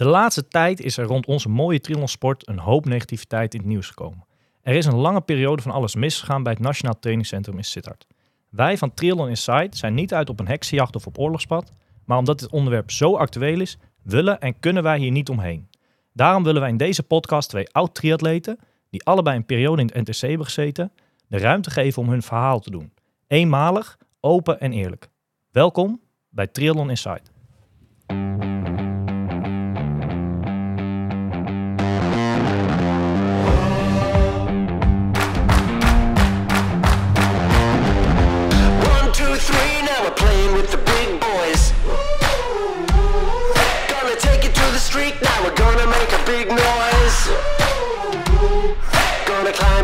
De laatste tijd is er rond onze mooie triathlonsport een hoop negativiteit in het nieuws gekomen. Er is een lange periode van alles misgegaan bij het Nationaal Trainingscentrum in Sittard. Wij van Triathlon Insight zijn niet uit op een heksenjacht of op oorlogspad, maar omdat dit onderwerp zo actueel is, willen en kunnen wij hier niet omheen. Daarom willen wij in deze podcast twee oud-triatleten, die allebei een periode in het NTC hebben gezeten, de ruimte geven om hun verhaal te doen. Eenmalig, open en eerlijk. Welkom bij Triathlon Insight.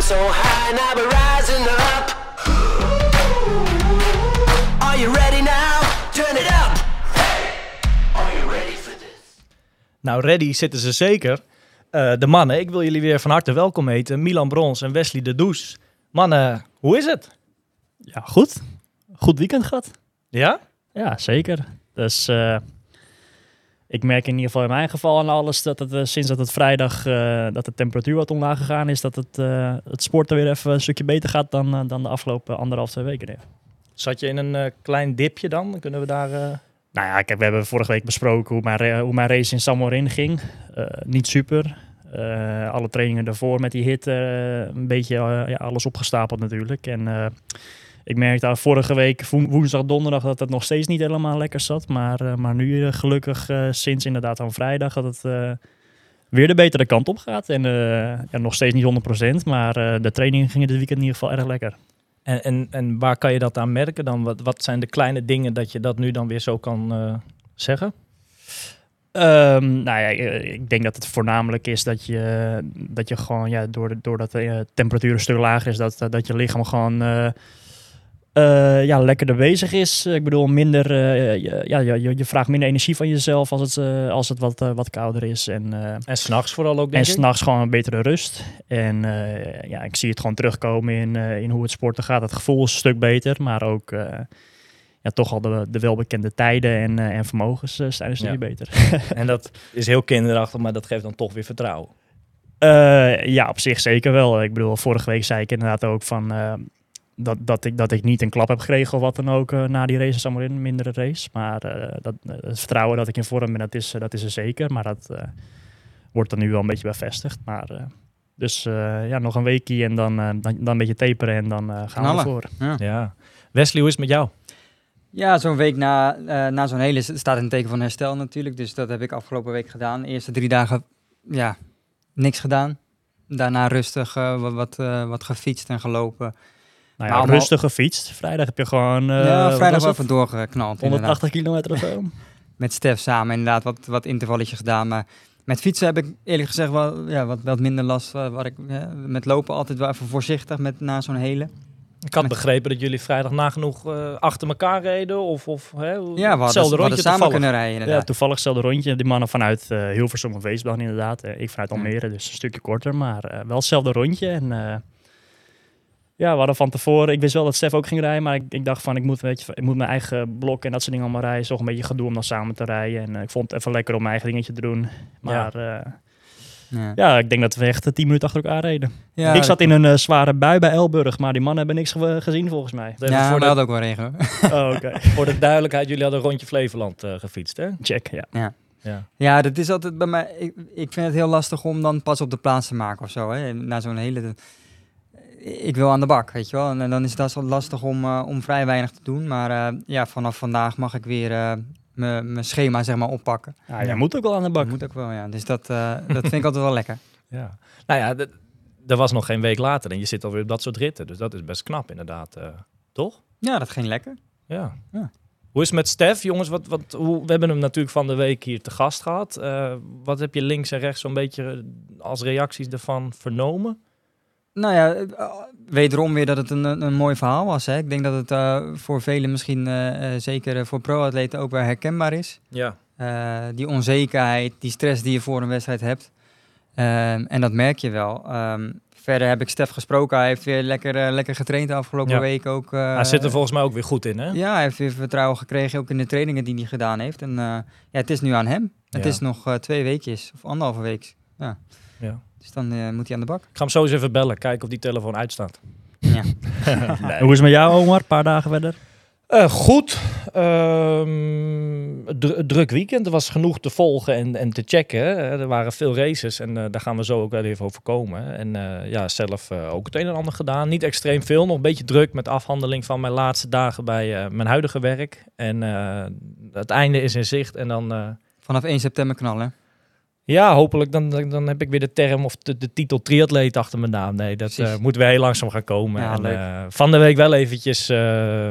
So high, now we're rising up. Are you ready now? Turn it up. Are you ready for this? Nou, ready zitten ze zeker. Eh, de mannen, ik wil jullie weer van harte welkom heten. Milan Brons en Wesley de Does. Mannen, hoe is het? Ja, goed. Goed weekend gehad. Ja? Ja, zeker. Dus eh, ik merk in ieder geval in mijn geval aan alles dat het eh, sinds dat het vrijdag eh, dat de temperatuur wat omlaag gegaan is, dat het, eh, het sporten weer even een stukje beter gaat dan, dan de afgelopen anderhalf, twee weken. Ja. Zat je in een klein dipje dan? Kunnen we daar... Nou ja, kijk, we hebben vorige week besproken hoe mijn, hoe mijn race in Samorin ging. Eh, niet super. Alle trainingen daarvoor met die hit, eh, een beetje ja, alles opgestapeld natuurlijk. En ik merkte al vorige week, wo- woensdag, donderdag, dat het nog steeds niet helemaal lekker zat. Maar, eh, maar nu eh, gelukkig eh, sinds inderdaad aan vrijdag dat het weer de betere kant op gaat. En ja, nog steeds niet 100%, maar de trainingen gingen dit weekend in ieder geval erg lekker. En, en, en waar kan je dat aan merken dan? Wat, wat zijn de kleine dingen dat je dat nu dan weer zo kan zeggen? Ehm, nou ja, ik denk dat het voornamelijk is dat je, dat je gewoon, ja, door- doordat de eh, temperatuur een stuk lager is, dat, dat je lichaam gewoon eh, ja, lekkerder bezig is. Ik bedoel, minder, eh, je- ja, je, je- vraagt minder energie van jezelf als het, eh, als het wat, eh, wat kouder is. En, eh, En s'nachts vooral ook, en denk ik? s'nachts gewoon een betere rust. En eh, ja, ik zie het gewoon terugkomen in, eh, in hoe het sporten gaat. Het gevoel is een stuk beter, maar ook eh, ja, toch al de, de welbekende tijden en, eh, en vermogens eh, zijn een stukje Ja. beter. En dat is heel kinderachtig, maar dat geeft dan toch weer vertrouwen. Eh, ja, op zich zeker wel. Ik bedoel, vorige week zei ik inderdaad ook van eh, dat, dat, ik, dat ik niet een klap heb gekregen of wat dan ook eh, na die race in een mindere race. Maar eh, dat, eh, het vertrouwen dat ik in vorm ben, dat is, dat is er zeker. Maar dat eh, wordt er nu wel een beetje bevestigd. Maar, eh, dus eh, ja, nog een weekje en dan, dan, dan een beetje taperen en dan gaan we ervoor. Ja. Wesley, hoe is het met jou? Ja, zo'n week na, eh, na zo'n hele staat in het teken van herstel natuurlijk. Dus dat heb ik afgelopen week gedaan. De eerste drie dagen, ja, niks gedaan. Daarna rustig wat, wat, wat gefietst en gelopen. Nou Maar ja, allemaal- rustig gefietst. Vrijdag heb je gewoon eh, ja, wat vrijdag wel even doorgeknald. inderdaad. 180 kilometer of zo. Met Stef samen inderdaad wat, wat intervalletjes gedaan. Maar met fietsen heb ik eerlijk gezegd wel ja, wat, wat minder last. eh, waar ik, eh, met lopen altijd wel even voorzichtig met, na zo'n hele. Ik had begrepen dat jullie vrijdag nagenoeg eh achter elkaar reden. Of, of hè, Ja, we hadden, we hetzelfde hadden rondje samen kunnen rijden Ja, inderdaad. toevallig hetzelfde rondje. Die mannen vanuit eh Hilversum of Weesbaan inderdaad. Eh, ik vanuit Ja. Almere, dus een stukje korter. Maar eh, wel hetzelfde rondje. En eh, ja, we hadden van tevoren... Ik wist wel dat Stef ook ging rijden. Maar ik, ik dacht van, ik moet, weet je, ik moet mijn eigen blok en dat soort dingen allemaal rijden. Toch een beetje gedoe om dan samen te rijden. En eh, ik vond het even lekker om mijn eigen dingetje te doen. Maar ja, Ja. ja ik denk dat we echt eh, tien minuten achter elkaar reden. Ja, ik zat in een eh, zware bui bij Elburg. Maar die mannen hebben niks ge- gezien volgens mij. Even Ja, voor, we de, hadden ook wel regen. Oh, oké. voor de duidelijkheid, jullie hadden een rondje Flevoland eh, gefietst, hè? Check, ja. Ja. Ja, dat is altijd bij mij. Ik, ik vind het heel lastig om dan pas op de plaats te maken of zo. Hè. Na zo'n hele. Ik wil aan de bak, weet je wel. En, dan is dat zo lastig om, eh, om vrij weinig te doen. Maar eh, ja, vanaf vandaag mag ik weer eh, mijn schema zeg maar oppakken. ja. Jij moet ook wel aan de bak. Moet ook wel, ja. Dus dat, dat vind ik altijd wel lekker. ja. Nou ja, er was nog geen week later en je zit alweer op dat soort ritten. Dus dat is best knap inderdaad, toch? Ja, dat ging lekker. Ja. Ja. Hoe is het met Stef, jongens? Wat, wat, hoe, we hebben hem natuurlijk van de week hier te gast gehad. Eh, wat heb je links en rechts zo'n beetje als reacties ervan vernomen? Nou ja, eh, wederom weer dat het een, een, mooi verhaal was. Hè. Ik denk dat het eh, voor velen misschien, eh, eh, zeker eh, voor pro-atleten, ook wel herkenbaar is. Ja. Eh, die onzekerheid, die stress die je voor een wedstrijd hebt. Ehm, en dat merk je wel. Ehm, verder heb ik Stef gesproken. Hij heeft weer lekker, eh, lekker getraind de afgelopen Ja. week ook. eh, Hij zit er volgens mij ook weer goed in, hè? Ja, hij heeft weer vertrouwen gekregen, ook in de trainingen die hij gedaan heeft. En eh, ja, het is nu aan hem. Het is nog eh, twee weekjes, of anderhalve week. Ja. Ja. Dus dan eh, moet hij aan de bak. Ik ga hem zo eens even bellen, kijken of die telefoon uitstaat. Ja. Hoe is het met jou, Omar? Een paar dagen verder? Eh, goed. Ehm, dru- druk weekend. Er was genoeg te volgen en, en te checken. Er waren veel races en eh, daar gaan we zo ook wel even over komen. En eh, ja, zelf eh, ook het een en ander gedaan. Niet extreem veel. Nog een beetje druk met de afhandeling van mijn laatste dagen bij eh, mijn huidige werk. En eh, het einde is in zicht. En dan, eh, Vanaf 1 september knallen. Ja, hopelijk dan, dan, heb ik weer de term of de, de titel triatleet achter mijn naam. Nee, dat Precies. eh, moet weer heel langzaam gaan komen. Ja, en, eh, van de week wel eventjes eh,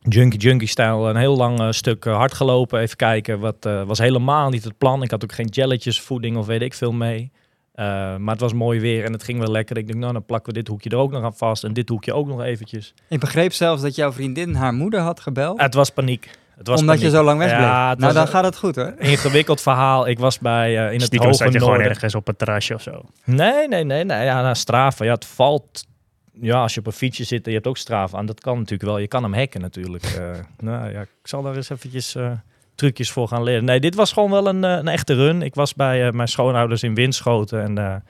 junkie junkie stijl een heel lang stuk hard gelopen. Even kijken, wat was helemaal niet het plan. Ik had ook geen jelletjes voeding of weet ik veel mee. Maar het was mooi weer en het ging wel lekker. Ik denk, nou dan plakken we dit hoekje er ook nog aan vast en dit hoekje ook nog eventjes. Ik begreep zelfs dat jouw vriendin haar moeder had gebeld. Het was paniek. Het was omdat paniek. je zo lang wegbleef. Ja, het nou, dan een gaat het goed hoor. ingewikkeld verhaal. Ik was bij eh, in het hoge zat je gewoon noorden. ergens op het terrasje of zo. Nee, nee, nee, nee. Ja, nou, strafen. Ja, het valt. Ja, als je op een fietsje zit en je hebt ook strafen aan, dat kan natuurlijk wel. Je kan hem hacken natuurlijk. Eh, nou ja, ik zal daar eens eventjes eh, trucjes voor gaan leren. Nee, dit was gewoon wel een, een echte run. Ik was bij eh, mijn schoonouders in Winschoten en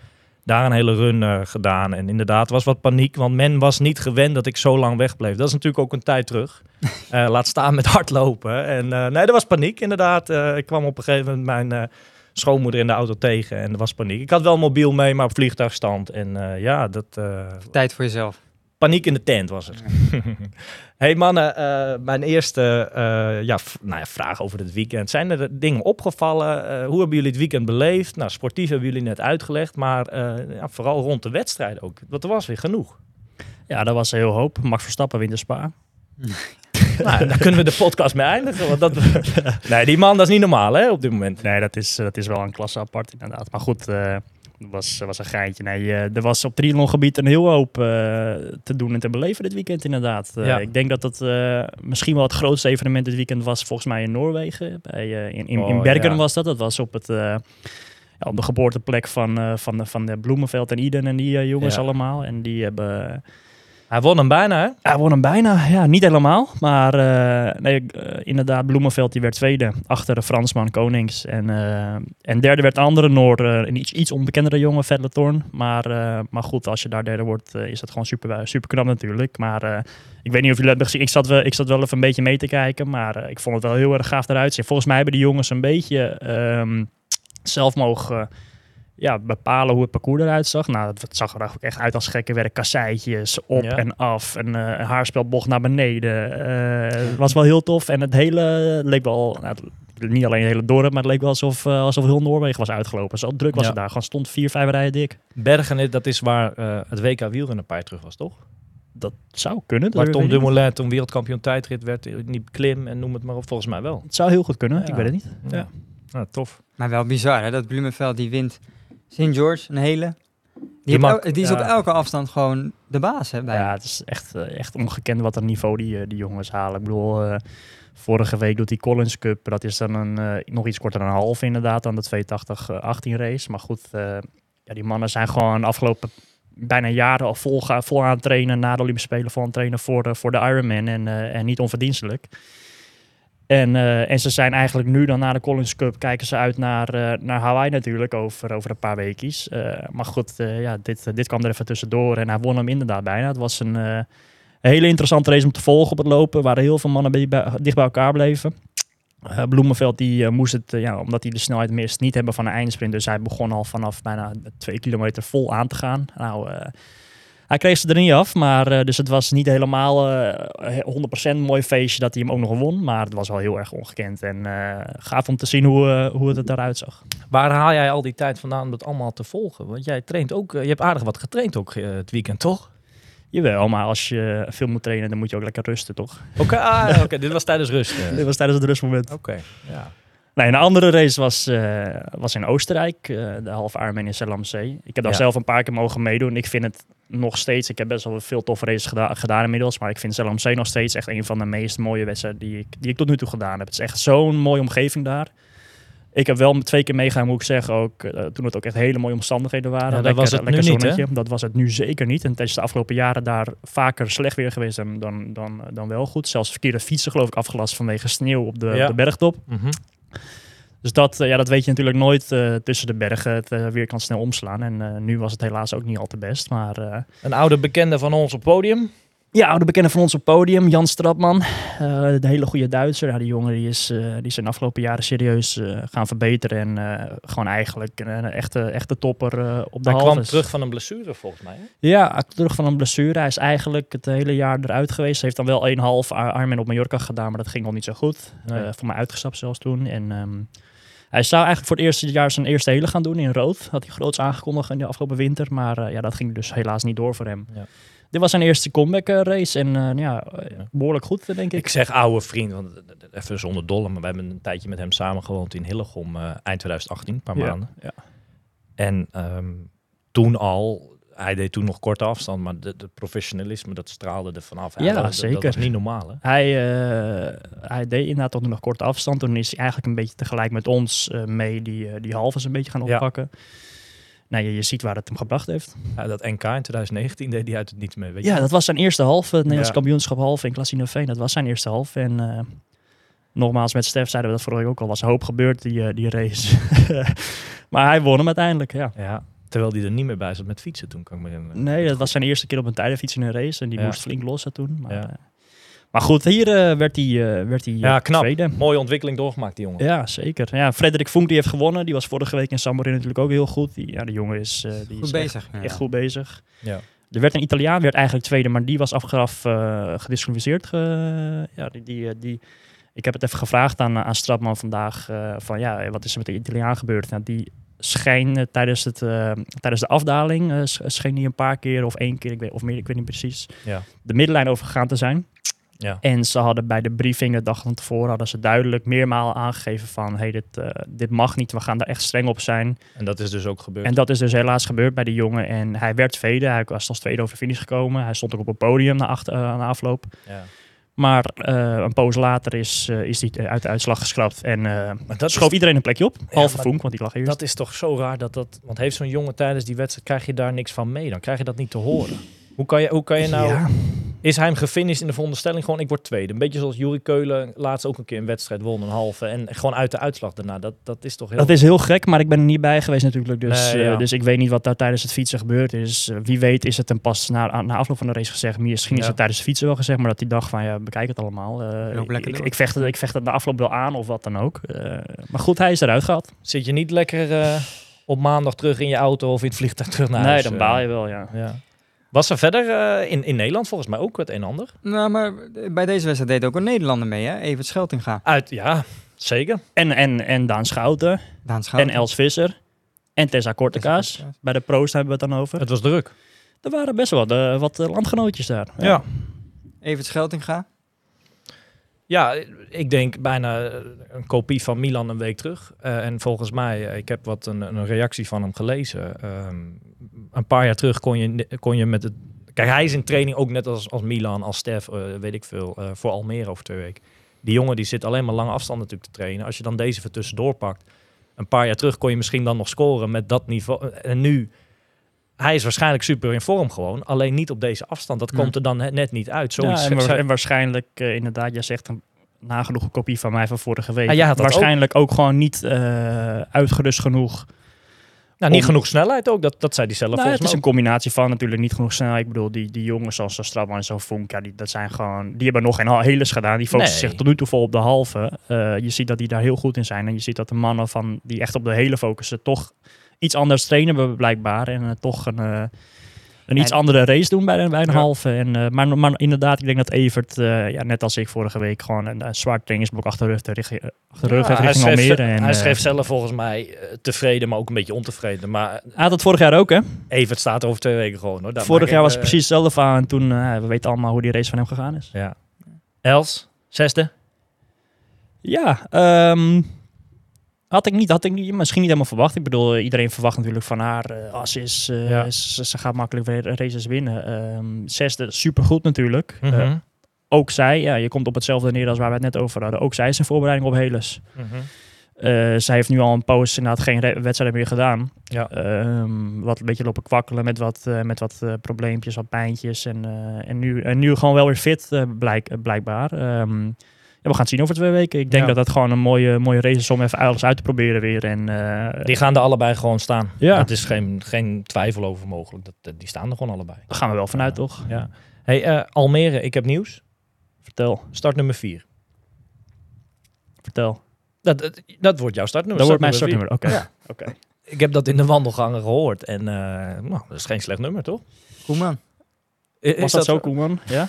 daar een hele run eh, gedaan. En inderdaad was wat paniek, want men was niet gewend dat ik zo lang wegbleef. Dat is natuurlijk ook een tijd terug. Eh, laat staan met hardlopen. En eh, nee, er was paniek inderdaad. Ik kwam op een gegeven moment mijn schoonmoeder in de auto tegen en er was paniek. Ik had wel mobiel mee, maar op vliegtuigstand. En ja, dat, Tijd voor jezelf. Paniek in de tent was het. hey mannen, eh, mijn eerste eh, ja, nou ja, vraag over het weekend. Zijn er dingen opgevallen? Eh, hoe hebben jullie het weekend beleefd? Nou, sportief hebben jullie net uitgelegd, maar ja, vooral rond de wedstrijd ook. Want er was weer genoeg. Ja, dat was heel hoop. Max Verstappen wint de Spa. nou, daar kunnen we de podcast mee eindigen. Want dat... nee, die man, dat is niet normaal hè, op dit moment. Nee, dat is, dat is wel een klasse apart inderdaad. Maar goed, was, was een geintje. Nee, eh, er was op triathlongebied een heel hoop eh, te doen en te beleven dit weekend inderdaad. Eh. Ik denk dat eh, misschien wel het grootste evenement dit weekend was volgens mij in Noorwegen. Bij, eh, in, in, in Oh, Bergen ja. was dat. Dat was op, het, eh, ja, op de geboorteplek van, eh, van, de, van de Bloemenveld en Iden en die eh, jongens allemaal. En die hebben... Hij won hem bijna, hè? Hij won hem bijna, ja, niet helemaal. Maar eh, nee, eh, inderdaad, Bloemenveld die werd tweede achter de Fransman Konings. En, eh, en derde werd een andere Noor, een iets, iets onbekendere jongen, Vedle Thorn. Maar, maar goed, als je daar derde wordt, is dat gewoon super, super knap natuurlijk. Maar ik weet niet of jullie hebben gezien. Ik zat, wel, ik zat wel even een beetje mee te kijken, maar ik vond het wel heel erg gaaf eruit zien. Volgens mij hebben die jongens een beetje ehm, zelf mogen ja, bepalen hoe het parcours eruit zag. Nou, het zag er ook echt uit als gekke werk. Kasseitjes op Ja. en af. En eh, een haarspelbocht naar beneden. Eh, was wel heel tof. En het hele leek wel... Nou, het- niet alleen het hele dorp, maar het leek wel alsof, eh, alsof heel Noorwegen was uitgelopen. Zo druk was Ja. het daar. Gewoon stond vier, vijf rijen dik. Bergen, dat is waar eh, het WK wielrennen een paar jaar terug was, toch? Dat zou kunnen. dat Waar Tom niet. Dumoulin toen wereldkampioen tijdrit werd, die klim en noem het maar op, volgens mij wel. Het zou heel goed kunnen. Ja. Ik weet het niet. Ja, nou, tof. Maar wel bizar hè, dat Blumenveld die wint St. George, een hele. Die, el- die is op elke afstand gewoon de baas hè, bij Ja, het is echt, eh, echt ongekend wat een niveau die, eh, die jongens halen. Ik bedoel, eh, vorige week doet die Collins Cup. Dat is dan een, nog iets korter dan een half inderdaad, dan de 280-18 race. Maar goed, ja, die mannen zijn gewoon afgelopen bijna jaren al vol, vol aan het trainen na de Olympische Spelen. Vol aan het trainen voor de, voor de Ironman en, en niet onverdienstelijk. En, eh, en ze zijn eigenlijk nu dan na de Collins Cup kijken ze uit naar, eh, naar Hawaii natuurlijk over, over een paar weekjes. Eh, maar goed, ja, dit, dit kwam er even tussendoor en hij won hem inderdaad bijna. Het was een, hele interessante race om te volgen op het lopen, waar heel veel mannen bij, dicht bij elkaar bleven. Bloemenveld die moest het, ja, omdat hij de snelheid mist, niet hebben van een eindsprint. Dus hij begon al vanaf bijna twee kilometer vol aan te gaan. Nou, hij kreeg ze er niet af, maar eh, dus het was niet helemaal eh 100% een mooi feestje dat hij hem ook nog won. Maar het was wel heel erg ongekend en eh, gaaf om te zien hoe, eh, hoe het er eruit zag. Waar haal jij al die tijd vandaan om dat allemaal te volgen? Want jij traint ook, eh, je hebt aardig wat getraind ook eh, het weekend, toch? Jawel, maar als je veel moet trainen, dan moet je ook lekker rusten, toch? Oké, ah, oké, dit was tijdens rust. eh. Dit was tijdens het rustmoment. Oké, ja. Nee, een andere race was, eh, was in Oostenrijk, eh, de halve Ironman in Zee. Ik heb daar Ja. zelf een paar keer mogen meedoen. Ik vind het nog steeds, ik heb best wel veel toffe races geda- gedaan inmiddels, maar ik vind Zee nog steeds echt een van de meest mooie wedstrijden die ik, die ik tot nu toe gedaan heb. Het is echt zo'n mooie omgeving daar. Ik heb wel twee keer meegaan, moet ik zeggen, ook, eh, toen het ook echt hele mooie omstandigheden waren. Ja, dat Lekker- was het nu lekker niet, hè? zonnetje. Dat was het nu zeker niet. En het is de afgelopen jaren daar vaker slecht weer geweest dan, dan, dan, dan wel goed. Zelfs verkeerde fietsen geloof ik afgelast vanwege sneeuw op de, Ja. op de bergtop. Mhm. Dus dat, eh, ja, dat weet je natuurlijk nooit eh, tussen de bergen. Het eh, weer kan snel omslaan. En nu was het helaas ook niet al te best. Maar Een oude bekende van ons op podium. Ja, oude bekende van ons op podium, Jan Stratman. Eh, de hele goede Duitser. Ja, die jongen die is, eh, die in de afgelopen jaren serieus eh, gaan verbeteren. En gewoon eigenlijk een, een echte, echte topper op de Hij kwam terug van een blessure volgens mij. Hè? Ja, terug van een blessure. Hij is eigenlijk het hele jaar eruit geweest. Hij heeft dan wel 1,5 Ar- Ironman op Mallorca gedaan, maar dat ging al niet zo goed. Voor mij uitgestapt zelfs toen. En ehm, hij zou eigenlijk voor het eerste jaar zijn eerste hele gaan doen in rood. Had hij groots aangekondigd in de afgelopen winter. Maar ja, dat ging dus helaas niet door voor hem. Ja. Dit was zijn eerste comeback eh, race. En eh, ja, eh, behoorlijk goed, eh, denk ik. Ik zeg oude vriend, want even zonder dolle, maar we hebben een tijdje met hem samen gewoond in Hillegom eind 2018, een paar Ja, maanden. ja. En ehm, toen al, hij deed toen nog korte afstand, maar de, de professionalisme dat straalde er vanaf. Ja, dat, zeker. Dat was niet normaal, hè? Hij, hij deed inderdaad tot nog korte afstand. Toen is hij eigenlijk een beetje tegelijk met ons mee die, eh, die halves een beetje gaan Ja. Nou, je, je ziet waar het hem gebracht heeft. Ja, dat NK in 2019 deed hij uit het niets mee, weet je? Ja, dat was zijn eerste halve. Het Nederlands Ja. kampioenschap halve in Klassino Veen. Dat was zijn eerste halve. En eh, nogmaals, met Stef zeiden we dat vorige week ook al. was hoop gebeurd, die, eh, die race. maar hij won hem uiteindelijk, ja. Ja, terwijl hij er niet meer bij zat met fietsen toen, kan ik me herinneren. Nee, dat was zijn eerste keer op een tijdenfiets in een race. En die Ja. moest flink lossen toen. Maar, Ja. Maar goed, hier eh, werd hij, eh, werd hij Ja, eh, knap. tweede. Mooie ontwikkeling doorgemaakt, die jongen. Ja, zeker. Ja, Frederik Vonk die heeft gewonnen. Die was vorige week in Samorin natuurlijk ook heel goed. Die, ja, de jongen is, eh, die Goed is bezig. Echt, ja. echt goed bezig. Ja. Er werd een Italiaan, werd eigenlijk tweede, maar die was eh gedisqualificeerd. ge- ja, die, die, die, ik heb het even gevraagd aan, aan Stratman vandaag. eh, van ja, wat is er met de Italiaan gebeurd? Nou, die scheen eh, tijdens, het, eh, tijdens de afdaling, sch- scheen die een paar keer of één keer, ik weet, of meer, ik weet niet precies, Ja. de middenlijn overgegaan te zijn. Ja. En ze hadden bij de briefing de dag van tevoren hadden ze duidelijk meermalen aangegeven van hey, dit, eh, dit mag niet, we gaan daar echt streng op zijn. En dat is dus ook gebeurd. En dat is dus helaas gebeurd bij die jongen. En hij werd tweede, hij was als tweede over de finish gekomen. Hij stond ook op het podium na, achter, na afloop. ja. Maar eh, een poos later is, eh, is hij uit de uitslag geschrapt. En dat schoof iedereen een plekje op. Halve maar Vonk, want die lag eerst. Dat is toch zo raar dat dat. Want heeft zo'n jongen tijdens die wedstrijd. krijg je daar niks van mee? Dan krijg je dat niet te horen. Hoe kan je, hoe kan je nou. Ja. Is hij hem gefinished in de veronderstelling? Gewoon, ik word tweede. Een beetje zoals Juri Keulen laatst ook een keer een wedstrijd won, een halve. En gewoon uit de uitslag daarna. Dat, dat is toch heel. Dat is heel gek, maar ik ben er niet bij geweest natuurlijk. Dus, Nee, ja. eh, dus ik weet niet wat daar tijdens het fietsen gebeurd is. Eh, wie weet is het hem pas na, na afloop van de race gezegd. Misschien is het tijdens het fietsen wel gezegd, maar dat hij dacht van ja, bekijk het allemaal. Eh, ik, vecht het, ik vecht het na afloop wel aan of wat dan ook. Eh, maar goed, hij is eruit gehad. Zit je niet lekker eh, op maandag terug in je auto of in het vliegtuig terug naar nee, huis? dan eh? baal je wel, ja. Ja. Was er verder eh, in, in Nederland volgens mij ook het een en ander? Nou, maar bij deze wedstrijd deed ook een Nederlander mee, hè? Evert Scheltinga. Uit, ja, zeker. En, en, en Daan Schouten. Daan Schouten. En Els Visser. En Tessa Kortekaas. Tessa. Bij de pro's hebben we het dan over. Het was druk. Er waren best wel wat, eh, wat eh, landgenootjes daar. Ja. Evert Scheltinga. Ja, ik denk bijna eh, een kopie van Milan een week terug. Eh, en volgens mij, eh, ik heb wat een, een reactie van hem gelezen. Ehm, een paar jaar terug kon je, kon je met het... Kijk, hij is in training ook net als, als Milan, als Stef, weet ik veel, eh, voor Almere over twee weken. Die jongen die zit alleen maar lange afstand natuurlijk te trainen. Als je dan deze er tussendoor pakt. Een paar jaar terug kon je misschien dan nog scoren met dat niveau. En nu, hij is waarschijnlijk super in vorm gewoon. Alleen niet op deze afstand. Dat Nee. komt er dan net- niet uit. Ja, Zoiets en, wa- en waarschijnlijk, eh, inderdaad, jij zegt een nagenoeg een kopie van mij van vorige week. Ah, dat waarschijnlijk ook. gewoon niet eh, uitgerust genoeg. Nou, niet Om- genoeg snelheid ook, dat, dat zei hij zelf Nou, het volgens is mij een combinatie van natuurlijk niet genoeg snelheid. Ik bedoel, die, die jongens zoals zo Strabman en zo Vonk, ja, die, dat zijn gewoon, die hebben nog geen heles gedaan. Die focussen Nee. zich tot nu toe vol op de halve. Eh, je ziet dat die daar heel goed in zijn. En je ziet dat de mannen van, die echt op de hele focussen toch iets anders trainen blijkbaar. En eh, toch een, eh, een iets En- andere race doen bij, de- bij een Ja. halve. En, eh, maar, maar inderdaad, ik denk dat Evert, ja, net als ik vorige week, gewoon een, een zwaar trainingsblok achter de rug, te richting- achter de rug heeft richting schreef, Almere. En, hij schreef zelf volgens mij tevreden, maar ook een beetje ontevreden. Maar hij had het vorig jaar ook, hè? Evert staat er over twee weken gewoon. Hoor. Vorig jaar was precies hetzelfde. En toen, eh, we weten allemaal hoe die race van hem gegaan is. Ja. Els, zesde. Ja, ehm, had ik niet, had ik niet, misschien niet helemaal verwacht. Ik bedoel, eh, iedereen verwacht natuurlijk van haar, als ze is, eh, Ja. ze, ze gaat makkelijk weer races winnen. Ehm zesde, supergoed natuurlijk. Mhm. Ook zij, ja, je komt op hetzelfde neer als waar we het net over hadden. Ook zij is in voorbereiding op Heles. Mhm. Eh, zij heeft nu al een poos inderdaad geen wedstrijden meer gedaan. Ja. Ehm, wat een beetje lopen kwakkelen met wat, met wat probleempjes, wat pijntjes. En, en, nu, en nu gewoon wel weer fit, blijk, blijkbaar. Ja, we gaan het zien over twee weken. Ik denk Ja. dat dat gewoon een mooie, mooie race is om even alles uit te proberen weer. En, eh, Die gaan er allebei gewoon staan. Ja. Dat is geen, geen twijfel over mogelijk. Dat, dat- die staan er gewoon allebei. daar gaan we wel vanuit, toch? Ja. Hey, eh, Almere, ik heb nieuws. Vertel, Start nummer 4. vertel. Dat, dat, dat wordt jouw startnummer. Dat wordt mijn Start startnummer. Oké. Ja. Oké. Ik heb dat in de wandelgangen gehoord. En eh, nou, dat is geen slecht nummer, toch? Koeman. I- Was dat zo, Koeman? Ja?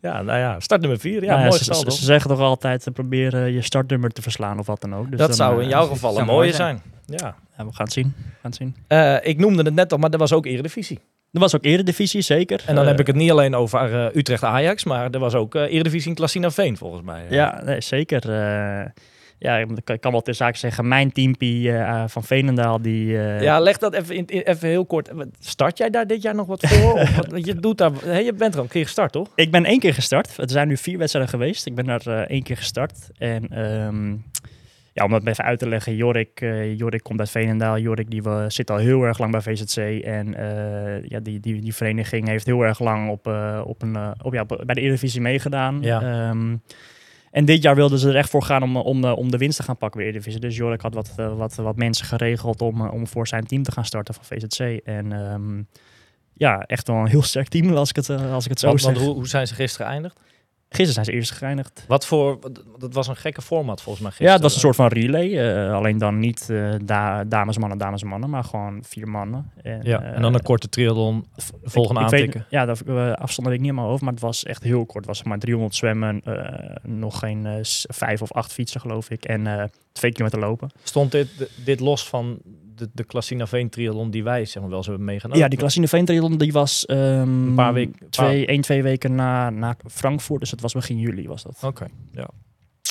Ja, nou ja, start nummer 4. Ja, Nou ja, mooi ze, getal, ze, zeggen toch altijd, uh, proberen je startnummer te verslaan of wat dan ook. Dus dat dan, zou eh, in jouw geval een mooie mooi zijn. Ja. ja, we gaan het zien. We gaan het zien. Eh, ik noemde het net al, maar er was ook Eredivisie. Er was ook eredivisie, zeker. En dan Eh, heb ik het niet alleen over eh, Utrecht-Ajax, maar er was ook eh, Eredivisie in Klassina Veen, volgens mij. Ja, nee, zeker. Eh, ja, ik kan- wel ter zake zeggen, mijn teampie eh, van Veenendaal, die... eh, Ja, leg dat even, in, even heel kort. Start jij daar dit jaar nog wat voor? of wat, je, doet daar, hè, je bent er al een keer gestart, toch? Ik ben één keer gestart. Er zijn nu vier wedstrijden geweest. Ik ben eh, één keer gestart. En ehm, ja, om dat even uit te leggen, Jorik, eh, Jorik komt uit Veenendaal. Jorik die, zit al heel erg lang bij VZC. En eh, ja, die, die, die vereniging heeft heel erg lang op, eh, op een, eh, op, ja, op- bij de Eredivisie meegedaan. Ja. Ehm, en dit jaar wilden ze er echt voor gaan om, om, eh, om de winst te gaan pakken bij Eredivisie. Dus Jorik had wat, eh, wat, wat mensen geregeld om, eh, om voor zijn team te gaan starten van VZC. En ehm, ja, echt wel een heel sterk team als ik het, als ik het zo Want, zeg. want hoe, hoe zijn ze gisteren geëindigd? Gisteren zijn ze eerst geëindigd. Wat voor, dat was een gekke format volgens mij Ja, gisteren. het was een soort van relay. eh, alleen dan niet eh da dames, mannen, dames, mannen, maar gewoon vier mannen. En, Ja, en dan eh, een korte triathlon, volgende ik aantikken. ja, dat uh, afstand weet ik niet helemaal over, maar het was echt heel kort. Het was maar 300 zwemmen, eh, nog geen eh, vijf of acht fietsen geloof ik en eh, twee kilometer lopen. Stond dit, dit los van de, de Klassina Veen triathlon die wij zeg maar, wel eens hebben meegenomen? ja, die Klassine Veen triathlon die was ehm, Een paar weken- twee, één, twee weken na, na Frankfurt, dus het was begin juli was dat. Oké, ja.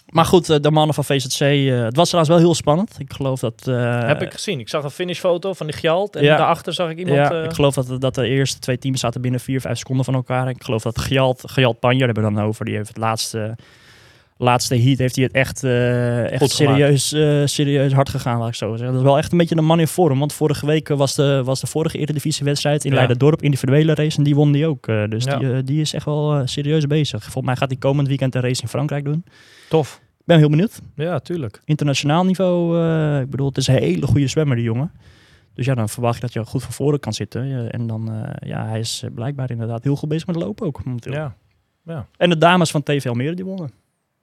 Maar goed, eh, de mannen van VZC, eh, het was trouwens wel heel spannend. Ik geloof dat... eh, Heb ik gezien. Ik zag een finishfoto van die Gjalt en Ja. daarachter zag ik iemand... ja, ik geloof dat, dat de eerste twee teams zaten binnen 4, 5 seconden van elkaar. Ik geloof dat Gjalt, Gjalt Panjer hebben we dan over. Die heeft het laatste, laatste heat heeft hij het echt, eh, echt serieus, eh, serieus hard gegaan, laat ik zo zeggen. Dat is wel echt een beetje een man in vorm. Want vorige week was de, was de vorige Eredivisiewedstrijd in Ja. Leiden-dorp, individuele race. En die won die ook. Eh, dus Ja. die, eh, die is echt wel eh, serieus bezig. Volgens mij gaat hij komend weekend een race in Frankrijk doen. Tof. Ik ben heel benieuwd. Ja, tuurlijk. Internationaal niveau, eh, ik bedoel, het is een hele goede zwemmer, die jongen. Dus ja, dan verwacht je dat je goed van voren kan zitten. Ja, en dan, eh, ja, hij is eh, blijkbaar inderdaad heel goed bezig met lopen ook. momenteel. Ja. En de dames van TV Almere, die wonnen.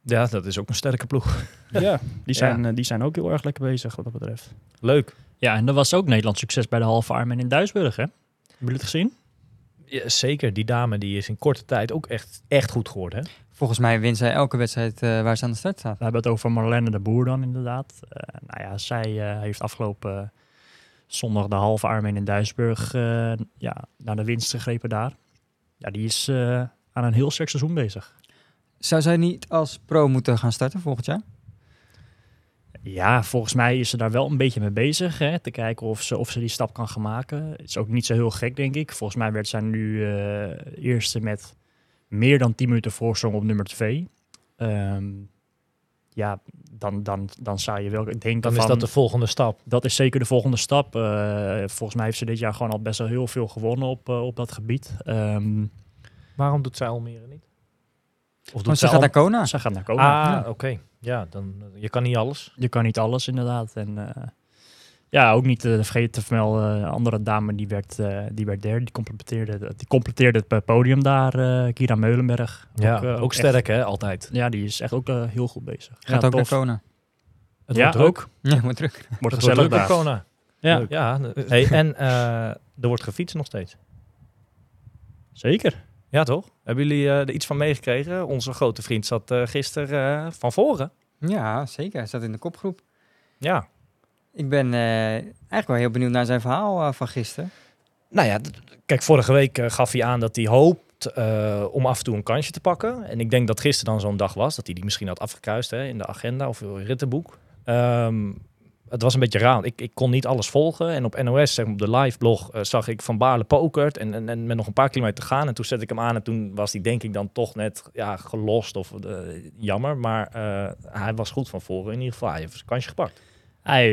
Ja, dat is ook een sterke ploeg. Ja, die zijn, eh, die zijn ook heel erg lekker bezig wat dat betreft. Leuk. Ja, en er was ook Nederlands succes bij de halve Ironman in Duisburg, hè? Hebben jullie het gezien? Ja, zeker, die dame die is in korte tijd ook echt, echt goed geworden. Hè? Volgens mij wint zij elke wedstrijd eh, waar ze aan de start staat. We hebben het over Marlene de Boer dan inderdaad. Eh, nou ja, zij eh, heeft afgelopen zondag de halve Ironman in Duisburg eh, ja, naar de winst gegrepen daar. Ja, die is eh, aan een heel sterk seizoen bezig. Zou zij niet als pro moeten gaan starten volgend jaar? Ja, volgens mij is ze daar wel een beetje mee bezig. Hè, te kijken of ze, of ze die stap kan gaan maken. Het is ook niet zo heel gek, denk ik. Volgens mij werd zij nu eh, eerste met meer dan 10 minuten voorsprong op nummer 2. ja, dan, dan, dan zou je wel denken Dan is van... dat de volgende stap. Dat is zeker de volgende stap. Eh, volgens mij heeft ze dit jaar gewoon al best wel heel veel gewonnen op, eh, op dat gebied. Ehm Waarom doet zij Almere niet? Of Want doet ze gaat naar Kona. ze gaat naar Kona. Ah, Ja. oké. Ja, dan je kan niet alles. Je kan niet alles, inderdaad. En eh, ja, ook niet eh, vergeten te vermelden, een andere dame die werd, eh, die werd derde. Die completeerde, die completeerde het podium daar, eh, Kira Meulenberg. Ja, Ook, eh, echt- sterk hè, altijd. Ja, die is echt ook eh, heel goed bezig. Gaat ja, ook naar. Kona. Het Ja, wordt druk. ook. Ja, moet terug. Wordt Het wordt gezellig druk. Kona. Ja, Leuk. Ja, hey, en eh, er wordt gefietst nog steeds. zeker. Ja, toch? Hebben jullie eh, er iets van meegekregen? Onze grote vriend zat eh gisteren eh, van voren. Ja, zeker. Hij staat in de kopgroep. Ja. Ik ben eigenlijk wel heel benieuwd naar zijn verhaal van gisteren. Nou ja, kijk, vorige week gaf hij aan dat hij hoopt om af en toe een kansje te pakken. En ik denk dat gisteren dan zo'n dag was, dat hij die misschien had afgekruist hè, in de agenda of in het rittenboek. Ehm, het was een beetje raar. Ik, ik kon niet alles volgen. En op NOS, zeg maar, op de live blog, eh, zag ik Van Baarle pokert. En, en, en met nog een paar kilometer te gaan. En toen zette ik hem aan. En toen was hij denk ik dan toch net ja, gelost of eh, jammer. Maar eh, hij was goed van voren. In ieder geval, hij heeft zijn kansje gepakt. Hij,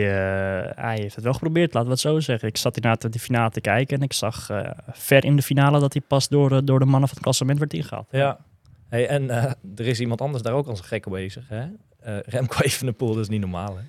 hij heeft het wel geprobeerd, laten we het zo zeggen. Ik zat inderdaad de finale te kijken en ik zag ver in de finale dat hij pas door, door de mannen van het klassement werd ingehaald. Ja. Hey, en er is iemand anders daar ook als een gekke bezig. Hè? Remco Evenepoel, dat is niet normaal. Hè?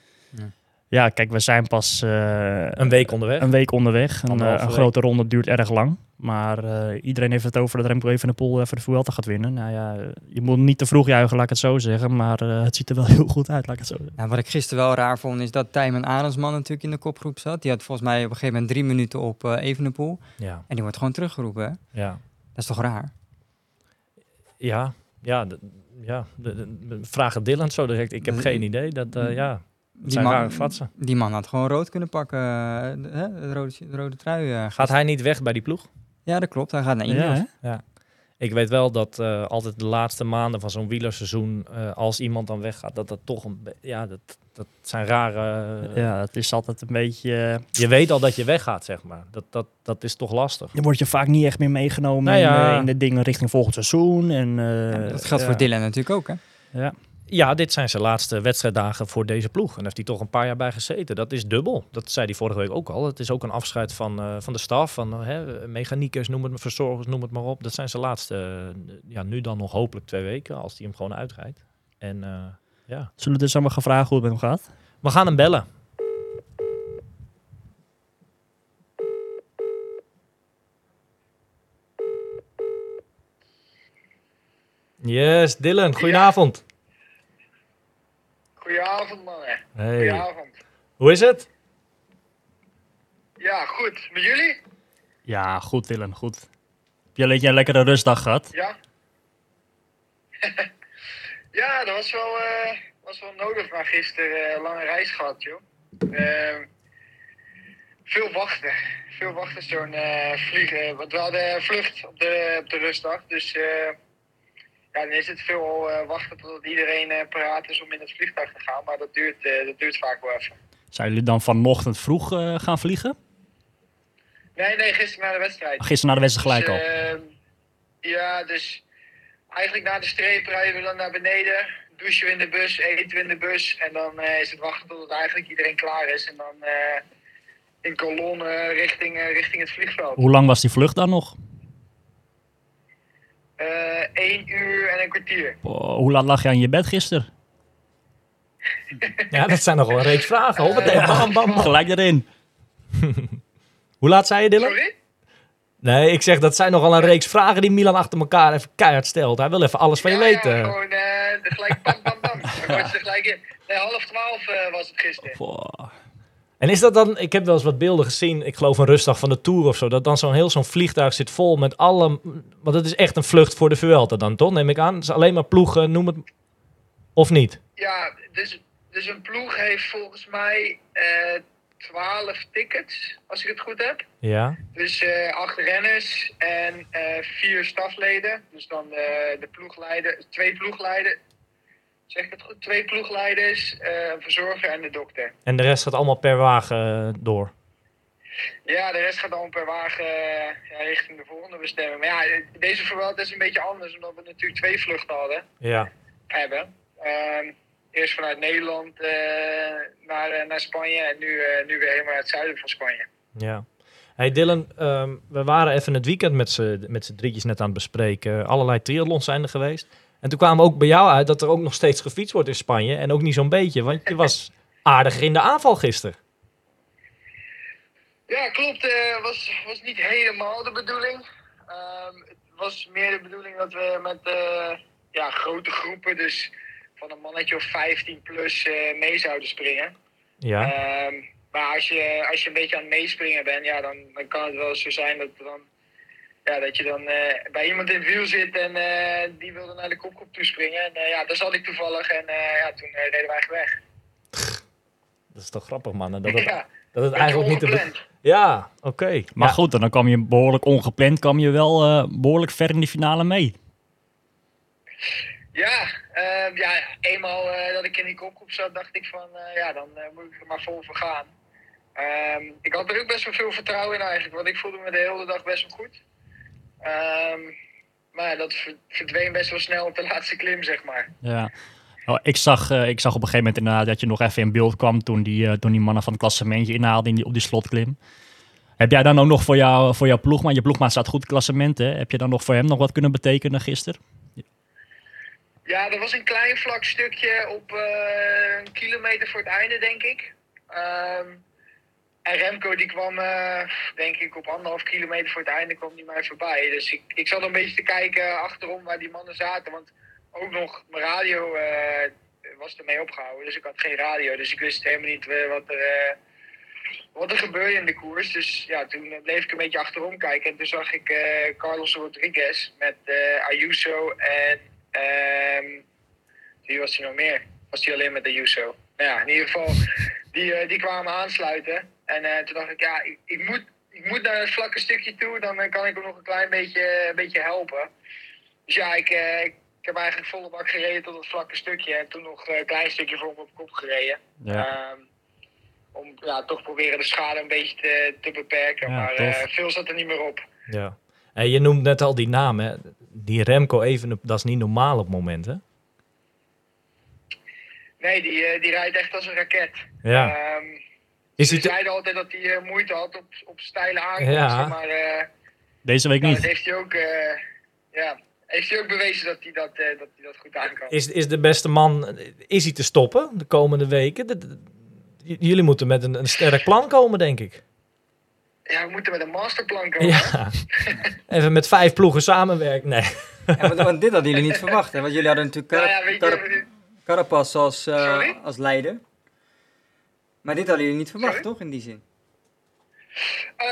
Ja, kijk, we zijn pas eh, Een week onderweg. een week onderweg. Een, eh, een week. grote ronde duurt erg lang. Maar eh, iedereen heeft het over dat Remco Evenepoel even de Vuelta gaat winnen. Nou ja, je moet niet te vroeg juichen, laat ik het zo zeggen. Maar eh, het ziet er wel heel goed uit, laat ik het zo zeggen. Ja, wat ik gisteren wel raar vond, is dat Tijmen Arendsman natuurlijk in de kopgroep zat. Die had volgens mij op een gegeven moment drie minuten op eh Evenepoel. Ja, En die wordt gewoon teruggeroepen, hè? ja. Dat is toch raar? Ja, ja, ja. de- de- de- vraag het Dylan zo direct. Ik heb geen idee. Dat, eh, ja, Die zijn man- rare fratsen. Die man had gewoon rood kunnen pakken. eh, de, hè, de, rode, de rode trui. eh, Gaat hij niet weg bij die ploeg? Ja, dat klopt. Hij gaat naar Ja, Ineos. hè? Ik weet wel dat eh, altijd de laatste maanden van zo'n wielerseizoen, eh, als iemand dan weggaat, dat dat toch een, ja, dat, dat zijn rare. ja, het is altijd een beetje... Je weet al dat je weggaat, zeg maar. Dat, dat, dat is toch lastig. Dan word je vaak niet echt meer meegenomen Nou ja. in, in de dingen richting volgend seizoen. En, eh, Ja, dat geldt ja. voor Dylan natuurlijk ook, hè? Ja. Ja, dit zijn zijn laatste wedstrijddagen voor deze ploeg. En daar heeft hij toch een paar jaar bij gezeten. Dat is dubbel. Dat zei hij vorige week ook al. Het is ook een afscheid van, eh, van de staf, van eh, hè, mechaniekers, noem het maar, verzorgers, noem het maar op. Dat zijn zijn laatste, eh, ja, nu dan nog hopelijk twee weken, als hij hem gewoon uitrijdt. En ja, Zullen we dus allemaal gaan vragen hoe het met hem gaat? we gaan hem bellen. Yes, Dylan, goedenavond. Goedenavond, mannen. Hey. Goedenavond. Hoe is het? Ja, goed. Met jullie? Ja, goed Dylan, goed. Heb je een, een lekkere rustdag gehad? Ja? ja, dat was wel, eh, was wel nodig na gisteren. eh, lange reis gehad, joh. Ehm, veel wachten. Veel wachten zo'n eh, vliegen. Want we hadden vlucht op de, op de rustdag. Dus ja, dan is het veel eh, wachten totdat iedereen eh, paraat is om in het vliegtuig te gaan. Maar dat duurt, eh, dat duurt vaak wel even. Zijn jullie dan vanochtend vroeg gaan vliegen? Nee, nee, gisteren na de wedstrijd. Gisteren na de wedstrijd gelijk Dus, al. ja, dus eigenlijk na de streep rijden we dan naar beneden. Douchen we in de bus, eten we in de bus. En dan is het wachten tot eigenlijk iedereen klaar is. En dan in kolonne richting, richting het vliegveld. Hoe lang was die vlucht dan nog? Eén uur en een kwartier. Oh, hoe laat lag je aan je bed gisteren? Ja, dat zijn nog wel een reeks vragen. Hoppatee, bam, bam, bam. Gelijk erin. Hoe laat zei je, Dylan? Sorry? Nee, ik zeg dat zijn nogal een reeks vragen die Milan achter elkaar even keihard stelt. Hij wil even alles van je ja, weten. Ja, gewoon eh, gelijk bam, bam, bam. Dan wordt ze gelijk in. Nee, half twaalf eh, was het gisteren. En is dat dan, ik heb wel eens wat beelden gezien, ik geloof een rustdag van de Tour of zo, dat dan zo'n heel zo'n vliegtuig zit vol met alle, want het is echt een vlucht voor de Vuelta dan, toch? Neem ik aan. Het is alleen maar ploegen, noem het, of niet? Ja, dus, dus een ploeg heeft volgens mij eh, twaalf tickets, als ik het goed heb. Ja. Dus eh, acht renners en eh, vier stafleden. Dus dan de, de ploegleider, twee ploegleiders. Zeg ik het goed? Twee ploegleiders, eh, een verzorger en de dokter. En de rest gaat allemaal per wagen eh, door. Ja, de rest gaat dan per wagen eh, ja, richting de volgende bestemming. Maar ja, deze Vuelta is een beetje anders, omdat we natuurlijk twee vluchten hadden, Ja. hebben. Ehm, eerst vanuit Nederland naar, naar Spanje en nu, nu weer helemaal naar het zuiden van Spanje. Ja. Hey Dylan, ehm, we waren even het weekend met z'n drietjes net aan het bespreken. Allerlei triathlons zijn er geweest. En toen kwamen we ook bij jou uit dat er ook nog steeds gefietst wordt in Spanje. En ook niet zo'n beetje, want je was aardig in de aanval gisteren. Ja, klopt. Het was, was niet helemaal de bedoeling. Ehm, het was meer de bedoeling dat we met eh, ja, grote groepen, dus van een mannetje of 15 plus, eh, mee zouden springen. Ja. Ehm, maar als je, als je een beetje aan het meespringen bent, ja, dan, dan kan het wel zo zijn dat, dan, ja, dat je dan eh, bij iemand in het wiel zit en eh, die wilde naar de kopgroep toespringen. En eh, ja, daar zat ik toevallig en eh, ja, toen reden wij weg. Dat is toch grappig, man. Dat het, ja, dat het eigenlijk niet... Ongepland. ja, oké. Maar Ja. goed, dan kwam je behoorlijk ongepland, kwam je wel eh, behoorlijk ver in de finale mee. Ja, ja eenmaal eh, dat ik in die kopgroep zat, dacht ik van eh, ja, dan moet ik er maar vol voor gaan. Ehm, ik had er ook best wel veel vertrouwen in eigenlijk, want ik voelde me de hele dag best wel goed. Ehm, maar dat ver- verdween best wel snel op de laatste klim, zeg maar. Ja. Oh, ik, zag, eh, ik zag op een gegeven moment inderdaad dat je nog even in beeld kwam toen die, eh, toen die mannen van het klassementje inhaalden in die, op die slotklim. Heb jij dan ook nog voor, jou, voor jouw ploegmaat, je ploegmaat staat goed klassement, hè? heb je dan nog voor hem nog wat kunnen betekenen gisteren? Ja, er was een klein vlak stukje op eh, een kilometer voor het einde, denk ik. Ehm, en Remco die kwam, eh, denk ik, op anderhalf kilometer voor het einde kwam die mij voorbij. Dus ik, ik zat een beetje te kijken achterom waar die mannen zaten. Want ook nog mijn radio eh, was ermee opgehouden. Dus ik had geen radio. Dus ik wist helemaal niet eh, wat er... wat er gebeurde in de koers. Dus ja, toen bleef ik een beetje achterom kijken. En toen zag ik Carlos Rodriguez met Ayuso en... ehm wie was hij nog meer? Was hij alleen met Ayuso? Nou ja, in ieder geval, die, die kwamen aansluiten. En eh, toen dacht ik, ja, ik, ik, moet, ik moet naar het vlakke stukje toe. Dan eh, kan ik hem nog een klein beetje, een beetje helpen. Dus ja, ik, eh, ik heb eigenlijk volle bak gereden tot het vlakke stukje. En toen nog een klein stukje voor hem op kop gereden. Ja. Ehm, om ja, toch proberen de schade een beetje te, te beperken. Ja, maar veel zat er niet meer op. Ja. En je noemt net al die naam, hè? Die Remco even, dat is niet normaal op momenten. Nee, die, die rijdt echt als een raket. Ja. Ehm, Is ze zeiden altijd dat hij eh, moeite had op, op steile aankomsten. Ja. Maar eh, Deze week dat niet. heeft hij ook, eh, ja, heeft hij ook bewezen dat hij dat, eh, dat, hij dat goed aan kan. is, is de beste man, is hij te stoppen de komende weken? De- de- j- jullie moeten met een, een sterk plan komen, denk ik. Ja, we moeten met een masterplan komen. Ja. Even met vijf ploegen samenwerken. Nee. Ja, want, dit hadden jullie niet verwacht, hè? Want jullie hadden natuurlijk Nou Car- ja, weet Car- je, Carapaz als, eh, als leider. Maar dit hadden jullie niet verwacht, Sorry? toch, in die zin? Eh,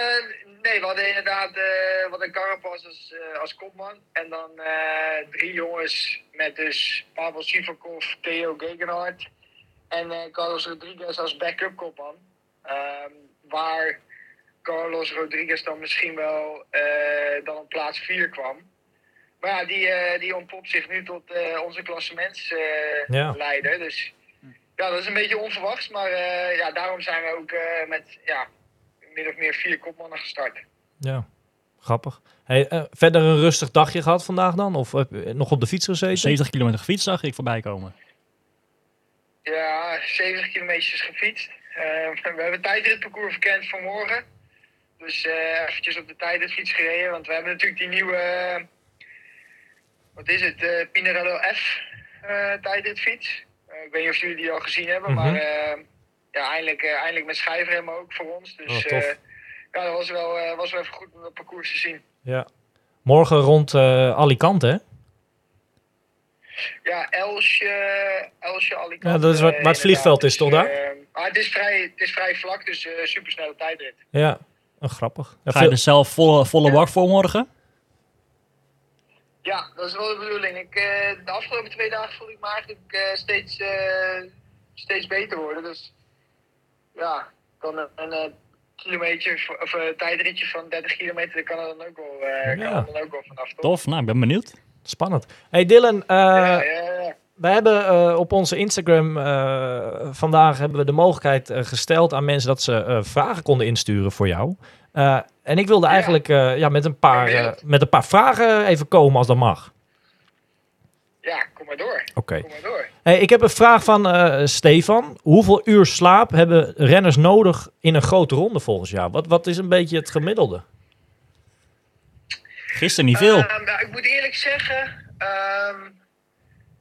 nee, we hadden inderdaad eh wat een Carapaz als, eh, als kopman. En dan eh, drie jongens met dus Pavel Sivakov, Theo Gegenhardt en eh, Carlos Rodriguez als backup kopman. Ehm, waar Carlos Rodriguez dan misschien wel eh, dan op plaats 4 kwam. Maar ja, die, eh, die ontpopt zich nu tot eh, onze klassementsleider. Ja. Dus ja, dat is een beetje onverwachts. Maar eh, ja, daarom zijn we ook eh, met ja, min of meer vier kopmannen gestart. Ja, grappig. Hey, eh, verder een rustig dagje gehad vandaag dan? Of heb je nog op de fiets gezeten? 70 kilometer gefietst zag ik voorbij komen. Ja, 70 kilometers gefietst. Eh, we hebben tijdritparcours verkend voor morgen. Dus eh eventjes op de tijdritfiets gereden. Want we hebben natuurlijk die nieuwe, wat is het, eh Pinarello F eh tijdritfiets. Eh, ik weet niet of jullie die al gezien hebben, Mhm. maar eh, ja, eindelijk, eh, eindelijk met schijfremmen ook voor ons. Dus Oh, tof. eh, ja, dat was wel, eh, was wel even goed om dat parcours te zien. Ja. Morgen rond eh, Alicante, hè? Ja, Elsje, Elsje Alicante. Ja, dat is waar- eh, waar het vliegveld is, toch, Dus, eh, maar het is vrij, het is vrij vlak, dus eh supersnelle tijdrit. Ja, oh, grappig. Ga je er zelf volle, volle bak voor morgen? Ja, dat is wel de bedoeling. Ik, eh, de afgelopen twee dagen voelde ik me eigenlijk eh, steeds, eh, steeds beter worden. Dus ja, kan een, een kilometer of een tijdritje van 30 kilometer, kan er dan ook wel, Ja. kan dan ook wel vanaf. Toch? Tof, nou, ik ben benieuwd. Spannend. Hey Dylan, ja, ja, ja. wij hebben op onze Instagram vandaag hebben we de mogelijkheid gesteld aan mensen dat ze vragen konden insturen voor jou. Eh, en ik wilde eigenlijk eh, ja, met, een paar, eh, met een paar vragen even komen als dat mag. ja, kom maar door. Oké. Kom maar door. Hey, ik heb een vraag van eh, Stefan. Hoeveel uur slaap hebben renners nodig in een grote ronde volgens jou? Wat, wat is een beetje het gemiddelde? Gisteren niet veel. Ehm, nou, ik moet eerlijk zeggen, ehm,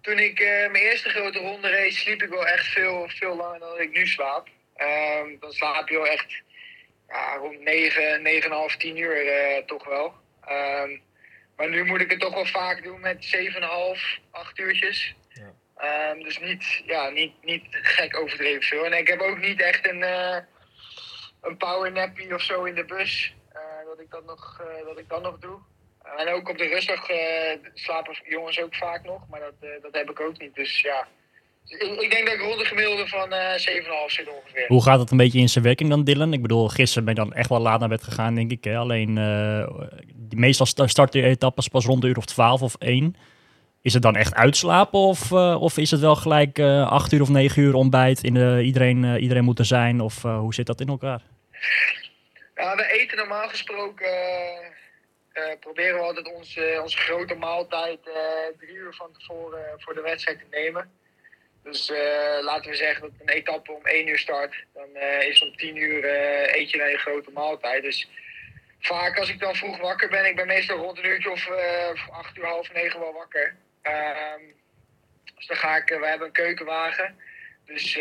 toen ik eh, mijn eerste grote ronde race, sliep ik wel echt veel, veel langer dan ik nu slaap. Ehm, dan slaap je wel echt ja, rond 9, 9,5, 10 uur eh, toch wel. Ehm, maar nu moet ik het toch wel vaak doen met 7,5, 8 uurtjes. Ehm, dus niet, ja, niet, niet gek overdreven veel. En ik heb ook niet echt een, eh een power nappy of zo in de bus. eh, dat, ik dat, nog, dat ik dat nog doe. En ook op de rustdag slapen jongens ook vaak nog, maar dat, dat heb ik ook niet. Dus ja, ik, denk dat ik rond de gemiddelde van eh 7,5 zit ongeveer. Hoe gaat het een beetje in zijn werking dan, Dylan? Ik bedoel, gisteren ben je dan echt wel laat naar bed gegaan, denk ik. Hè? Alleen, die meestal sta- starten de etappes pas rond de uur of 12 of 1. Is het dan echt uitslapen of, eh, of is het wel gelijk eh 8 uur of 9 uur ontbijt? In de, iedereen, iedereen moet er zijn? Of hoe zit dat in elkaar? Ja, we eten normaal gesproken, proberen we altijd onze, onze grote maaltijd eh, drie uur van tevoren voor de wedstrijd te nemen. Dus eh, laten we zeggen dat een etappe om één uur start. Dan eh, is om tien uur eh, eet je naar je grote maaltijd. Dus vaak als ik dan vroeg wakker ben, ik ben meestal rond een uurtje of acht uur, half negen wel wakker. Ehm, Dus dan ga ik, we hebben een keukenwagen. Dus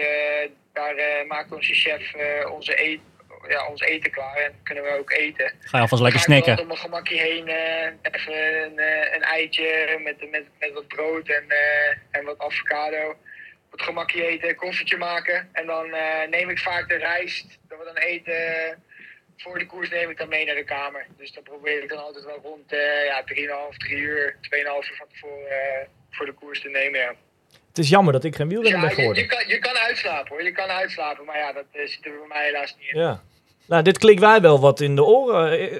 daar maakt onze chef onze, eet, ja, ons eten klaar en kunnen we ook eten. Ga je alvast lekker ik snacken. wel op mijn gemakje heen, even een, een eitje met, met, met wat brood en, en wat avocado. Het gemakje eten, koffietje maken. En dan eh, neem ik vaak de rijst, dat we dan eten voor de koers neem ik dan mee naar de kamer. Dus dan probeer ik dan altijd wel rond eh ja, 3,5, 3 uur, 2,5 uur van tevoren eh, voor de koers te nemen. Ja. Het is jammer dat ik geen wielrenner ja, ben je, geworden. je, kan, je kan uitslapen hoor, je kan uitslapen. Maar ja, dat eh, zit er bij mij helaas niet in. Ja. Nou, dit klikt wij wel wat in de oren. Eh,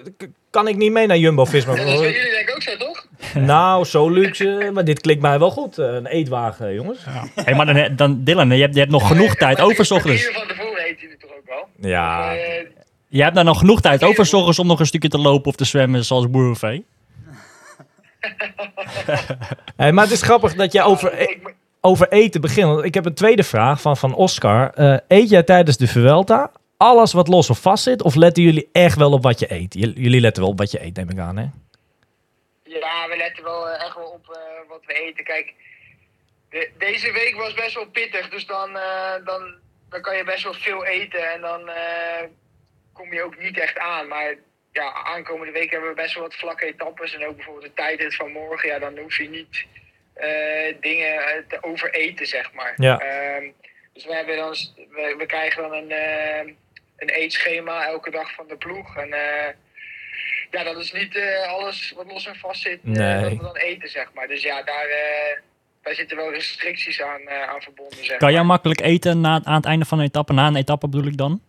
Kan ik niet mee naar Jumbo-Visma? Ja, dat jullie denk ik ook zo, toch? nou, zo luxe. Maar dit klikt mij wel goed. Eh, Een eetwagen, jongens. Hey, maar dan, dan Dylan, je hebt, je hebt nog genoeg Ja, tijd over ochtends. Van tevoren eet het toch ook wel? Ja. Je hebt daar nog genoeg tijd over ochtends om nog een stukje te lopen of te zwemmen zoals Boerenvee. Hey, maar het is grappig dat jij over, e- over eten begint. Ik heb een tweede vraag van, van Oscar. Eh, eet jij tijdens de Vuelta alles wat los of vast zit? Of letten jullie echt wel op wat je eet? Jullie letten wel op wat je eet, neem ik aan, hè? Ja, we letten wel eh, echt wel op eh, wat we eten. Kijk, de- deze week was best wel pittig, dus dan, eh, dan, dan kan je best wel veel eten en dan kom je ook niet echt aan. Maar ja, aankomende week hebben we best wel wat vlakke etappes en ook bijvoorbeeld de tijdrit van morgen. Ja, dan hoef je niet dingen te overeten, zeg maar. Ja. Ehm, dus we, hebben dan, we, we krijgen dan een, een eetschema elke dag van de ploeg. En eh, ja, dat is niet eh, alles wat los en vast zit, eh, Nee. dat we dan eten, zeg maar. Dus ja, daar, daar zitten wel restricties aan, aan verbonden, zeg Kan jij maar. makkelijk eten na, aan het einde van een etappe? Na een etappe bedoel ik dan?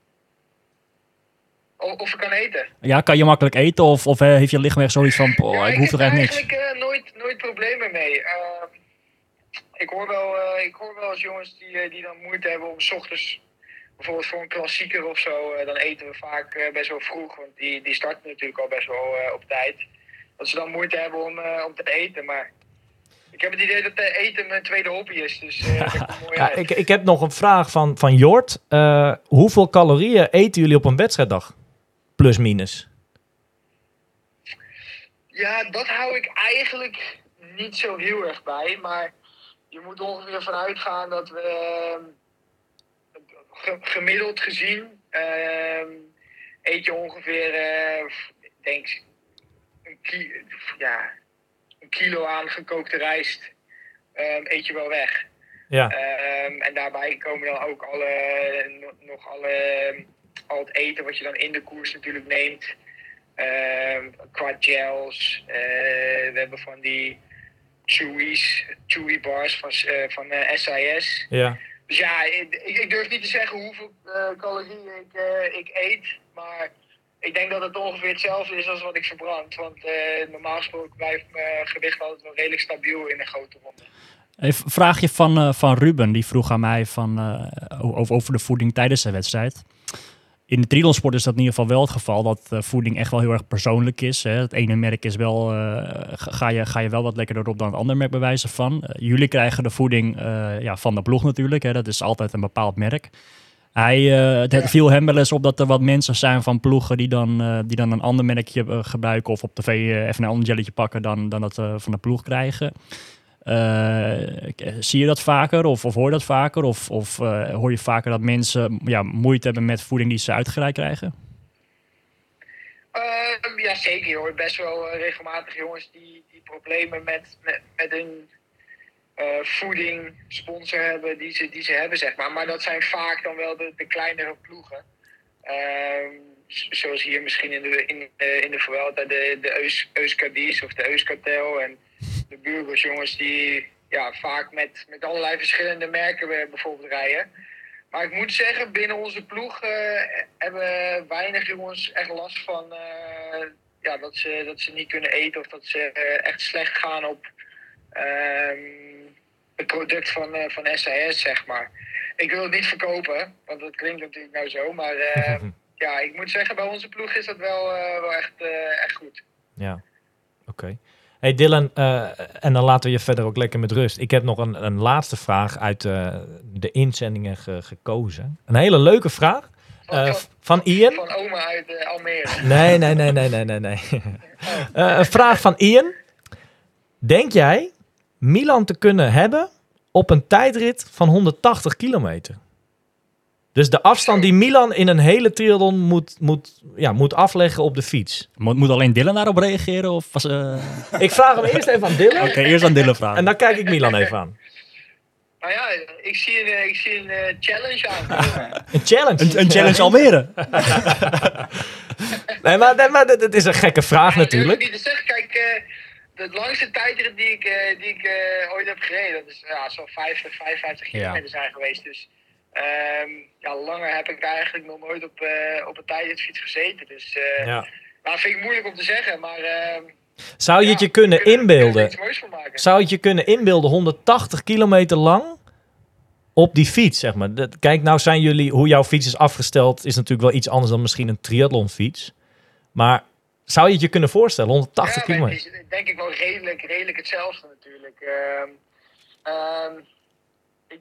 Of ik kan eten. Ja, kan je makkelijk eten of, of heeft je lichaam echt zoiets van, Ja, ik hoef er heb echt niks? eigenlijk eh, nooit, nooit problemen mee. Ehm, ik, hoor wel, ik hoor wel eens jongens die, die dan moeite hebben om s ochtends, bijvoorbeeld voor een klassieker of zo, eh, dan eten we vaak eh, best wel vroeg. Want die, die starten natuurlijk al best wel eh, op tijd. Dat ze dan moeite hebben om, om te eten. Maar ik heb het idee dat eten mijn tweede hobby is. Dus mooi Ja, ik, ik heb nog een vraag van, van Jort. Hoeveel calorieën eten jullie op een wedstrijddag? Plus minus. Ja, dat hou ik eigenlijk niet zo heel erg bij. Maar je moet ongeveer vanuit gaan dat we ehm, gemiddeld gezien ehm, eet je ongeveer, eh, denk een, ki ja, een kilo aan gekookte rijst ehm, eet je wel weg. Ja. Ehm, en daarbij komen dan ook alle, no- nog alle, al het eten wat je dan in de koers natuurlijk neemt. Ehm, qua gels. eh, we hebben van die chewies, chewy bars van, eh, van SIS. Ja. Dus ja, ik, durf niet te zeggen hoeveel eh, calorieën ik, eh, ik eet. Maar ik denk dat het ongeveer hetzelfde is als wat ik verbrand. Want eh, normaal gesproken blijft mijn gewicht altijd wel redelijk stabiel in een grote ronde. Een vraagje van, van Ruben, die vroeg aan mij van, over, over de voeding tijdens de wedstrijd. In de triathlonsport is dat in ieder geval wel het geval dat eh, voeding echt wel heel erg persoonlijk is. Hè. Het ene merk is wel, eh, ga, je, ga je wel wat lekkerder op dan het andere merk bij wijze van. Eh, jullie krijgen de voeding ja, van de ploeg natuurlijk, hè. dat is altijd een bepaald merk. Hij, het viel hem wel eens op dat er wat mensen zijn van ploegen die dan, die dan een ander merkje gebruiken of op tv even een ander jelletje pakken dan, dan dat van de ploeg krijgen. Eh, zie je dat vaker of, of hoor je dat vaker? Of, of eh, hoor je vaker dat mensen ja, moeite hebben met voeding die ze uitgereikt krijgen? Uh, ja, zeker. Je hoort best wel eh, regelmatig jongens die, die problemen met, met, met eh, voeding, sponsor hebben die ze, die ze hebben, zeg maar. Maar dat zijn vaak dan wel de, de kleinere ploegen. Ehm, zoals hier misschien in de, in, in de Vuelta, de, de of de Euskartel en de Burgos jongens die ja, vaak met, met allerlei verschillende merken eh, bijvoorbeeld rijden. Maar ik moet zeggen, binnen onze ploeg eh, hebben weinig jongens echt last van eh, ja, dat, ze, dat ze niet kunnen eten of dat ze echt slecht gaan op ehm, het product van, van SAS, zeg maar. Ik wil het niet verkopen, want dat klinkt natuurlijk nou zo, maar ja, ik moet zeggen, bij onze ploeg is dat wel, wel echt, echt goed. Ja, oké. Hey Dylan, eh, en dan laten we je verder ook lekker met rust. Ik heb nog een, een laatste vraag uit eh, de inzendingen ge- gekozen. Een hele leuke vraag. Van, eh, van, Ian. van oma uit Almere. Nee, nee, nee, nee, nee, nee. nee. Eh, een vraag van Ian. Denk jij Milan te kunnen hebben op een tijdrit van 180 kilometer. Dus de afstand die Milan in een hele triathlon moet, moet, ja, moet afleggen op de fiets. Moet, moet alleen Dylan daarop reageren? Of was, eh, Oké, Ik vraag hem eerst even aan Dylan eerst aan Dylan vragen. en dan kijk ik Milan even aan. Nou ja, ik zie een, eh, ik zie een eh, challenge aan. Een challenge. Een, een challenge Almere. Nee, maar, nee, maar dat, dat is een gekke vraag Ja, durf ik natuurlijk. niet te zeggen. Kijk, eh de langste tijdrit die ik, eh, die ik ooit heb gereden, dat is ja, zo'n 50, 55 Ja. kilometer zijn geweest. Dus ehm, ja, langer heb ik eigenlijk nog nooit op, eh, op een tijdritfiets gezeten. Dus eh Ja. nou, vind ik moeilijk om te zeggen. Maar ehm, Zou je het je kunnen inbeelden? Zou je het je kunnen inbeelden 180 kilometer lang op die fiets, zeg maar? Dat- Kijk, nou zijn jullie, hoe jouw fiets is afgesteld, is natuurlijk wel iets anders dan misschien een triathlonfiets. Maar zou je het je kunnen voorstellen, 180 ja, maar kilometer? is denk ik wel redelijk, redelijk hetzelfde natuurlijk. Ehm,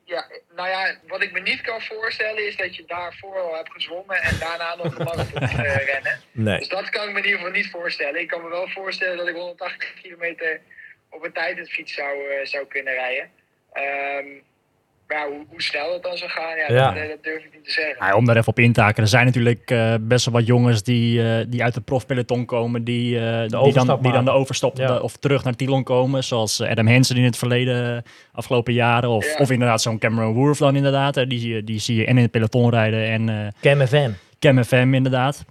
ja, nou ja, wat ik me niet kan voorstellen is dat je daarvoor al hebt gezwommen en daarna nog een marathon eh, rennen. Nee. Dus dat kan ik me in ieder geval niet voorstellen. Ik kan me wel voorstellen dat ik 180 kilometer op een tijdritfiets zou, eh, zou kunnen rijden. Ehm, maar ja, hoe, hoe snel dat dan zou gaan, ja, Ja. Dat, dat durf ik niet te zeggen. Nou, om daar even op in te haken. Er zijn natuurlijk eh, best wel wat jongens die, eh, die uit de profpeloton komen. Die, eh, die, dan, die dan de overstap Ja. of terug naar Tilon komen. Zoals Adam Hansen in het verleden, afgelopen jaren. Of, Ja. of inderdaad zo'n Cameron Worth dan inderdaad. hè. Die, zie je- die zie je en in het peloton rijden en eh Cam FM. Cam FM inderdaad.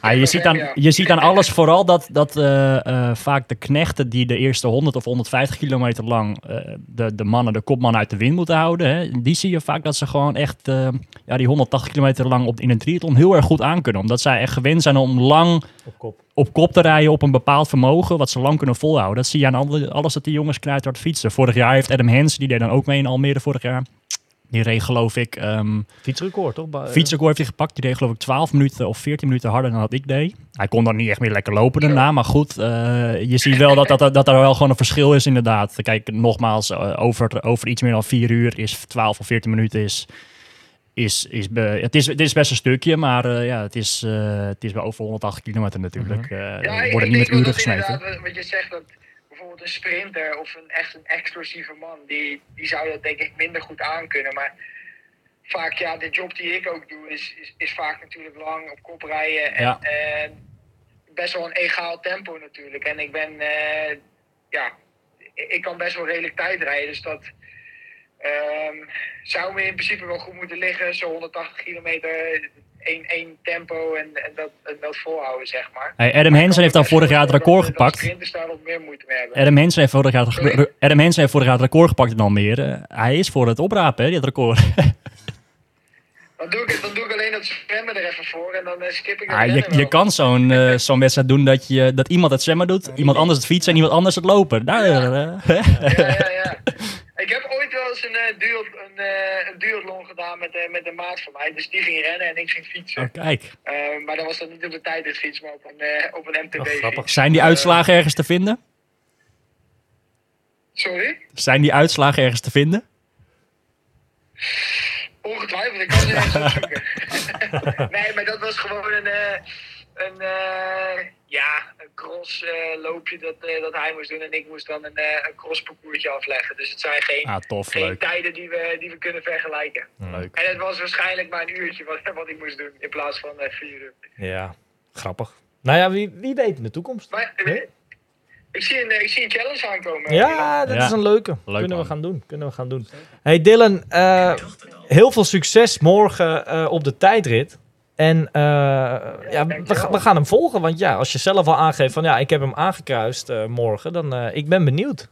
Ah, je, ziet aan, je ziet aan alles vooral dat, dat eh, eh, vaak de knechten die de eerste 100 of 150 kilometer lang eh, de, de mannen, de kopmannen uit de wind moeten houden. Hè, die zie je vaak dat ze gewoon echt eh, ja, die 180 kilometer lang op, in een triathlon heel erg goed aankunnen. Omdat zij echt gewend zijn om lang Op kop. op kop te rijden op een bepaald vermogen, wat ze lang kunnen volhouden. Dat zie je aan alle- alles dat die jongens knijterhard fietsen. Vorig jaar heeft Adam Hens, die deed dan ook mee in Almere vorig jaar. Die reed geloof ik, ehm Fietsrecord, toch? Ba- fietsrecord heeft hij gepakt. Die deed geloof ik 12 minuten of 14 minuten harder dan dat ik deed. Hij kon dan niet echt meer lekker lopen daarna, maar goed. eh, je ziet wel dat, dat, dat er wel gewoon een verschil is inderdaad. Kijk, nogmaals, eh, over, over iets meer dan 4 uur is 12 of 14 minuten is... Is, is be- het, is, het is best een stukje, maar eh, ja, het is, eh, het is wel over 180 kilometer natuurlijk. Ja, ik, worden niet met uren gesmeten. wat je zegt, dat bijvoorbeeld een sprinter of een echt een explosieve man, die, die zou dat denk ik minder goed aankunnen. Maar vaak, ja, de job die ik ook doe, is, is, is vaak natuurlijk lang op kop rijden en, Ja. en best wel een egaal tempo natuurlijk. En ik ben, eh, ja, ik kan best wel redelijk tijd rijden, dus dat ehm, zou me in principe wel goed moeten liggen, zo 180 kilometer, één, één tempo en, en, dat, en dat volhouden, zeg maar. Hey, Adam Hansen heeft dan vorig jaar het record gepakt. Meer moeite mee hebben. Adam Hansen heeft vorig jaar, het- Sorry? Adam Hansen heeft vorig jaar het record gepakt in Almere. Hij is voor het oprapen, hè, dit record. Dan doe, ik, dan doe ik alleen dat zwemmen er even voor en dan eh, skip ik dat Ah, je, je wel. kan zo'n eh, zo'n wedstrijd doen dat, je, dat iemand het zwemmen doet, iemand anders het fietsen en iemand anders het lopen. Daar, eh, Ja, ja, ja. Ik heb ooit wel eens een, eh duo, een, eh, een gedaan met, eh, met een maat van mij. Dus die ging rennen en ik ging fietsen. oh, kijk. Maar dat was dan niet op de tijdritfiets, maar op een, op een Oh, MTB-fiets. grappig. Zijn die uitslagen ergens te vinden? Sorry? Zijn die uitslagen ergens te vinden? Ongetwijfeld, ik kan ze opzoeken. nee, maar dat was gewoon een, een, eh, ja, een cross eh, loopje dat, eh, dat hij moest doen. En ik moest dan een, eh een cross parcoursje afleggen. Dus het zijn geen, Ah, tof, geen leuk. tijden die we, die we kunnen vergelijken. leuk. En het was waarschijnlijk maar een uurtje wat, wat ik moest doen in plaats van eh, vier uur. Ja, grappig. Nou ja, wie, wie weet in de toekomst. Maar ik, zie een, ik zie een challenge aankomen. Ja, dat Ja. is een leuke. Leuk, kunnen we gaan doen. Kunnen we gaan doen. Hey Dylan, eh, heel veel succes morgen eh, op de tijdrit. En eh, ja, we, gaan hem volgen. Want ja, als je zelf al aangeeft van ja, ik heb hem aangekruist eh, morgen, dan eh, ik ben benieuwd.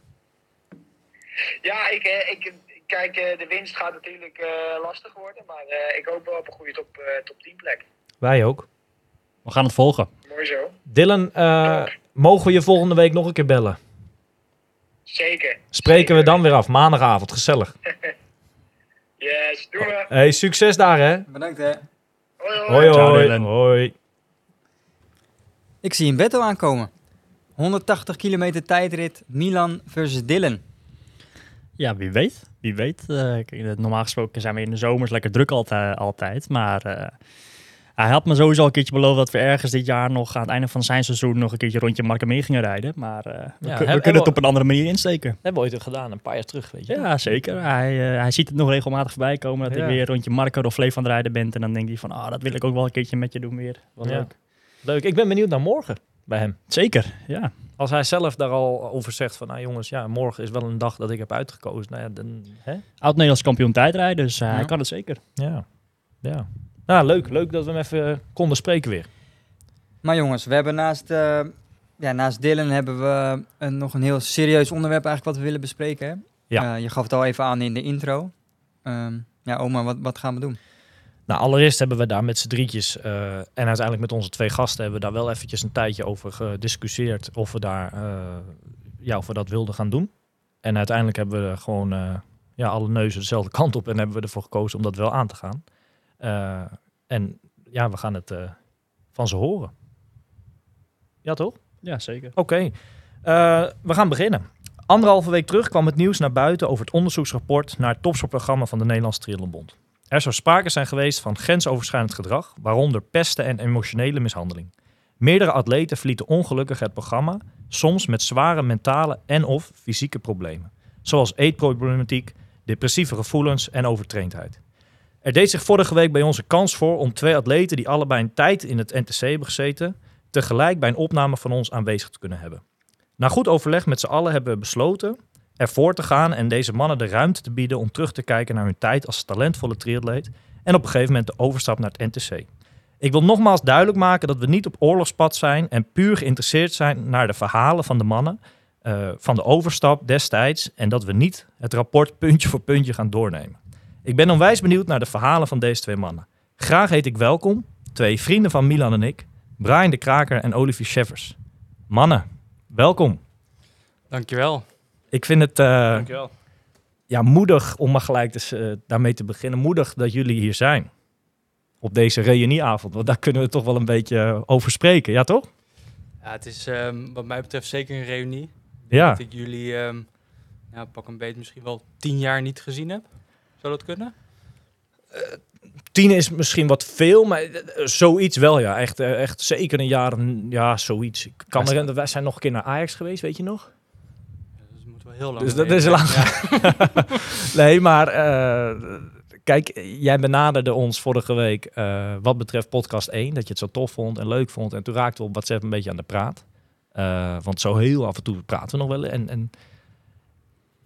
Ja, ik, ik, kijk, eh, de winst gaat natuurlijk eh, lastig worden. Maar eh, ik hoop wel op een goede top, eh, top 10 plek. Wij ook. We gaan het volgen. Mooi zo. Dylan, eh, mogen we je volgende week nog een keer bellen? Zeker. Spreken we dan weer af. Maandagavond, gezellig. Yes, doen we. Hey, succes daar hè. Bedankt hè. Hoi, hoi. Hoi Ciao, hoi. Dylan. hoi. Ik zie een battle aankomen. 180 kilometer tijdrit Milan versus Dylan. Ja, wie weet. Wie weet. Eh, kijk, eh, normaal gesproken zijn we in de zomers lekker druk altijd. altijd maar eh, Hij had me sowieso een keertje beloofd dat we ergens dit jaar nog aan het einde van zijn seizoen nog een keertje rondje Marken mee gingen rijden. Maar eh, we, Ja, kun- we hebben- kunnen het op een andere manier insteken. hebben we ooit al gedaan, een paar jaar terug, weet je. Ja, zeker. Hij, eh, hij ziet het nog regelmatig voorbij komen dat Ja. ik weer rondje Marco of Fleef aan het rijden ben. En dan denkt hij van, ah, dat wil ik ook wel een keertje met je doen weer. Wat leuk. Leuk. Ik ben benieuwd naar morgen bij hem. Zeker, ja. Als hij zelf daar al over zegt van, nou jongens, ja, morgen is wel een dag dat ik heb uitgekozen. Nou ja, dan, hè? Oud-Nederlands kampioen tijdrijden, dus eh, hij kan het zeker. Ja. Ja. Nou, leuk. Leuk dat we hem even eh, konden spreken weer. Maar jongens, we hebben naast, eh, ja, naast Dylan hebben we een, nog een heel serieus onderwerp eigenlijk wat we willen bespreken. Hè? Ja. Eh, je gaf het al even aan in de intro. Ehm, ja, oma, wat, wat gaan we doen? Nou, allereerst hebben we daar met z'n drietjes eh, en uiteindelijk met onze twee gasten hebben we daar wel eventjes een tijdje over gediscussieerd of we daar, eh, ja, of we dat wilden gaan doen. En uiteindelijk hebben we gewoon eh, ja, alle neuzen dezelfde kant op en hebben we ervoor gekozen om dat wel aan te gaan. Eh, en ja, we gaan het eh, van ze horen. Ja, toch? Ja, zeker. Oké, Eh, we gaan beginnen. Anderhalve week terug kwam het nieuws naar buiten over het onderzoeksrapport naar het topsportprogramma van de Nederlandse Triathlonbond. Er zou sprake zijn geweest van grensoverschrijdend gedrag, waaronder pesten en emotionele mishandeling. Meerdere atleten verlieten ongelukkig het programma, soms met zware mentale en of fysieke problemen, zoals eetproblematiek, depressieve gevoelens en overtraindheid. Er deed zich vorige week bij ons een kans voor om twee atleten die allebei een tijd in het NTC hebben gezeten, tegelijk bij een opname van ons aanwezig te kunnen hebben. Na goed overleg met z'n allen hebben we besloten ervoor te gaan en deze mannen de ruimte te bieden om terug te kijken naar hun tijd als talentvolle triatleet en op een gegeven moment de overstap naar het NTC. Ik wil nogmaals duidelijk maken dat we niet op oorlogspad zijn en puur geïnteresseerd zijn naar de verhalen van de mannen eh, van de overstap destijds en dat we niet het rapport puntje voor puntje gaan doornemen. Ik ben onwijs benieuwd naar de verhalen van deze twee mannen. Graag heet ik welkom twee vrienden van Milan en ik, Brian de Kraker en Olivier Scheffers. Mannen, welkom. Dankjewel. Ik vind het eh, Dankjewel. ja, moedig om maar gelijk dus, eh, daarmee te beginnen. Moedig dat jullie hier zijn. Op deze reunieavond. Want daar kunnen we toch wel een beetje over spreken. Ja, toch? Ja, het is ehm, wat mij betreft zeker een reunie. Ja. Dat ik jullie ehm, ja, pak een beetje misschien wel tien jaar niet gezien heb. Zou dat kunnen? Tien is misschien wat veel, maar eh, zoiets wel, ja. Echt, eh, echt zeker een jaar, ja, zoiets. Ik kan me Wij zijn nog een keer naar Ajax geweest, weet je nog? Ja, Dus dat moet wel heel lang Dus dat is lang. Ja. nee, maar eh, kijk, jij benaderde ons vorige week eh, wat betreft podcast 1, dat je het zo tof vond en leuk vond. En toen raakten we op WhatsApp een beetje aan de praat. Eh, want zo heel af en toe praten we nog wel. En, en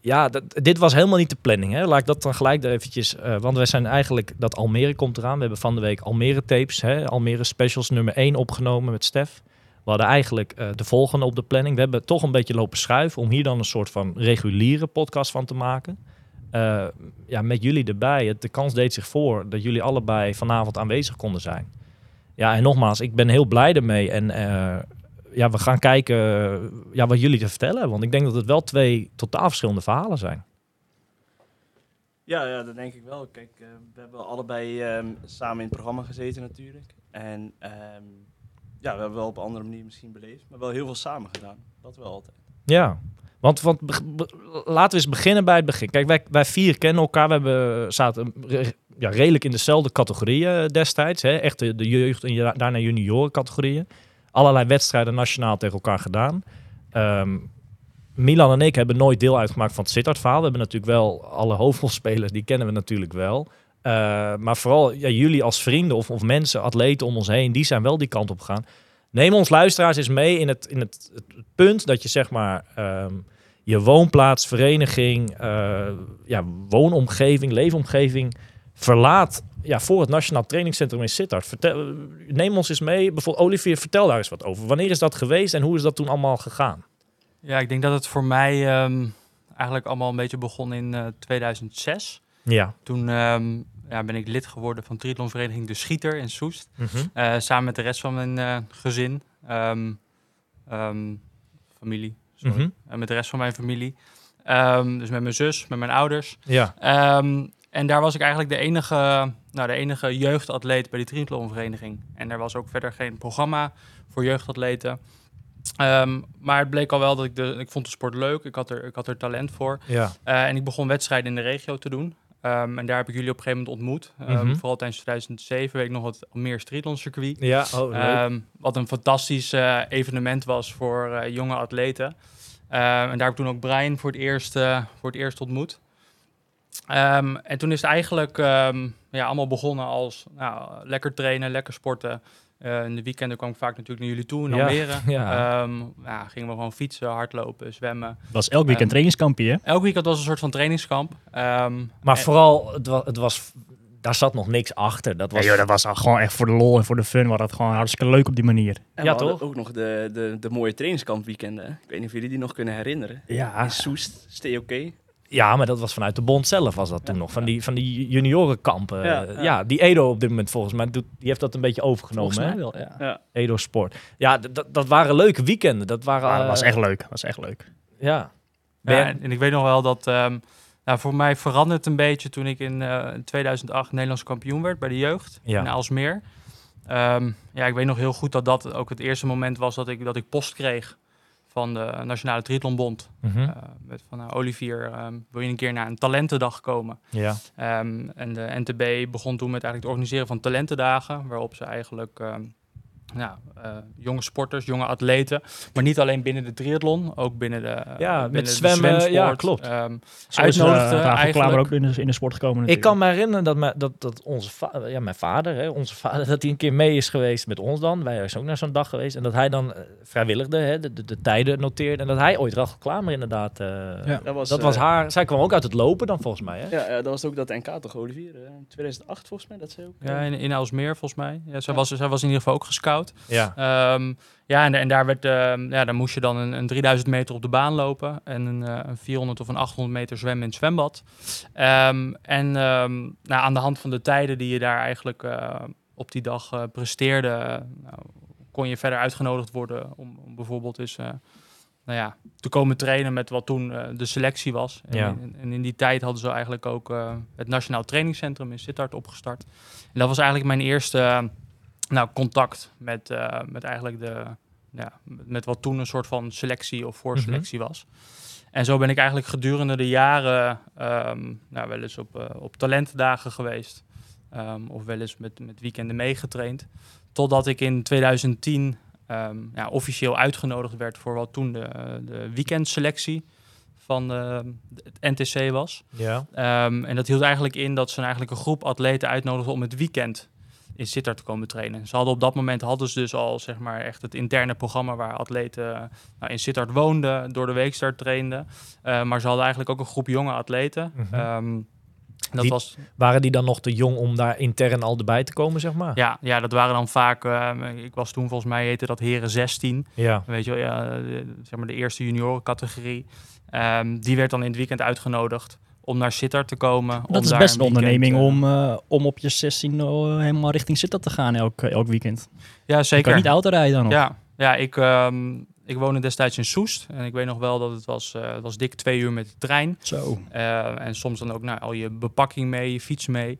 ja, dit was helemaal niet de planning. Hè? Laat ik dat dan gelijk er eventjes... eh, want wij zijn eigenlijk... Dat Almere komt eraan. We hebben van de week Almere tapes. Hè? Almere specials nummer 1 opgenomen met Stef. We hadden eigenlijk eh, de volgende op de planning. We hebben toch een beetje lopen schuiven... om hier dan een soort van reguliere podcast van te maken. Eh, ja, met jullie erbij. Het, de kans deed zich voor dat jullie allebei vanavond aanwezig konden zijn. Ja, en nogmaals, ik ben heel blij ermee. En ja, we gaan kijken eh, ja, wat jullie te vertellen. Want ik denk dat het wel twee totaal verschillende verhalen zijn. Ja, ja, dat denk ik wel. Kijk, eh, we hebben allebei ehm, samen in het programma gezeten natuurlijk. En ehm, ja, we hebben wel op een andere manier misschien beleefd, maar wel heel veel samen gedaan. Dat wel altijd. Ja, want, want laten we eens beginnen bij het begin. Kijk, wij, wij vier kennen elkaar. We hebben, zaten re- ja, redelijk in dezelfde categorieën destijds. Hè? Echt de, de jeugd- en daarna junioren categorieën. Allerlei wedstrijden nationaal tegen elkaar gedaan. Ehm, Milan en ik hebben nooit deel uitgemaakt van het Sittard-verhaal. We hebben natuurlijk wel alle hoofdrolspelers, die kennen we natuurlijk wel. Eh, maar vooral ja, jullie als vrienden of, of mensen, atleten om ons heen, die zijn wel die kant op gegaan. Neem ons luisteraars eens mee in het, in het, het punt dat je zeg maar ehm, je woonplaats, vereniging, eh, ja, woonomgeving, leefomgeving verlaat ja, voor het Nationaal Trainingscentrum in Sittard. Vertel, neem ons eens mee. Bijvoorbeeld Olivier, vertel daar eens wat over. Wanneer is dat geweest en hoe is dat toen allemaal gegaan? Ja, ik denk dat het voor mij ehm, eigenlijk allemaal een beetje begon in eh, 2006. Ja. Toen ehm, ja, ben ik lid geworden van triathlonvereniging De Schieter in Soest. Mhm. Eh, samen met de rest van mijn eh, gezin. ehm, familie, sorry. Mhm. Eh, met de rest van mijn familie. Dus met mijn zus, met mijn ouders. Ja. En daar was ik eigenlijk de enige, nou, de enige jeugdatleet bij die triathlonvereniging. En er was ook verder geen programma voor jeugdatleten. Ehm, maar het bleek al wel dat ik de, ik vond de sport leuk. Ik had er, ik had er talent voor. Ja. Eh, en ik begon wedstrijden in de regio te doen. Ehm, en daar heb ik jullie op een gegeven moment ontmoet. Ehm, Mhm. Vooral tijdens 2007 weet ik nog het Almere Triathlon circuit. Ja, oh, wat een fantastisch eh, evenement was voor eh, jonge atleten. En daar heb ik toen ook Brian voor het eerst, voor het eerst ontmoet. Ehm, en toen is het eigenlijk ehm, ja, allemaal begonnen als nou, lekker trainen, lekker sporten. Eh, in de weekenden kwam ik vaak natuurlijk naar jullie toe in Ja, Almere. ja. Ehm, ja, gingen we gewoon fietsen, hardlopen, zwemmen. was elk weekend trainingskampje, hè? Elk weekend was een soort van trainingskamp. Ehm, maar en- vooral, het was, het was, daar zat nog niks achter. Dat was, Ja, joh, dat was al gewoon echt voor de lol en voor de fun. Was dat gewoon hartstikke leuk op die manier. En Ja, toch? ook nog de, de, de mooie trainingskampweekenden. hè. Ik weet niet of jullie die nog kunnen herinneren. Ja, In Soest, stay oké. Ja, maar dat was vanuit de bond zelf was dat toen nog. Van die, van die juniorenkampen. Ja, Ja, ja. die Edo op dit moment volgens mij, doet, die heeft dat een beetje overgenomen. volgens mij hè? wel, ja. Ja. Edo Sport. Ja, dat- dat waren leuke weekenden. Dat waren... Ja, dat was eh, echt leuk. Dat was echt leuk. Ja. En, en ik weet nog wel dat ehm, nou, voor mij veranderde het een beetje toen ik in eh, 2008 Nederlands kampioen werd bij de jeugd Ja. in Aalsmeer. Ehm, ja, ik weet nog heel goed dat dat ook het eerste moment was dat ik, dat ik post kreeg van de Nationale Triathlonbond. Mhm. Eh, met van nou, Olivier, ehm, wil je een keer naar een talentendag komen? ja. Ehm, en de NTB begon toen met eigenlijk het organiseren van talentendagen, waarop ze eigenlijk ehm, nou, eh, jonge sporters, jonge atleten, maar niet alleen binnen de triathlon, ook binnen de, eh, Ja, binnen met de zwemmen, ja, klopt. ehm, eh, uitnodigde Rafael eigenlijk- ook in de, in de sport gekomen Ik kan me herinneren dat, mijn- dat, dat onze ja, mijn vader, hè, onze vader, dat hij een keer mee is geweest met ons dan. Wij zijn ook naar zo'n dag geweest. En dat hij dan eh, vrijwilligde, hè, de, de, de tijden noteerde. En dat hij ooit Rachel Klamer inderdaad... eh, Ja. Dat was, Dat was haar... Zij kwam ook uit het lopen dan volgens mij, hè? Ja, ja, dat was ook dat NK toch, Olivier? eh, In 2008 volgens mij, dat ze ook... Ja, in, in Aalsmeer volgens mij. Ja, zij, Ja. was, zij was in ieder geval ook gescout. Ja. Ehm, ja, en, en daar werd, ehm, ja, dan moest je dan een, een 3000 meter op de baan lopen en een, eh, een 400 of een 800 meter zwemmen in het zwembad. Ehm, en nou, aan de hand van de tijden die je daar eigenlijk eh, op die dag eh, presteerde, nou, kon je verder uitgenodigd worden om, om bijvoorbeeld eens nou ja, te komen trainen met wat toen de selectie was. En, Ja. in, en in die tijd hadden ze eigenlijk ook het Nationaal Trainingscentrum in Sittard opgestart. En dat was eigenlijk mijn eerste nou, contact met, eh, met eigenlijk de, ja, met wat toen een soort van selectie of voorselectie was. En zo ben ik eigenlijk gedurende de jaren ehm, nou, wel eens op, eh, op talentendagen geweest. Ehm, of wel eens met, met weekenden meegetraind. Totdat ik in 2010 ehm, ja, officieel uitgenodigd werd voor wat toen de, de weekendselectie van de, het NTC was. Ja. En dat hield eigenlijk in dat ze eigenlijk een groep atleten uitnodigden om het weekend in Sittard te komen trainen. Ze hadden op dat moment hadden ze dus al zeg maar echt het interne programma waar atleten eh, nou, in Sittard woonden, door de week start trainden. Eh, maar ze hadden eigenlijk ook een groep jonge atleten. Mhm. Ehm, dat Die- was Waren die dan nog te jong om daar intern al erbij te komen, zeg maar? ja, ja, dat waren dan vaak. eh, ik was toen volgens mij heette dat Heren 16. Ja. Weet je wel, ja, de, zeg maar de eerste juniorencategorie. Ehm, die werd dan in het weekend uitgenodigd om naar Sittard te komen. om Dat is daar best een onderneming eh, om, eh, om op je 16 eh, helemaal richting Sittard te gaan elk, elk weekend. Ja, Je kan zeker. niet auto rijden dan nog. Ja, ja ik, ehm, ik woonde destijds in Soest. En ik weet nog wel dat het was, het was dik twee uur met de trein. Zo. En soms dan ook nou, al je bepakking mee, je fiets mee.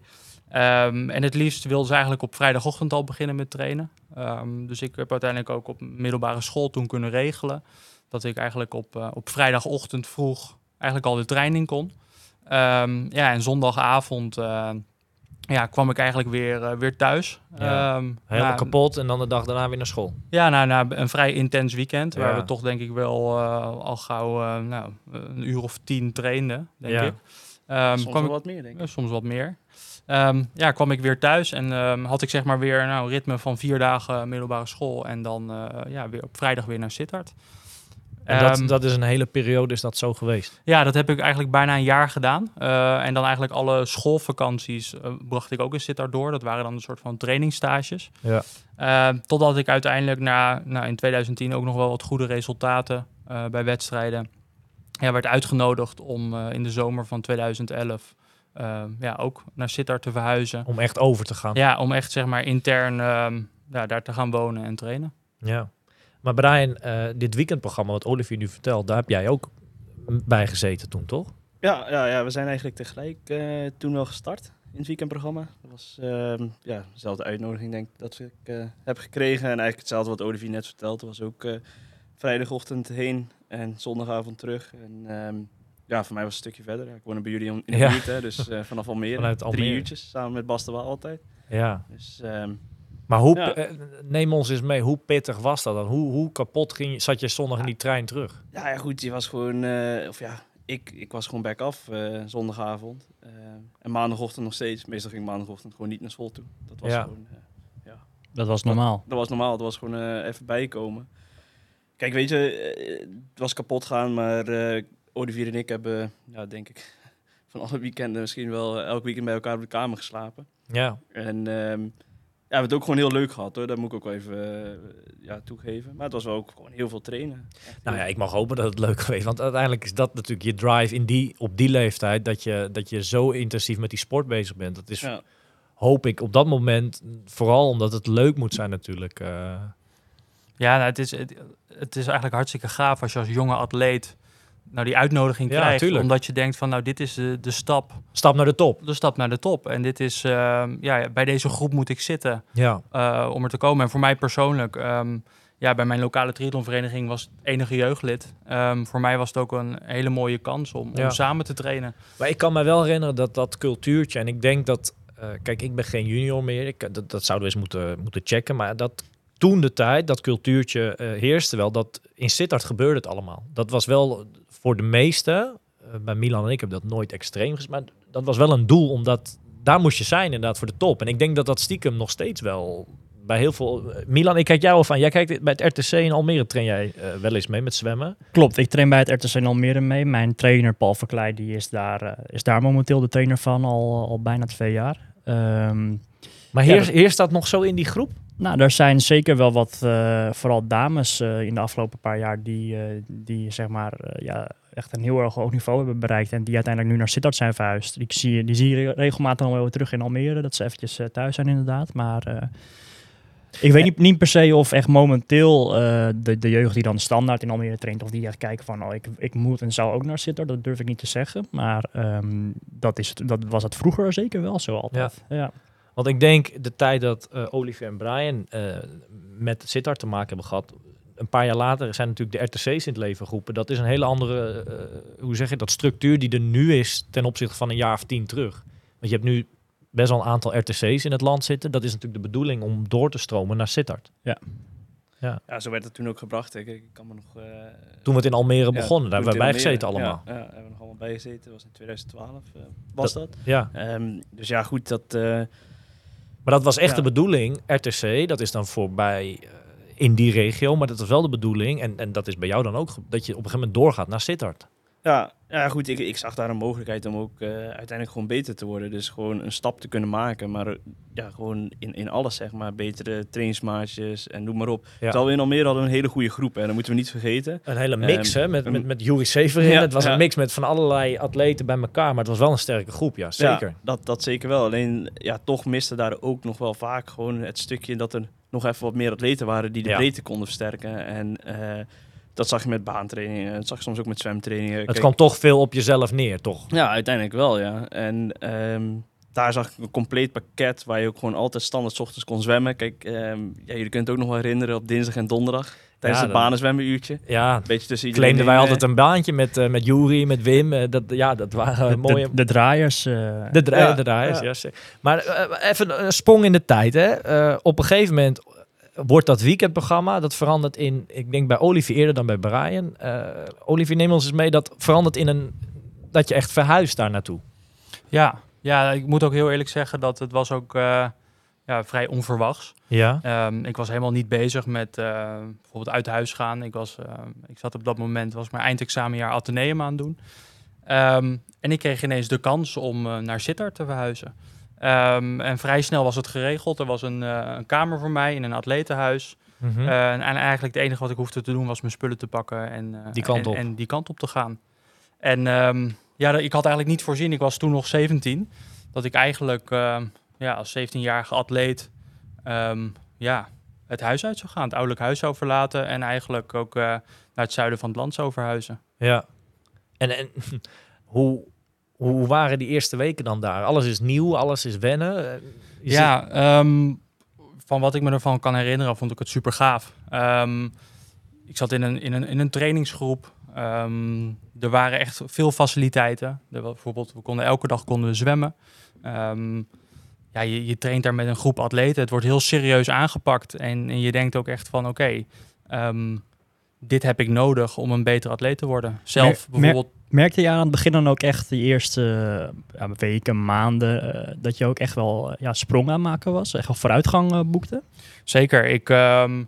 Ehm, en het liefst wilden ze eigenlijk op vrijdagochtend al beginnen met trainen. Ehm, dus ik heb uiteindelijk ook op middelbare school toen kunnen regelen. Dat ik eigenlijk op, op vrijdagochtend vroeg eigenlijk al de trein in kon. Ehm, ja, en zondagavond eh, ja, kwam ik eigenlijk weer, eh, weer thuis. Ja. Ehm, Helemaal na- kapot en dan de dag daarna weer naar school. ja, na, na een vrij intens weekend. Waar we toch denk ik wel eh, al gauw eh, nou, een uur of tien trainden, denk Ja. ik. Ehm, Soms kwam wel ik, wat meer, denk ik. ja, soms wat meer. Ehm, ja, kwam ik weer thuis en ehm, had ik zeg maar weer nou, een ritme van vier dagen middelbare school. En dan eh, ja, weer op vrijdag weer naar Sittard. En dat, Ehm, dat is een hele periode is dat zo geweest. ja, dat heb ik eigenlijk bijna een jaar gedaan. Eh, en dan eigenlijk alle schoolvakanties eh, bracht ik ook in Sittard door. Dat waren dan een soort van trainingsstages. Ja. Eh, totdat ik uiteindelijk na, nou, in 2010 ook nog wel wat goede resultaten eh, bij wedstrijden ja, werd uitgenodigd om in de zomer van 2011 eh, ja, ook naar Sittard te verhuizen. Om echt over te gaan. Ja, om echt zeg maar intern ehm, ja, daar te gaan wonen en trainen. Ja. Maar Brian, eh, dit weekendprogramma wat Olivier nu vertelt, daar heb jij ook bij gezeten toen, toch? Ja, ja, ja, we zijn eigenlijk tegelijk eh, toen wel gestart in het weekendprogramma. Dat was ehm, ja, dezelfde uitnodiging denk ik dat ik eh, heb gekregen. En eigenlijk hetzelfde wat Olivier net vertelde. was ook vrijdagochtend heen en zondagavond terug. En ehm, ja, voor mij was het een stukje verder. Ik woonde bij jullie in de Ja. buurt, hè, dus vanaf Almere. Vanuit Almere. Drie uurtjes, samen met Bas de Waal altijd. Ja. Dus ehm, Maar hoe, Ja. eh, neem ons eens mee, hoe pittig was dat dan? Hoe, hoe kapot ging je, zat je zondag in die trein terug? ja, ja, goed, je was gewoon, eh, of ja, ik, ik was gewoon back af eh, zondagavond. En maandagochtend nog steeds. Meestal ging ik maandagochtend gewoon niet naar school toe. Dat was Ja. gewoon, eh, Dat was normaal. dat was normaal. Dat was gewoon eh, even bijkomen. Kijk, weet je, het was kapot gaan, maar eh, Olivier en ik hebben, ja, denk ik, van alle weekenden misschien wel elk weekend bij elkaar op de kamer geslapen. Ja. En ehm, ja, we hebben het ook gewoon heel leuk gehad hoor. Dat moet ik ook wel even eh, ja, toegeven. Maar het was wel ook gewoon heel veel trainen. Echt Nou ja, ik mag hopen dat het leuk geweest Want uiteindelijk is dat natuurlijk je drive in die, op die leeftijd. Dat je, dat je zo intensief met die sport bezig bent. Dat is, ja. hoop ik, op dat moment. Vooral omdat het leuk moet zijn natuurlijk. eh, Ja, nou, het, is, het, het is eigenlijk hartstikke gaaf als je als jonge atleet nou die uitnodiging Ja, krijgt. tuurlijk. Omdat je denkt van nou dit is de, de stap, stap naar de top. de stap naar de top. En dit is, ehm, ja, bij deze groep moet ik zitten Ja. eh, om er te komen. En voor mij persoonlijk, ehm, ja, bij mijn lokale triathlonvereniging was het enige jeugdlid. Ehm, voor mij was het ook een hele mooie kans om, Ja. om samen te trainen. Maar ik kan me wel herinneren dat dat cultuurtje, en ik denk dat, eh, kijk, ik ben geen junior meer, ik, dat, dat zouden we eens moeten, moeten checken, maar dat toen de tijd, dat cultuurtje eh, heerste wel, dat in Sittard gebeurde het allemaal. Dat was wel voor de meesten, eh, bij Milan en ik heb dat nooit extreem gezien, maar dat was wel een doel, omdat daar moest je zijn inderdaad voor de top. En ik denk dat dat stiekem nog steeds wel bij heel veel... eh, Milan, ik kijk jou al van, jij kijkt bij het RTC in Almere, train jij wel eens mee met zwemmen? Klopt, ik train bij het RTC in Almere mee. Mijn trainer Paul Verkleij die is, daar, is daar momenteel de trainer van al, al bijna twee jaar. Ehm, Maar Ja, heerst, dat- heerst dat nog zo in die groep? Nou, er zijn zeker wel wat, eh, vooral dames eh, in de afgelopen paar jaar die, eh, die zeg maar, ja, echt een heel erg hoog niveau hebben bereikt en die uiteindelijk nu naar Sittard zijn verhuisd. Die zie, je- die zie je regelmatig nog wel weer terug in Almere, dat ze eventjes thuis zijn inderdaad. Maar ik weet niet, niet per se of echt momenteel de, de jeugd die dan standaard in Almere traint, of die echt kijken van, oh, ik, ik moet en zou ook naar Sittard, dat durf ik niet te zeggen. Maar ehm, dat, is, het- dat was het vroeger zeker wel zo altijd. Ja. Want ik denk de tijd dat eh, Olivier en Brian eh, met Sittard te maken hebben gehad. Een paar jaar later zijn natuurlijk de RTC's in het leven geroepen. Dat is een hele andere, eh, hoe zeg je dat, structuur die er nu is ten opzichte van een jaar of tien terug. Want je hebt nu best wel een aantal RTC's in het land zitten. Dat is natuurlijk de bedoeling om door te stromen naar Sittard. ja, zo werd het toen ook gebracht. Ik, ik kan me nog... eh, Toen we het in Almere ja, begonnen, daar hebben wij het in gezeten allemaal. Ja, ja, hebben we nog allemaal bij gezeten. Dat was in 2012, eh, was dat. Ja. Ehm, dus ja, goed, dat... eh, Maar dat was echt Ja. de bedoeling. RTC, dat is dan voorbij eh, in die regio. Maar dat was wel de bedoeling. En, en dat is bij jou dan ook. Dat je op een gegeven moment doorgaat naar Sittard. Ja, ja goed, ik, ik zag daar een mogelijkheid om ook eh, uiteindelijk gewoon beter te worden. Dus gewoon een stap te kunnen maken, maar eh, ja, gewoon in, in alles zeg maar. Betere trainingsmaatjes en noem maar op. Terwijl we in Almere hadden we een hele goede groep en dat moeten we niet vergeten. Een hele mix, Ehm, hè? Met, met, met Juri Severin. Ja, het was ja. een mix met van allerlei atleten bij elkaar. Maar het was wel een sterke groep, ja. Zeker. Dat, dat zeker wel. Alleen ja, toch miste daar ook nog wel vaak gewoon het stukje dat er nog even wat meer atleten waren die de breedte konden versterken. En eh, dat zag je met baantrainingen, dat zag je soms ook met zwemtrainingen. het Kijk, kwam toch veel op jezelf neer, toch? Ja, uiteindelijk wel, ja. En ehm, daar zag ik een compleet pakket waar je ook gewoon altijd standaard 's ochtends kon zwemmen. Kijk, ehm, ja, jullie kunnen het ook nog wel herinneren op dinsdag en donderdag. Tijdens Ja, het banenzwemmenuurtje. Ja, Een beetje tussen iedereen claimden wij altijd een baantje met, eh met Juri, met Wim. Eh, dat, ja, dat waren De, mooie... de, de draaiers. eh, De, dra Ja, de draaiers, ja. Maar even een sprong in de tijd. Hè. Eh, op een gegeven moment wordt dat weekendprogramma, dat verandert in, ik denk bij Olivier eerder dan bij Brian. Eh Olivier, neem ons eens mee, dat verandert in een, dat je echt verhuist daar naartoe. Ja, ja, ik moet ook heel eerlijk zeggen dat het was ook eh, ja, vrij onverwachts. Ja. Ehm, ik was helemaal niet bezig met eh, bijvoorbeeld uit huis gaan. Ik, was, eh, ik zat op dat moment, was mijn eindexamenjaar Atheneum aan het doen. Ehm, en ik kreeg ineens de kans om naar Sittard te verhuizen. Ehm, en vrij snel was het geregeld. Er was een, eh, een kamer voor mij in een atletenhuis. Mhm. Eh, en eigenlijk het enige wat ik hoefde te doen was mijn spullen te pakken en, eh, Die kant en, op. en die kant op te gaan. En ehm, ja, ik had eigenlijk niet voorzien, ik was toen nog 17, dat ik eigenlijk ehm, ja, als 17-jarige atleet ja, het huis uit zou gaan, het ouderlijk huis zou verlaten en eigenlijk ook naar het zuiden van het land zou verhuizen. Ja. En, en hoe, hoe waren die eerste weken dan daar? Alles is nieuw, alles is wennen. Eh, Ja, ehm, van wat ik me ervan kan herinneren, vond ik het super gaaf. Ehm, ik zat in een, in een, in een trainingsgroep. Ehm, er waren echt veel faciliteiten. Er bijvoorbeeld, we konden elke dag konden we zwemmen. Ja, je, je traint daar met een groep atleten. Het wordt heel serieus aangepakt. En, en je denkt ook echt van, oké, dit heb ik nodig om een betere atleet te worden. Zelf mer- bijvoorbeeld... Merkte je aan het begin dan ook echt de eerste eh, ja, weken, maanden, eh, dat je ook echt wel eh, ja, sprong aan maken was? Echt wel vooruitgang boekte? Zeker. Ik, ehm,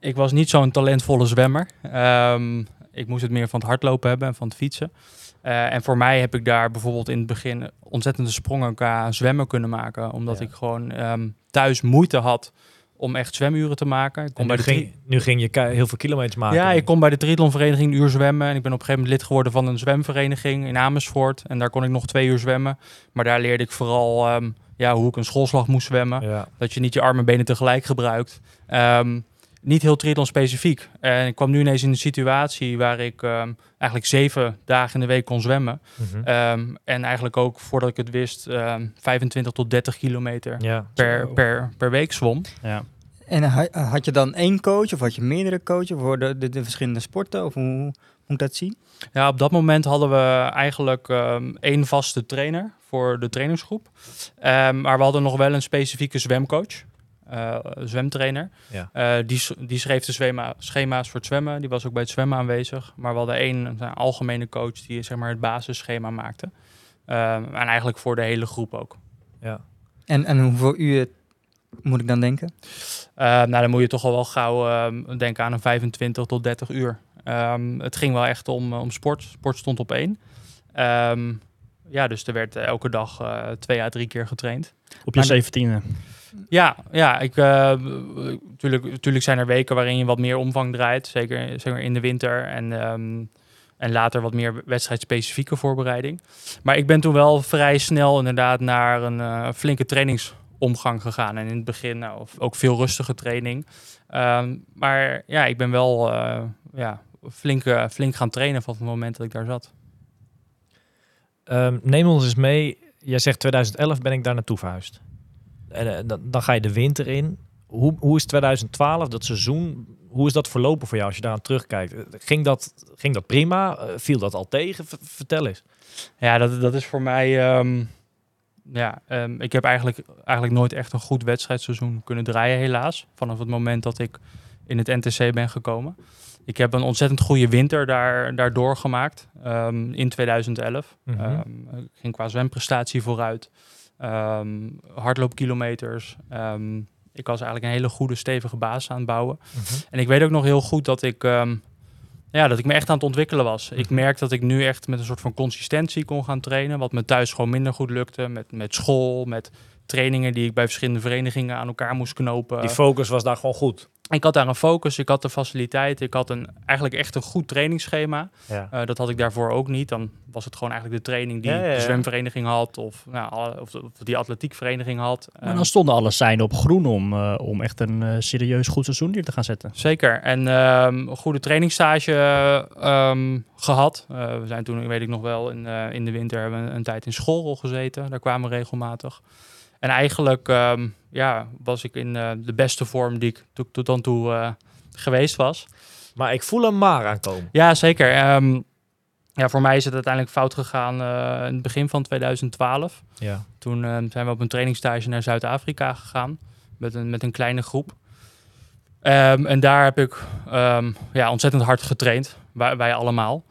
ik was niet zo'n talentvolle zwemmer. Ehm, ik moest het meer van het hardlopen hebben en van het fietsen. En voor mij heb ik daar bijvoorbeeld in het begin ontzettende sprongen qua zwemmen kunnen maken. Omdat Ja. ik gewoon ehm, thuis moeite had om echt zwemuren te maken. Ik bij de ging, nu ging je heel veel kilometers maken. ja, ik kon bij de triathlonvereniging een uur zwemmen. En ik ben op een gegeven moment lid geworden van een zwemvereniging in Amersfoort. En daar kon ik nog twee uur zwemmen. Maar daar leerde ik vooral ehm, ja, hoe ik een schoolslag moest zwemmen. Ja. Dat je niet je armen en benen tegelijk gebruikt. Ehm, niet heel triathlon specifiek. En ik kwam nu ineens in een situatie waar ik ehm, eigenlijk zeven dagen in de week kon zwemmen. Mhm. Ehm, en eigenlijk ook, voordat ik het wist, ehm 25 tot 30 kilometer ja. per, per, per week zwom. Ja. En ha- had je dan één coach of had je meerdere coaches voor de, de, de verschillende sporten? Of hoe, moet ik dat zien? Ja, op dat moment hadden we eigenlijk ehm, één vaste trainer voor de trainingsgroep. Ehm, maar we hadden nog wel een specifieke zwemcoach, eh, zwemtrainer. Ja. Eh, die, die schreef de zwema, schema's voor het zwemmen. Die was ook bij het zwemmen aanwezig. Maar we hadden één een algemene coach die zeg maar, het basisschema maakte. Ehm, en eigenlijk voor de hele groep ook. Ja. En, en hoeveel uur moet ik dan denken? Eh, nou, dan moet je toch al wel gauw ehm, denken aan een 25 tot 30 uur. Ehm, het ging wel echt om, om sport. Sport stond op één. Ehm, ja, dus er werd eh, elke dag eh, twee à drie keer getraind. Op je zeventiende. Ja, ja ik, eh, tuurlijk, tuurlijk zijn er weken waarin je wat meer omvang draait. Zeker, zeker in de winter. En, ehm, en later wat meer wedstrijdspecifieke voorbereiding. Maar ik ben toen wel vrij snel inderdaad naar een eh, flinke trainingsomgang gegaan. En in het begin nou, ook veel rustige training. Ehm, maar ja, ik ben wel eh, ja, flink, eh, flink gaan trainen vanaf het moment dat ik daar zat. Ehm, neem ons eens mee. Jij zegt 2011 ben ik daar naartoe verhuisd. En eh, dan, dan ga je de winter in. Hoe, hoe is 2012, dat seizoen, hoe is dat verlopen voor jou als je daaraan terugkijkt? Ging dat, ging dat prima? Viel dat al tegen? V- vertel eens. Ja, dat, dat is voor mij. ehm, ja, ehm, ik heb eigenlijk, eigenlijk nooit echt een goed wedstrijdseizoen kunnen draaien, helaas. Vanaf het moment dat ik in het NTC ben gekomen. Ik heb een ontzettend goede winter daar, daar doorgemaakt ehm, in 2011. Mhm. Ehm, ik ging qua zwemprestatie vooruit. Hardloopkilometers. Ik was eigenlijk een hele goede, stevige basis aan het bouwen. En ik weet ook nog heel goed dat ik, ja, dat ik me echt aan het ontwikkelen was. Ik Mhm. merk dat ik nu echt met een soort van consistentie kon gaan trainen. Wat me thuis gewoon minder goed lukte. Met, met school, met trainingen die ik bij verschillende verenigingen aan elkaar moest knopen. Die focus was daar gewoon goed. Ik had daar een focus, ik had de faciliteit. Ik had een, eigenlijk echt een goed trainingsschema. Ja. Eh, dat had ik daarvoor ook niet. Dan was het gewoon eigenlijk de training die Ja, ja, ja. de zwemvereniging had. Of, nou, of, die atletiekvereniging had. Maar Ehm, dan stonden alle seinen op groen om, eh, om echt een eh, serieus goed seizoen neer te gaan zetten. Zeker. En ehm, een goede trainingsstage ehm, gehad. Eh, we zijn toen, weet ik nog wel, in, in de winter hebben we een tijd in school gezeten. Daar kwamen we regelmatig. En eigenlijk ehm, ja, was ik in eh, de beste vorm die ik tot, tot dan toe eh, geweest was. Maar ik voel hem maar aankomen. Ja, zeker. Ehm, ja, voor mij is het uiteindelijk fout gegaan eh, in het begin van 2012. Ja. Toen zijn we op een trainingstage naar Zuid-Afrika gegaan met een, met een kleine groep. Ehm, en daar heb ik ja, ontzettend hard getraind, wij, wij allemaal.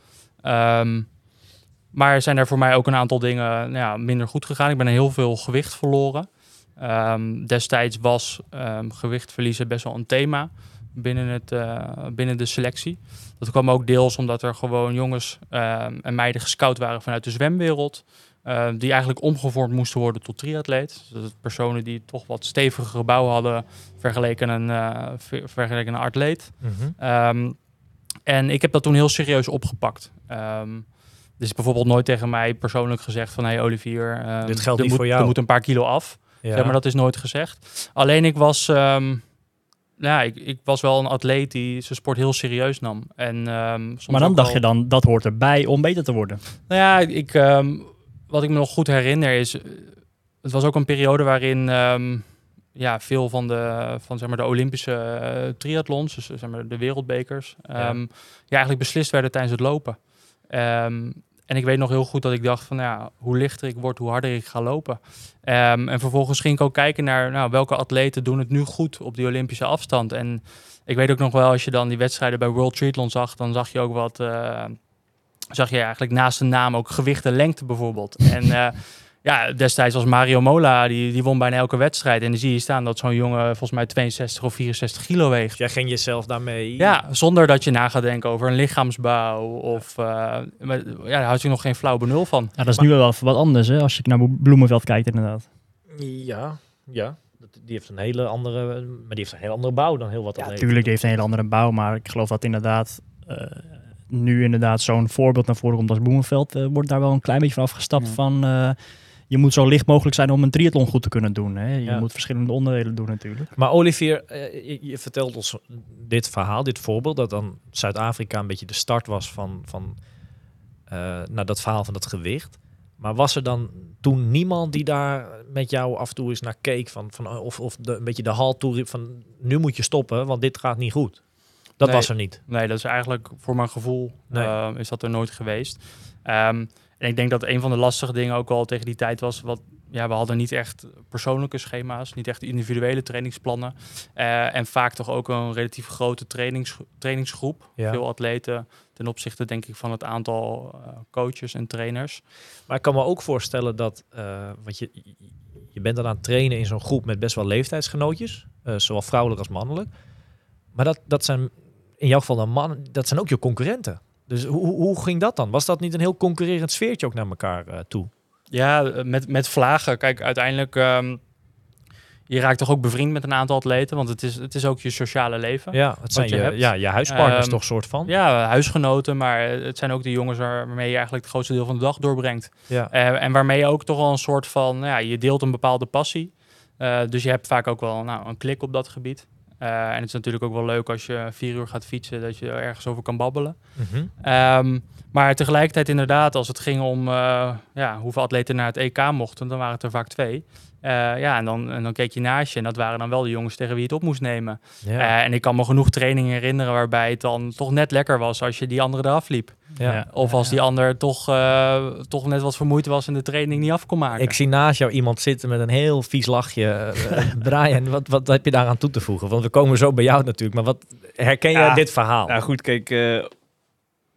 Maar zijn er voor mij ook een aantal dingen nou ja, minder goed gegaan. Ik ben heel veel gewicht verloren. Ehm, destijds was ehm, gewicht verliezen best wel een thema binnen, het, eh, binnen de selectie. Dat kwam ook deels omdat er gewoon jongens ehm, en meiden gescout waren vanuit de zwemwereld. die eigenlijk omgevormd moesten worden tot triatleet. Dus personen die toch wat stevigere gebouw hadden vergeleken een, eh, ver- vergeleken een atleet. Mhm. En ik heb dat toen heel serieus opgepakt. Dus bijvoorbeeld nooit tegen mij persoonlijk gezegd van... hey Olivier, ehm, Dit geldt niet moet, voor jou. Er moet een paar kilo af. Ja. Zeg maar dat is nooit gezegd. Alleen ik was... ehm, ja, ik, ik was wel een atleet die zijn sport heel serieus nam. En, ehm, soms Maar dan dacht je dan, dat hoort erbij om beter te worden. nou ja, ik, wat ik me nog goed herinner is... eh, Het was ook een periode waarin... ja, veel van de, van, zeg maar, de Olympische eh, triathlons, dus zeg maar, de wereldbekers, Ja. ja. eigenlijk beslist werden tijdens het lopen. En ik weet nog heel goed dat ik dacht van, nou ja, hoe lichter ik word, hoe harder ik ga lopen. Ehm, en vervolgens ging ik ook kijken naar nou, welke atleten doen het nu goed op die Olympische afstand. En ik weet ook nog wel, als je dan die wedstrijden bij World Triathlon zag, dan zag je ook wat, eh, zag je eigenlijk naast de naam ook gewicht en lengte bijvoorbeeld. En eh, ja, destijds was Mario Mola, die, die won bijna elke wedstrijd. En dan zie je staan dat zo'n jongen volgens mij 62 of 64 kilo weegt. Jij ging jezelf daarmee... Ja, zonder dat je na gaat denken over een lichaamsbouw of... eh, maar, ja, daar had je nog geen flauw benul van. Ja, dat is nu wel wat anders, hè, als je naar Bloemenveld kijkt inderdaad. Ja, ja. Die heeft een hele andere, maar die heeft een heel andere bouw dan heel wat Ja, natuurlijk heeft een hele andere bouw, maar ik geloof dat inderdaad eh, nu inderdaad zo'n voorbeeld naar voren komt als Bloemenveld, eh, wordt daar wel een klein beetje van afgestapt Ja. van eh, je moet zo licht mogelijk zijn om een triathlon goed te kunnen doen. Hè? Je Ja. moet verschillende onderdelen doen natuurlijk. Maar Olivier, eh, je, vertelt ons dit verhaal, dit voorbeeld, dat dan Zuid-Afrika een beetje de start was van, van eh, nou, dat verhaal van dat gewicht. Maar was er dan toen niemand die daar met jou af en toe eens naar keek, van, van, of, of de, een beetje de hal toeriep van nu moet je stoppen, want dit gaat niet goed? Dat Nee. was er niet. Nee, dat is eigenlijk voor mijn gevoel Nee. eh, is dat er nooit geweest. Ehm, en ik denk dat een van de lastige dingen ook wel tegen die tijd was, wat ja, we hadden niet echt persoonlijke schema's, niet echt individuele trainingsplannen. Eh, en vaak toch ook een relatief grote trainings, trainingsgroep. Ja. Veel atleten ten opzichte, denk ik, van het aantal eh, coaches en trainers. Maar ik kan me ook voorstellen dat, eh want je, je bent dan aan het trainen in zo'n groep met best wel leeftijdsgenootjes, zowel vrouwelijk als mannelijk. Maar dat, dat zijn in jouw geval dan mannen, dat zijn ook je concurrenten. Dus hoe, hoe- ging dat dan? Was dat niet een heel concurrerend sfeertje ook naar elkaar eh, toe? Ja, eh, met, met vlagen. Kijk, uiteindelijk, ehm, je raakt toch ook bevriend met een aantal atleten, want het is, het is ook je sociale leven. Ja, het zijn je je, ja, je huispartners Ehm, toch soort van? Ja, huisgenoten, maar het zijn ook de jongens waar- waarmee je eigenlijk het grootste deel van de dag doorbrengt. Ja. Eh, en waarmee je ook toch wel een soort van, ja, je deelt een bepaalde passie. Eh, dus je hebt vaak ook wel nou, een klik op dat gebied. Eh, en het is natuurlijk ook wel leuk als je vier uur gaat fietsen, dat je er ergens over kan babbelen. Mhm. Ehm, maar tegelijkertijd inderdaad, als het ging om eh, ja, hoeveel atleten naar het EK mochten, dan waren het er vaak twee. Eh, ja, en dan, en dan keek je naast je en dat waren dan wel de jongens tegen wie je het op moest nemen. Ja. Eh, en ik kan me genoeg trainingen herinneren waarbij het dan toch net lekker was als je die andere eraf liep. ja. Ja. Of als die ander toch, eh, toch net wat vermoeid was en de training niet af kon maken. Ik zie naast jou iemand zitten met een heel vies lachje. Brian, wat, wat heb je daaraan toe te voegen? Want we komen zo bij jou natuurlijk. Maar wat herken jij Ja. dit verhaal? Nou goed, kijk, eh,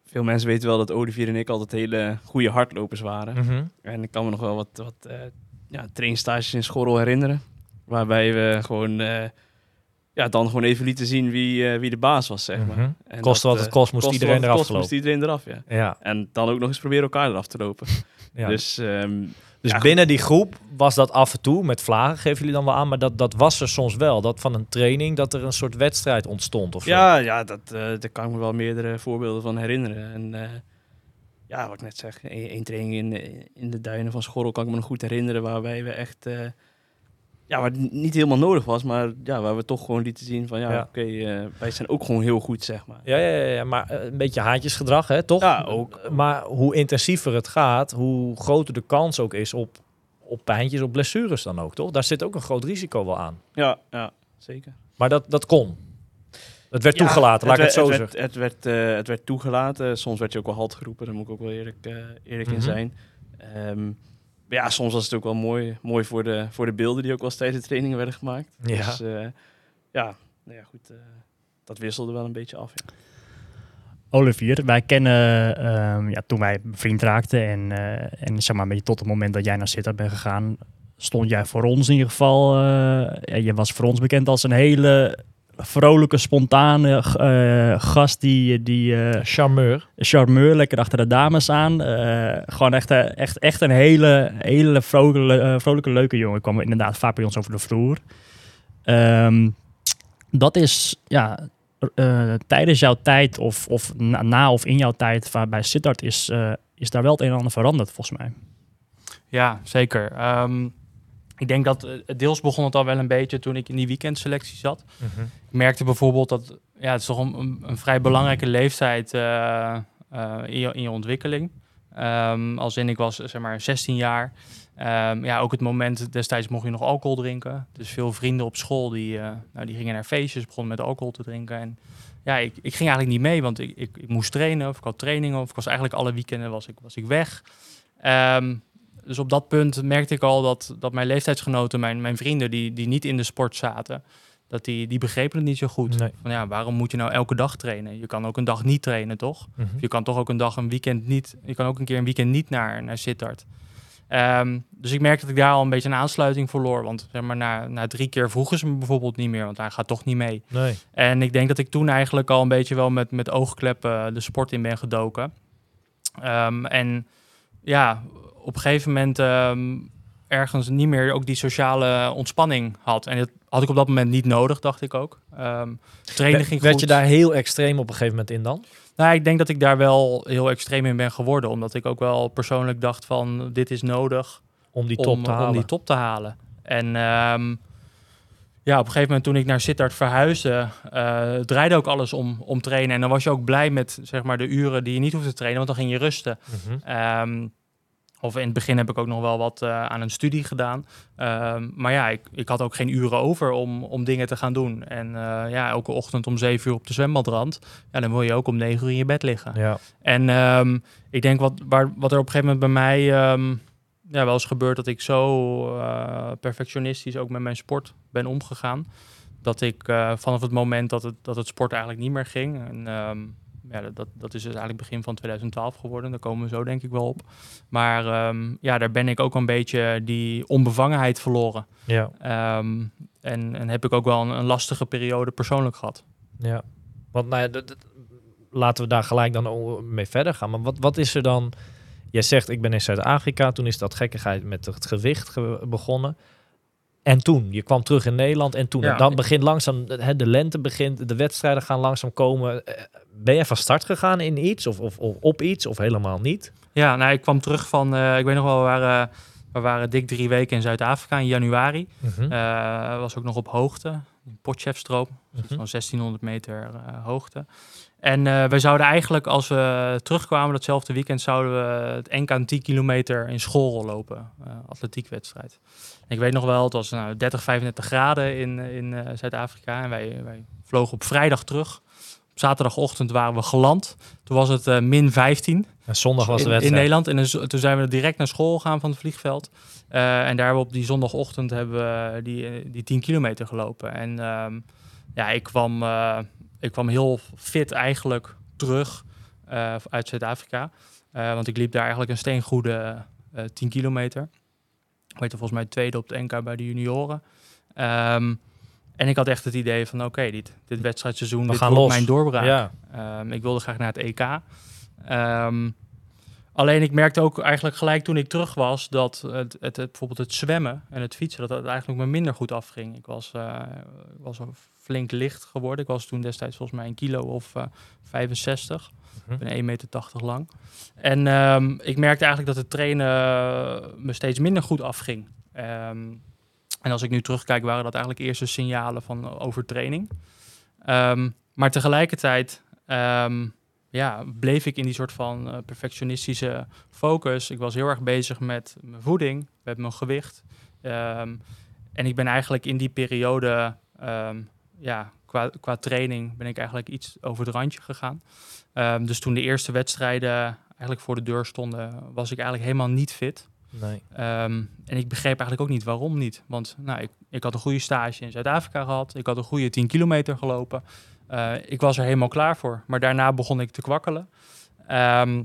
veel mensen weten wel dat Olivier en ik altijd hele goede hardlopers waren. Mhm. En ik kan me nog wel wat, wat eh, ja, trainstages in Schorrel herinneren. Waarbij we gewoon, eh, ja, dan gewoon even lieten zien wie, eh, wie de baas was, zeg maar. En Koste dat, wat het eh, kost, moest iedereen wat het eraf kost, moest iedereen eraf, ja. Ja, En dan ook nog eens proberen elkaar eraf te lopen. ja. Dus, Dus ehm, ja, binnen die groep was dat af en toe, met vlagen geven jullie dan wel aan, maar dat, dat was er soms wel. Dat van een training, dat er een soort wedstrijd ontstond of zo. Ja, ja dat, eh, daar kan ik me wel meerdere voorbeelden van herinneren. En ja, wat ik net zeg, één één training in, de- in de duinen van Schorrel kan ik me nog goed herinneren. Waarbij we echt, eh, ja, waar het niet helemaal nodig was, maar ja, waar we toch gewoon lieten zien van ja, Ja. oké, eh, wij zijn ook gewoon heel goed, zeg maar. Ja, ja, ja, maar eh, een beetje haantjesgedrag, hè, toch? Ja, ook. Maar hoe intensiever het gaat, hoe groter de kans ook is op, op pijntjes, op blessures dan ook, toch? Daar zit ook een groot risico wel aan. Ja, ja zeker. Maar dat, dat kon. Het werd Ja, toegelaten, laat ik het zo zeggen. Het werd, het, werd, eh, het werd toegelaten. Soms werd je ook wel halt geroepen, daar moet ik ook wel eerlijk, eh, eerlijk Mhm. in zijn. Ehm, maar ja, soms was het ook wel mooi, mooi voor, de, voor de beelden die ook wel tijdens de trainingen werden gemaakt. Ja. Dus eh, ja, nou ja, goed. dat wisselde wel een beetje af. Ja. Olivier, wij kennen ehm, ja, toen wij bevriend raakten en, en zeg maar een beetje tot het moment dat jij naar Sittard bent gegaan, stond jij voor ons in ieder geval, ja, je was voor ons bekend als een hele vrolijke, spontane eh, gast die, die eh, Charmeur. charmeur, lekker achter de dames aan. Eh, gewoon echt, echt, echt een hele, hele vrolijke, vrolijke, leuke jongen. kwam inderdaad vaak bij ons over de vloer. Ehm, dat is ja, eh, tijdens jouw tijd of, of na, na of in jouw tijd van, bij Sittard is, eh, is daar wel het een en ander veranderd volgens mij. Ja, zeker. Ehm, ik denk dat eh, deels begon het al wel een beetje toen ik in die weekendselectie zat. Mhm. Ik merkte bijvoorbeeld dat ja, het is toch een, vrij belangrijke leeftijd eh, eh, in, je, in je ontwikkeling. Ehm, als in ik was zeg maar 16 jaar. Ehm, ja, ook het moment destijds mocht je nog alcohol drinken. Dus veel vrienden op school die, nou, die gingen naar feestjes, begonnen met alcohol te drinken. En ja, ik, ik ging eigenlijk niet mee, want ik, ik, ik moest trainen of ik had trainingen of ik was eigenlijk alle weekenden was ik, was ik weg. Ehm, dus op dat punt merkte ik al dat, dat mijn leeftijdsgenoten, mijn, mijn vrienden die, die niet in de sport zaten, dat die, die begrepen het niet zo goed. Nee. Van ja, waarom moet je nou elke dag trainen? Je kan ook een dag niet trainen, toch? Mhm. Je kan toch ook een dag een weekend niet. Je kan ook een keer een weekend niet naar, naar Sittard. Ehm, dus ik merkte dat ik daar al een beetje een aansluiting verloor. Want zeg maar, na, na drie keer vroegen ze me bijvoorbeeld niet meer, want hij gaat toch niet mee. Nee. En ik denk dat ik toen eigenlijk al een beetje wel met, met oogkleppen de sport in ben gedoken. Ehm, en ja, op een gegeven moment ehm, ergens niet meer ook die sociale ontspanning had. En dat had ik op dat moment niet nodig, dacht ik ook. Trainen Werd- ging werd goed. je daar heel extreem op een gegeven moment in dan? Nou, ik denk dat ik daar wel heel extreem in ben geworden. Omdat ik ook wel persoonlijk dacht van dit is nodig Om die top om, te halen? om die top te halen. En ehm, ja, op een gegeven moment toen ik naar Sittard verhuisde, eh, draaide ook alles om, om trainen. En dan was je ook blij met zeg maar, de uren die je niet hoefde te trainen, want dan ging je rusten. Mhm. Of in het begin heb ik ook nog wel wat eh, aan een studie gedaan. Ehm, maar ja, ik, ik had ook geen uren over om, om dingen te gaan doen. En eh, ja, elke ochtend om zeven uur op de zwembadrand. Ja, dan wil je ook om negen uur in je bed liggen. Ja. En ehm, ik denk wat, waar, wat er op een gegeven moment bij mij ehm, ja, wel eens gebeurt, dat ik zo eh, perfectionistisch ook met mijn sport ben omgegaan. Dat ik vanaf het moment dat het, dat het sport eigenlijk niet meer ging. En, ja, dat- dat, is dus eigenlijk begin van 2012 geworden. Daar komen we zo denk ik wel op. Maar ehm, ja, daar ben ik ook een beetje die onbevangenheid verloren. Ja. Ehm, en, en heb ik ook wel een, een lastige periode persoonlijk gehad. Ja, want nou ja, dat- dat- laten we daar gelijk dan mee verder gaan. Maar wat, wat is er dan? Jij zegt, ik ben in Zuid-Afrika. Toen is dat gekkigheid met het gewicht ge- begonnen. En toen, je kwam terug in Nederland. En toen, Ja. dan begint langzaam, hè, de lente begint, de wedstrijden gaan langzaam komen. Eh, Ben je van start gegaan in iets? Of, of, of op iets? Of helemaal niet? Ja, nou, ik kwam terug van, eh, ik weet nog wel, we waren, we waren dik drie weken in Zuid-Afrika in januari. Mhm. Eh, was ook nog op hoogte, in Potchefstroom, Mhm. zo'n 1600 meter hoogte. En eh wij zouden eigenlijk, als we terugkwamen datzelfde weekend, zouden we het NK een 10 kilometer in schoolrol lopen, eh, atletiekwedstrijd. En ik weet nog wel, het was nou, 30, 35 graden in, in eh, Zuid-Afrika en wij, wij vlogen op vrijdag terug. Op zaterdagochtend waren we geland. Toen was het min 15 En zondag was de in, in wedstrijd. Nederland. En dus- toen zijn we direct naar school gegaan van het vliegveld. En daar hebben we op die zondagochtend hebben we die, die 10 kilometer gelopen. En ehm, ja, ik kwam, ik kwam heel fit eigenlijk terug eh, uit Zuid-Afrika. Eh, want ik liep daar eigenlijk een steengoede eh 10 kilometer. Ik weet volgens mij tweede op het NK bij de junioren. Ehm, en ik had echt het idee van oké, dit, dit wedstrijdseizoen, We dit gaan wordt los. mijn doorbraak. Ja, Ehm, ik wilde graag naar het EK. Ehm, alleen ik merkte ook eigenlijk gelijk toen ik terug was dat het, het, het- bijvoorbeeld het zwemmen en het fietsen, dat het eigenlijk me minder goed afging. Ik was, eh, ik was flink licht geworden. Ik was toen destijds volgens mij een kilo of eh 65. Mhm. Ik ben 1,80 meter lang. En ehm, ik merkte eigenlijk dat het trainen eh, me steeds minder goed afging. Ehm, en als ik nu terugkijk, waren dat eigenlijk eerste signalen van eh, overtraining. Ehm, maar tegelijkertijd ja, bleef ik in die soort van eh, perfectionistische focus. Ik was heel erg bezig met mijn voeding, met mijn gewicht. En ik ben eigenlijk in die periode, ja, qua, qua training, ben ik eigenlijk iets over het randje gegaan. Ehm, dus toen de eerste wedstrijden eigenlijk voor de deur stonden, was ik eigenlijk helemaal niet fit. nee. Ehm, en ik begreep eigenlijk ook niet waarom niet. Want nou, ik, ik had een goede stage in Zuid-Afrika gehad. Ik had een goede 10 kilometer gelopen. Eh, ik was er helemaal klaar voor. Maar daarna begon ik te kwakkelen. Ehm,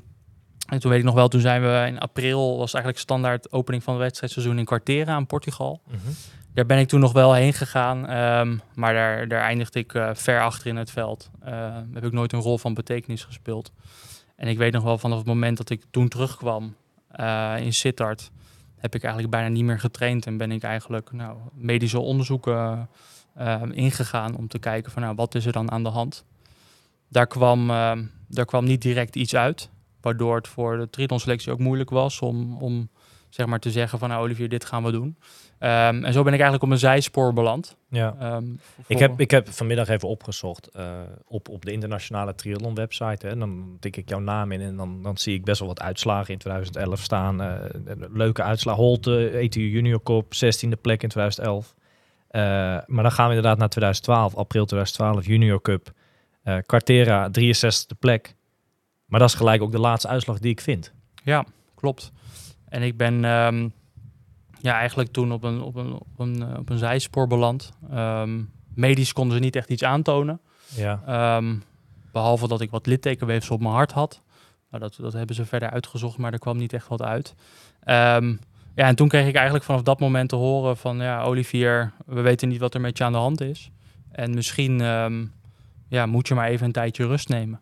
en toen weet ik nog wel, toen zijn we in april, was eigenlijk standaard opening van het wedstrijdseizoen in Quartera in Portugal. Mhm. Daar ben ik toen nog wel heen gegaan, ehm, maar daar, daar eindigde ik eh, ver achter in het veld. Eh, heb ik nooit een rol van betekenis gespeeld. En ik weet nog wel vanaf het moment dat ik toen terugkwam eh, in Sittard, heb ik eigenlijk bijna niet meer getraind en ben ik eigenlijk nou, medische onderzoeken eh, ingegaan om te kijken van nou, wat is er dan aan de hand. Daar kwam, eh, daar kwam niet direct iets uit, waardoor het voor de triathlonselectie ook moeilijk was om, om zeg maar te zeggen van nou Olivier, dit gaan we doen. Ehm, en zo ben ik eigenlijk op een zijspoor beland. Ja. Ehm, Ik heb, ik heb vanmiddag even opgezocht eh, op, op de internationale triathlon website. Hè. Dan tik ik jouw naam in en dan, dan zie ik best wel wat uitslagen in 2011 staan. eh, leuke uitslagen. Holte, ETU Junior Cup, 16e plek in 2011. Eh, maar dan gaan we inderdaad naar 2012, april 2012, Junior Cup. Quartera, 63e plek. Maar dat is gelijk ook de laatste uitslag die ik vind. Ja, klopt. En ik ben ehm, ja, eigenlijk toen op een, op een, op een, eh, op een zijspoor beland. Ehm, medisch konden ze niet echt iets aantonen. Ja. Ehm, behalve dat ik wat littekenweefsel op mijn hart had. Nou, dat, dat hebben ze verder uitgezocht, maar er kwam niet echt wat uit. Ja, en toen kreeg ik eigenlijk vanaf dat moment te horen van... Ja, Olivier, we weten niet wat er met je aan de hand is. En misschien ja, moet je maar even een tijdje rust nemen.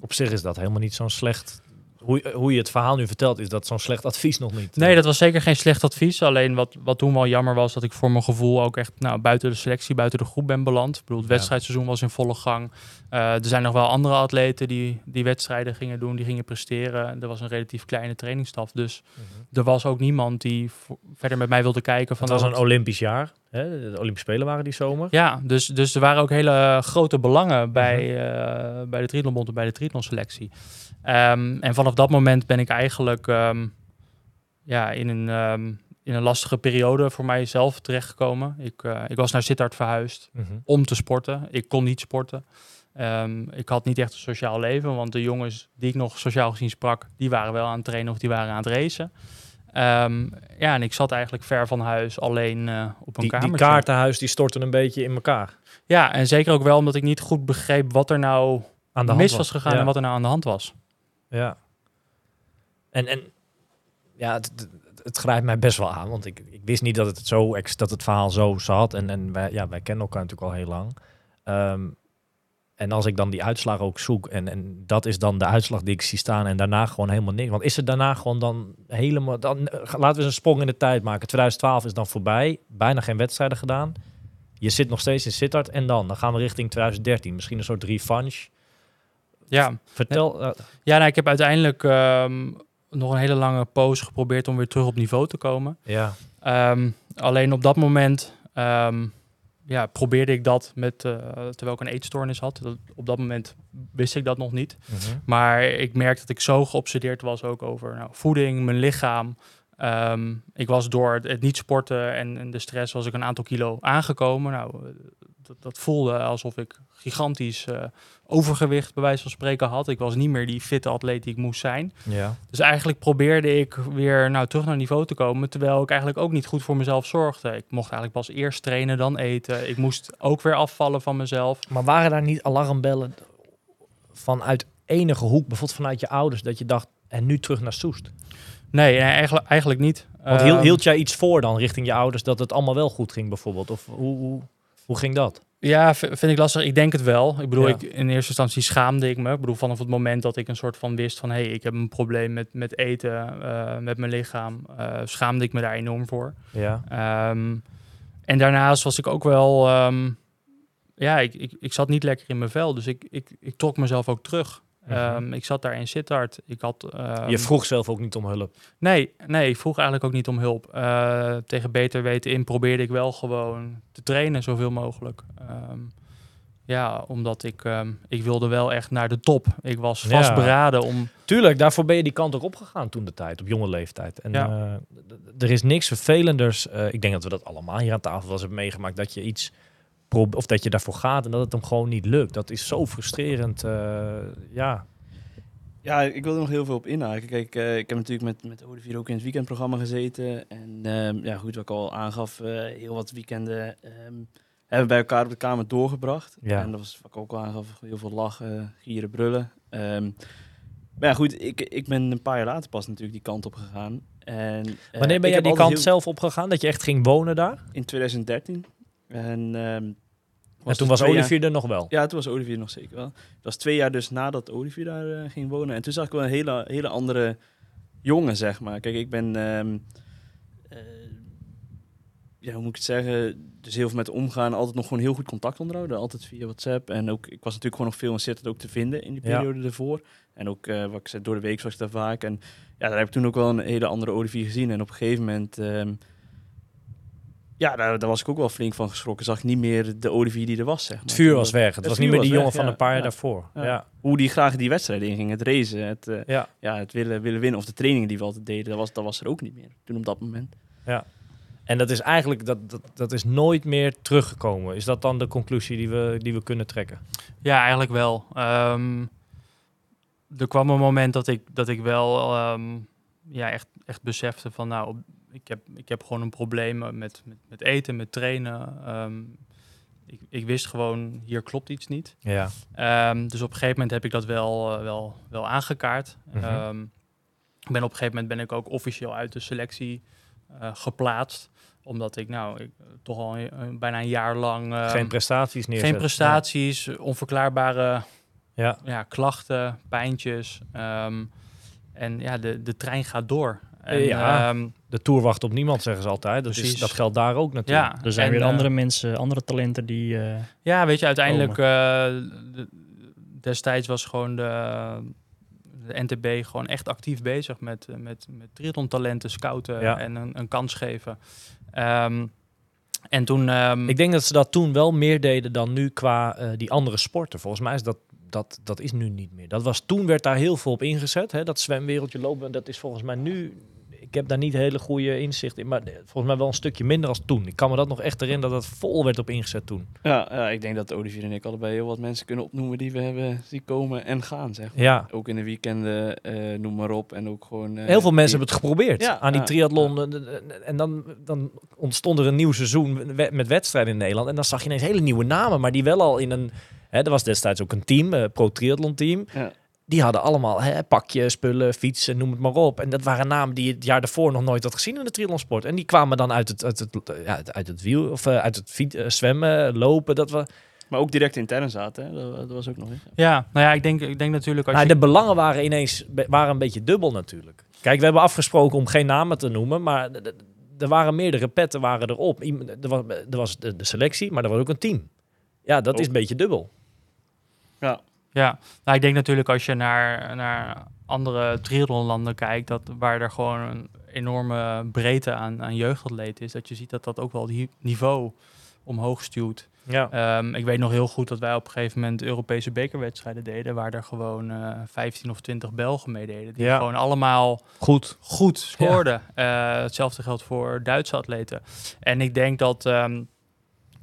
Op zich is dat helemaal niet zo'n slecht... Hoe, hoe je het verhaal nu vertelt, is dat zo'n slecht advies nog niet. Nee, dat was zeker geen slecht advies. Alleen wat, wat toen wel jammer was, dat ik voor mijn gevoel ook echt nou, buiten de selectie, buiten de groep ben beland. Ik bedoel, het wedstrijdseizoen was in volle gang. Eh, er zijn nog wel andere atleten die, die wedstrijden gingen doen, die gingen presteren. Er was een relatief kleine trainingsstaf. Dus Mhm. er was ook niemand die verder met mij wilde kijken. Van Het was een Olympisch jaar. Hè? De Olympische Spelen waren die zomer. Ja, dus, dus er waren ook hele grote belangen bij, Mhm. eh, bij de triathlonbond en bij de triathlonselectie. Ehm en vanaf dat moment ben ik eigenlijk ehm, ja, in, een, ehm, in een lastige periode voor mijzelf terechtgekomen. Ik, eh, ik was naar Sittard verhuisd Mhm. om te sporten. Ik kon niet sporten. Ehm, ik had niet echt een sociaal leven, want de jongens die ik nog sociaal gezien sprak, die waren wel aan het trainen of die waren aan het racen. Ehm, ja, en ik zat eigenlijk ver van huis, alleen eh, op een Die, die kaartenhuis die stortte een beetje in elkaar. Ja, en zeker ook wel omdat ik niet goed begreep wat er nou Aan de hand mis was gegaan Ja. en wat er nou aan de hand was. Ja. En, en ja, het, het, het grijpt mij best wel aan, want ik, ik wist niet dat het, zo, dat het verhaal zo zat. En, en wij, ja, wij kennen elkaar natuurlijk al heel lang. Ehm, en als ik dan die uitslag ook zoek, en, en dat is dan de uitslag die ik zie staan, en daarna gewoon helemaal niks. Want is het daarna gewoon dan helemaal. Dan, eh, laten we eens een sprong in de tijd maken. 2012 is dan voorbij, bijna geen wedstrijden gedaan. Je zit nog steeds in Sittard en dan, dan gaan we richting 2013. Misschien een soort revanche. Ja, Vertel, eh, ja nou, ik heb uiteindelijk ehm, nog een hele lange poos geprobeerd om weer terug op niveau te komen. ja. Ehm, alleen op dat moment ehm, ja, probeerde ik dat met, eh, terwijl ik een eetstoornis had. Dat- op dat moment wist ik dat nog niet. Mhm. Maar ik merkte dat ik zo geobsedeerd was ook over nou, voeding, mijn lichaam. Ehm, ik was door het, het niet sporten en, en de stress was ik een aantal kilo aangekomen. Nou, dat, dat voelde alsof ik gigantisch eh, overgewicht bij wijze van spreken had. Ik was niet meer die fitte atleet die ik moest zijn. ja. Dus eigenlijk probeerde ik weer nou, terug naar niveau te komen, terwijl ik eigenlijk ook niet goed voor mezelf zorgde. Ik mocht eigenlijk pas eerst trainen, dan eten. Ik moest ook weer afvallen van mezelf. Maar waren daar niet alarmbellen vanuit enige hoek, bijvoorbeeld vanuit je ouders, dat je dacht, en nu terug naar Soest? Nee, nee, eigenlijk, eigenlijk niet. Want hield, Ehm, hield jij iets voor dan richting je ouders dat het allemaal wel goed ging bijvoorbeeld? Of hoe, hoe, hoe ging dat? Ja, vind ik lastig. Ik denk het wel. Ik bedoel, Ja. ik, in eerste instantie schaamde ik me. Ik bedoel, vanaf het moment dat ik een soort van wist van... hé, hey, ik heb een probleem met, met eten, eh, met mijn lichaam... eh, schaamde ik me daar enorm voor. Ja. Ehm, en daarnaast was ik ook wel... ehm, ja, ik, ik, ik zat niet lekker in mijn vel. Dus ik, ik, ik trok mezelf ook terug. Mhm. Ehm, ik zat daar in Sittard. Ik had... ehm, je vroeg zelf ook niet om hulp. Nee, nee, ik vroeg eigenlijk ook niet om hulp. Eh, tegen beter weten in probeerde ik wel gewoon te trainen zoveel mogelijk. Ehm, ja, omdat ik, ik wilde wel echt naar de top. Ik was Ja. vastberaden om... Tuurlijk, daarvoor ben je die kant ook opgegaan toen de tijd, op jonge leeftijd. En Ja. eh, er is niks vervelenders. eh, ik denk dat we dat allemaal hier aan tafel wel eens hebben meegemaakt, dat je iets of dat je daarvoor gaat en dat het hem gewoon niet lukt. Dat is zo frustrerend. eh, ja. Ja, ik wil er nog heel veel op inhaken. Kijk, eh, ik heb natuurlijk met, met Olivier ook in het weekendprogramma gezeten. En ehm, ja, goed, wat ik al aangaf, eh, heel wat weekenden ehm, hebben we bij elkaar op de kamer doorgebracht. Ja. En dat was wat ik ook al aangaf, heel veel lachen, gieren, brullen. Ehm, maar ja, goed, ik, ik ben een paar jaar later pas natuurlijk die kant op gegaan. En, Wanneer ben jij die kant heel- zelf opgegaan, dat je echt ging wonen daar? In 2013. En, ehm, en toen was jaar- Olivier er nog wel. ja, toen was Olivier nog zeker wel. Het was twee jaar dus nadat Olivier daar eh, ging wonen. En toen zag ik wel een hele, hele andere jongen, zeg maar. Kijk, ik ben... ehm, eh, ja, hoe moet ik het zeggen, dus heel veel met omgaan, altijd nog gewoon heel goed contact onderhouden, altijd via WhatsApp. En ook, ik was natuurlijk gewoon nog veel in Sittard ook te vinden in die periode ervoor. En ook, eh, wat ik zei, door de week was ik daar vaak. En ja, daar heb ik toen ook wel een hele andere Olivier gezien. En op een gegeven moment, ehm, ja, daar, daar was ik ook wel flink van geschrokken. Zag ik niet meer de Olivier die er was, zeg maar. Het vuur was weg. Het het was niet meer die jongen weg, van ja. een paar jaar Ja. daarvoor. Ja. Ja. Hoe die graag die wedstrijden inging, het racen, het, eh, Ja. ja, het willen, willen winnen of de trainingen die we altijd deden, dat was, dat was er ook niet meer toen op dat moment. En dat is eigenlijk, dat, dat, dat is nooit meer teruggekomen. Is dat dan de conclusie die we, die we kunnen trekken? Ja, eigenlijk wel. Ehm, er kwam een moment dat ik, dat ik wel ehm, ja, echt, echt besefte van nou, op- ik heb, ik heb gewoon een probleem met, met, met eten, met trainen. Ehm, ik, ik wist gewoon, hier klopt iets niet. Ja. Ehm, dus op een gegeven moment heb ik dat wel, eh, wel, wel aangekaart. Ik ben op een gegeven moment ben ik ook officieel uit de selectie eh, geplaatst. Omdat ik nou ik, eh, toch al bijna een jaar lang... Geen prestaties neerzetten. geen prestaties, onverklaarbare Ja. ja, klachten, pijntjes. en ja, de, de trein gaat door. En, Ja. ehm, De Tour wacht op niemand, zeggen ze altijd. Dat, is, dat geldt daar ook natuurlijk. ja, Er zijn en, weer eh, andere mensen, andere talenten die... eh, Ja, weet je, uiteindelijk eh, de- destijds was gewoon de, de NTB gewoon echt actief bezig met, met, met triathlon talenten scouten Ja. en een, een kans geven. Ehm, en toen... ehm, Ik denk dat ze dat toen wel meer deden dan nu qua eh, die andere sporten. Volgens mij is dat, dat, dat is nu niet meer. Dat was, toen werd daar heel veel op ingezet. Hè? Dat zwemwereldje lopen, dat is volgens mij nu... Ik heb daar niet hele goede inzicht in, maar eh, volgens mij wel een stukje minder als toen. Ik kan me dat nog echt herinneren dat het vol werd op ingezet toen. Ja, ja, ik denk dat Olivier en ik allebei heel wat mensen kunnen opnoemen die we hebben zien komen en gaan, zeg maar. Ja, Ook in de weekenden, eh, noem maar op. En ook gewoon... eh, heel veel mensen die- hebben het geprobeerd Ja, aan die triathlon. eh, En dan, dan ontstond er een nieuw seizoen met wedstrijden in Nederland. En dan zag je ineens hele nieuwe namen, maar die wel al in een... Hè, er was destijds ook een team, een pro triathlon team. Ja. Die hadden allemaal hè, pakje, spullen, fietsen, noem het maar op. En dat waren namen die je het jaar daarvoor nog nooit had gezien in de triathlonsport. En die kwamen dan uit het, uit het, ja, uit het wiel, of eh, uit het fiet, eh, zwemmen, lopen. Dat we, Maar ook direct intern zaten, hè? Dat, dat was ook nog eens. ja, nou ja, ik denk, ik denk natuurlijk als nou, je... de belangen waren ineens waren een beetje dubbel natuurlijk. Kijk, we hebben afgesproken om geen namen te noemen, maar er waren meerdere petten waren erop. Iem- Er was, er was de, de selectie, maar er was ook een team. Ja, dat is een beetje dubbel. Ja. Ja, nou, ik denk natuurlijk als je naar, naar andere triathlonlanden kijkt, dat, waar er gewoon een enorme breedte aan, aan jeugdatleten is, dat je ziet dat dat ook wel die niveau omhoog stuwt. Ja. Ehm, ik weet nog heel goed dat wij op een gegeven moment Europese bekerwedstrijden deden, waar er gewoon eh 15 of 20 Belgen meededen, die Ja. gewoon allemaal Goed. goed scoorden. Eh, hetzelfde geldt voor Duitse atleten. En ik denk dat ehm,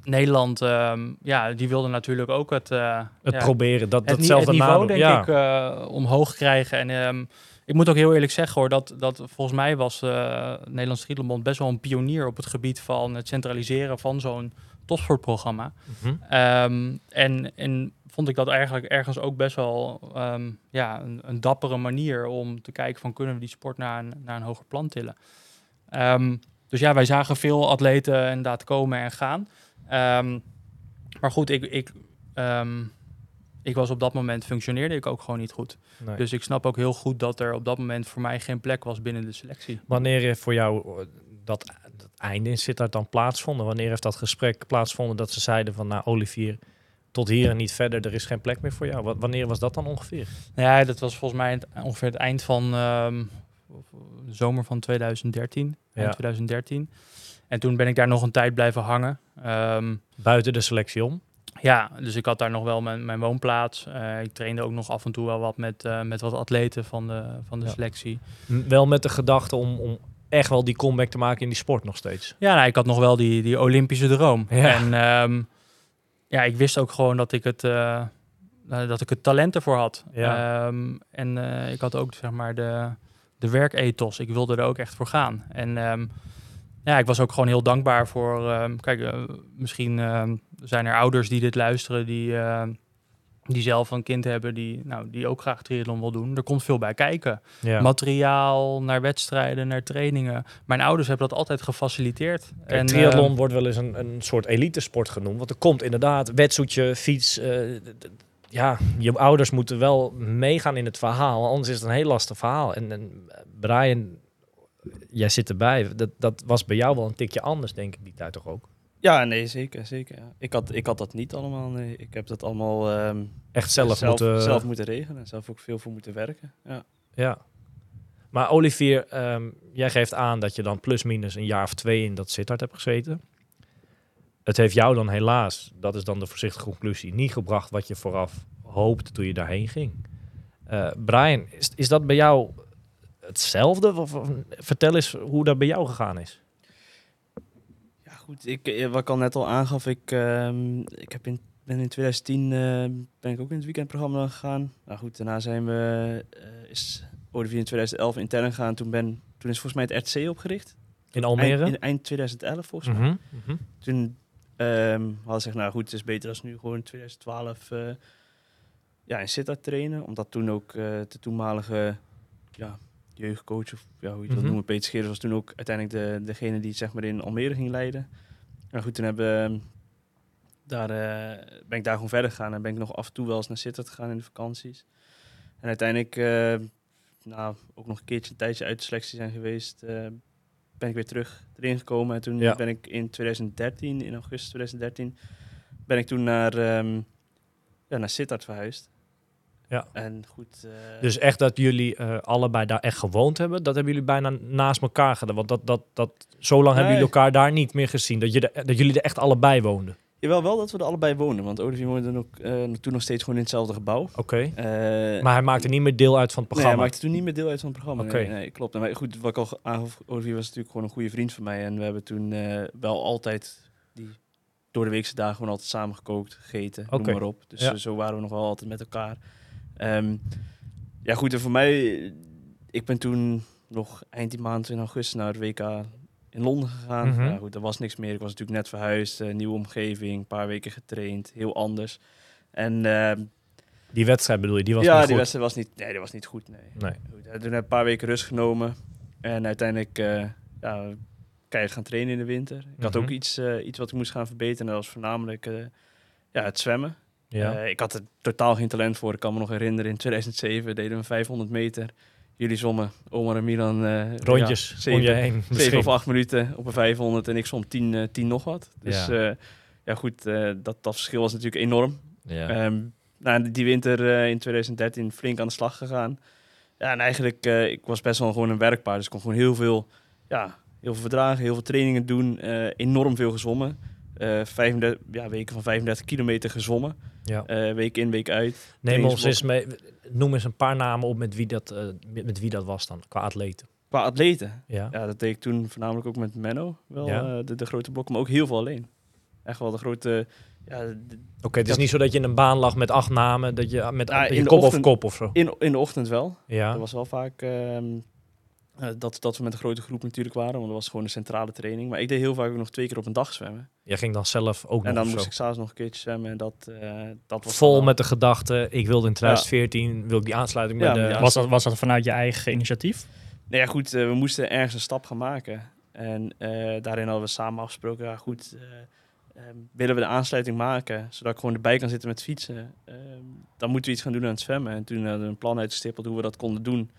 Nederland, ehm, ja, die wilde natuurlijk ook het, eh, Het ja, proberen, dat, het, datzelfde het niveau, nadoen. denk ja. ik, eh, omhoog krijgen. En ehm, ik moet ook heel eerlijk zeggen hoor, dat, dat volgens mij was eh Nederlands best wel een pionier op het gebied van het centraliseren van zo'n topsportprogramma. Mhm. Ehm, en, en vond ik dat eigenlijk ergens ook best wel ja, een, een dappere manier om te kijken van kunnen we die sport naar een, naar een hoger plan tillen. Dus ja, wij zagen veel atleten inderdaad komen en gaan. Ehm, maar goed, ik, ik, ehm, ik was op dat moment functioneerde ik ook gewoon niet goed. Nee. Dus ik snap ook heel goed dat er op dat moment voor mij geen plek was binnen de selectie. Wanneer er voor jou eh, dat, dat einde in Sittard dan plaatsvonden? Wanneer heeft dat gesprek plaatsvonden dat ze zeiden van... nou Olivier, tot hier en niet verder, er is geen plek meer voor jou. Wa- wanneer was dat dan ongeveer? Nou Ja, dat was volgens mij het- ongeveer het eind van ehm, de zomer van 2013. Ja. Eind 2013. En toen ben ik daar nog een tijd blijven hangen. Ehm, Buiten de selectie om? ja, dus ik had daar nog wel mijn, mijn woonplaats. Eh, ik trainde ook nog af en toe wel wat met, eh, met wat atleten van de, van de Ja. selectie. Wel met de gedachte om, om echt wel die comeback te maken in die sport nog steeds. Ja, nou, ik had nog wel die, die Olympische droom. Ja. En ehm, ja, ik wist ook gewoon dat ik het, eh, dat ik het talent ervoor had. Ja. Ehm, en ik had ook zeg maar de, de werkethos. Ik wilde er ook echt voor gaan. En ja, ik was ook gewoon heel dankbaar voor. ehm, kijk, eh, misschien ehm, zijn er ouders die dit luisteren die, ehm, die zelf een kind hebben die, nou, die ook graag triathlon wil doen. Er komt veel bij kijken Ja. materiaal, naar wedstrijden, naar trainingen. Mijn ouders hebben dat altijd gefaciliteerd. Kijk, en, triathlon eh, wordt wel eens een, een soort elitesport genoemd. Want er komt inderdaad wetsuitje, fiets. eh, ja, je ouders moeten wel meegaan in het verhaal. Anders is het een heel lastig verhaal. En, en Brian jij zit erbij. Dat, dat was bij jou wel een tikje anders, denk ik, die tijd toch ook? Ja, nee, zeker. zeker ja. ik, had, ik had dat niet allemaal. Nee. Ik heb dat allemaal ehm, Echt zelf, zelf, moeten... zelf moeten regelen. En zelf ook veel voor moeten werken. Ja. Ja. Maar Olivier, ehm, jij geeft aan dat je dan plus minus een jaar of twee in dat Sittard hebt gezeten. Het heeft jou dan helaas, dat is dan de voorzichtige conclusie, niet gebracht wat je vooraf hoopte toen je daarheen ging. Eh, Brian, is, is dat bij jou hetzelfde? Of, of- vertel eens hoe dat bij jou gegaan is. Ja, goed. Ik, eh, wat ik al net al aangaf, ik, ehm, ik heb in, ben in 2010 eh, ben ik ook in het weekendprogramma gegaan. Nou goed, daarna zijn we, eh, is Olivier in 2011 intern gegaan. Toen, ben, toen is volgens mij het RTC opgericht. In Almere? Eind, in, eind 2011 volgens mij. Mhm, mhm. Toen ehm hadden ze nou goed, het is beter als nu gewoon in 2012 eh, ja, in Sittard trainen. Omdat toen ook de toenmalige ja, jeugdcoach, of ja, hoe je het Mhm. wil noemen, Peter Scheers was toen ook uiteindelijk de, degene die het zeg maar in Almere ging leiden. En goed, toen hebben, ehm, daar, eh, ben ik daar gewoon verder gegaan en ben ik nog af en toe wel eens naar Sittard gegaan in de vakanties. En uiteindelijk, eh, nou, ook nog een keertje een tijdje uit de selectie zijn geweest, eh, ben ik weer terug erin gekomen. En toen Ja. ben ik in 2013, in augustus 2013, ben ik toen naar, ja, naar Sittard verhuisd. Ja. En goed... eh, Dus echt dat jullie eh, allebei daar echt gewoond hebben, dat hebben jullie bijna naast elkaar gedaan. Want dat, dat, dat, zo lang hebben jullie elkaar daar niet meer gezien. Dat, je er- dat jullie er echt allebei woonden. Jawel, wel dat we er allebei woonden. Want Olivier woonde dan ook, eh, toen nog steeds gewoon in hetzelfde gebouw. Oké. Maar hij maakte niet meer deel uit van het Nee, hij programma. maakte toen niet meer deel uit van het programma. Oké. Nee, nee, klopt. En wij- goed, wat ik al aangaf, Olivier was natuurlijk gewoon een goede vriend van mij. En we hebben toen wel altijd die door de weekse dagen gewoon altijd samen gekookt, gegeten, Oké. noem maar op. Dus Ja. zo waren we nog wel altijd met elkaar. Ehm, ja goed, en voor mij, ik ben toen nog eind die maand in augustus naar het WK in Londen gegaan. Mhm. Ja, goed, er was niks meer. Ik was natuurlijk net verhuisd, eh, nieuwe omgeving, een paar weken getraind, heel anders. En ehm, Die wedstrijd bedoel je, die was ja, niet die goed. wedstrijd was niet, nee, die was niet goed. Nee. Nee. Goed, toen heb ik een paar weken rust genomen. En uiteindelijk eh ja, keihard gaan trainen in de winter. Ik had Mhm. ook iets, eh, iets wat ik moest gaan verbeteren. Dat was voornamelijk ja, het zwemmen. Ja. Eh, ik had er totaal geen talent voor. Ik kan me nog herinneren, in 2007 deden we 500 meter. Jullie zwommen, Omar en Milan. eh, Rondjes ja, om zeven, je heen. zeven misschien. of acht minuten op een 500 en ik zwom 10, eh 10 nog wat. Dus Ja. ja, ja goed, eh, dat, dat verschil was natuurlijk enorm. Ja. Nou, die winter eh, in 2013 flink aan de slag gegaan. Ja, en eigenlijk, eh, ik was best wel gewoon een werkpaard. Dus ik kon gewoon heel veel, ja, heel veel verdragen, heel veel trainingen doen. eh, enorm veel gezwommen. Eh 35, ja, weken van 35 kilometer gezwommen. ja. Eh, week in, week uit. Neem ons eens mee. Noem eens een paar namen op met wie dat, eh, met, met wie dat was dan, qua atleten. Qua atleten. Ja. Ja, dat deed ik toen voornamelijk ook met Menno. Wel Ja. de, de grote blokken, maar ook heel veel alleen. Echt wel de grote... Ja, Oké, het is niet zo dat je in een baan lag met acht namen, dat je met dat je kop ochtend- over kop of zo. in, in de ochtend wel. Ja. Dat was wel vaak ehm, eh, dat, dat we met een grote groep natuurlijk waren, want dat was gewoon een centrale training. Maar ik deed heel vaak ook nog twee keer op een dag zwemmen. Jij ging dan zelf ook en nog dan of moest zo. ik s'avonds nog een keertje zwemmen en dat, eh, dat was Vol dan- met de gedachte, ik wilde in 2014, wil ik die aansluiting Ja, bij de... ja. Was, dat, was dat vanuit je eigen initiatief? Nou ja, goed, eh, we moesten ergens een stap gaan maken. En eh, daarin hadden we samen afgesproken, ja goed, eh, ehm, willen we de aansluiting maken, zodat ik gewoon erbij kan zitten met fietsen. ehm, dan moeten we iets gaan doen aan het zwemmen. En toen hadden we een plan uitgestippeld hoe we dat konden doen.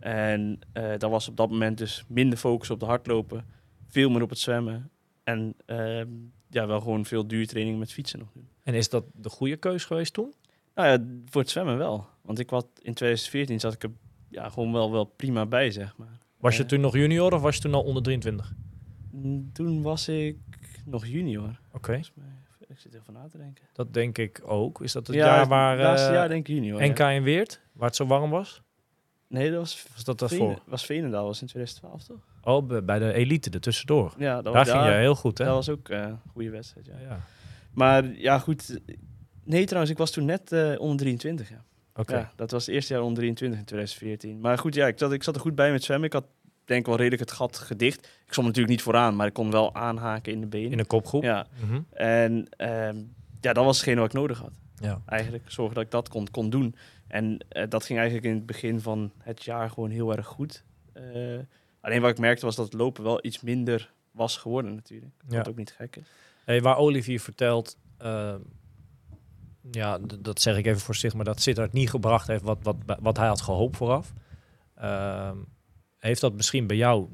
En dat was op dat moment dus minder focus op de hardlopen, veel meer op het zwemmen. En ehm, ja, wel gewoon veel duurtraining met fietsen nog doen. En is dat de goede keus geweest toen? Nou ja, voor het zwemmen wel. Want ik was in 2014 zat ik er ja, gewoon wel, wel prima bij, zeg maar. Was je Eh. toen nog junior of was je toen al onder 23? Mm, Toen was ik nog junior. Oké. Ik zit even na te denken. dat denk ik ook. Is dat het ja, jaar waar het laatste eh, jaar denk ik junior. NK ja. in Weert, waar het zo warm was? Nee, dat was, Was dat daarvoor? was Veenendaal, was in 2012 toch? Oh, bij- de elite, er tussendoor. Ja, dat Daar was, ging ja, je heel goed, hè? Dat was ook eh, een goede wedstrijd, ja. Ja, Maar ja, goed. Nee, trouwens, ik was toen net eh, onder 23, ja. Oké. ja. Dat was het eerste jaar onder 23 in 2014. Maar goed, ja, ik zat, ik zat er goed bij met zwemmen. Ik had denk ik wel redelijk het gat gedicht. Ik stond natuurlijk niet vooraan, maar ik kon wel aanhaken in de benen. In een kopgroep? Ja, Mhm. en ehm, ja, dat was hetgene wat ik nodig had. ja. eigenlijk zorgen dat ik dat kon, kon doen. En eh, dat ging eigenlijk in het begin van het jaar gewoon heel erg goed. Eh, alleen wat ik merkte was dat het lopen wel iets minder was geworden natuurlijk. Ja. Wat ook niet gek is. Hey, waar Olivier vertelt, eh, ja, dat zeg ik even voorzichtig, maar dat Sittard niet gebracht heeft wat, wat, wat hij had gehoopt vooraf. Ehm, heeft dat misschien bij jou...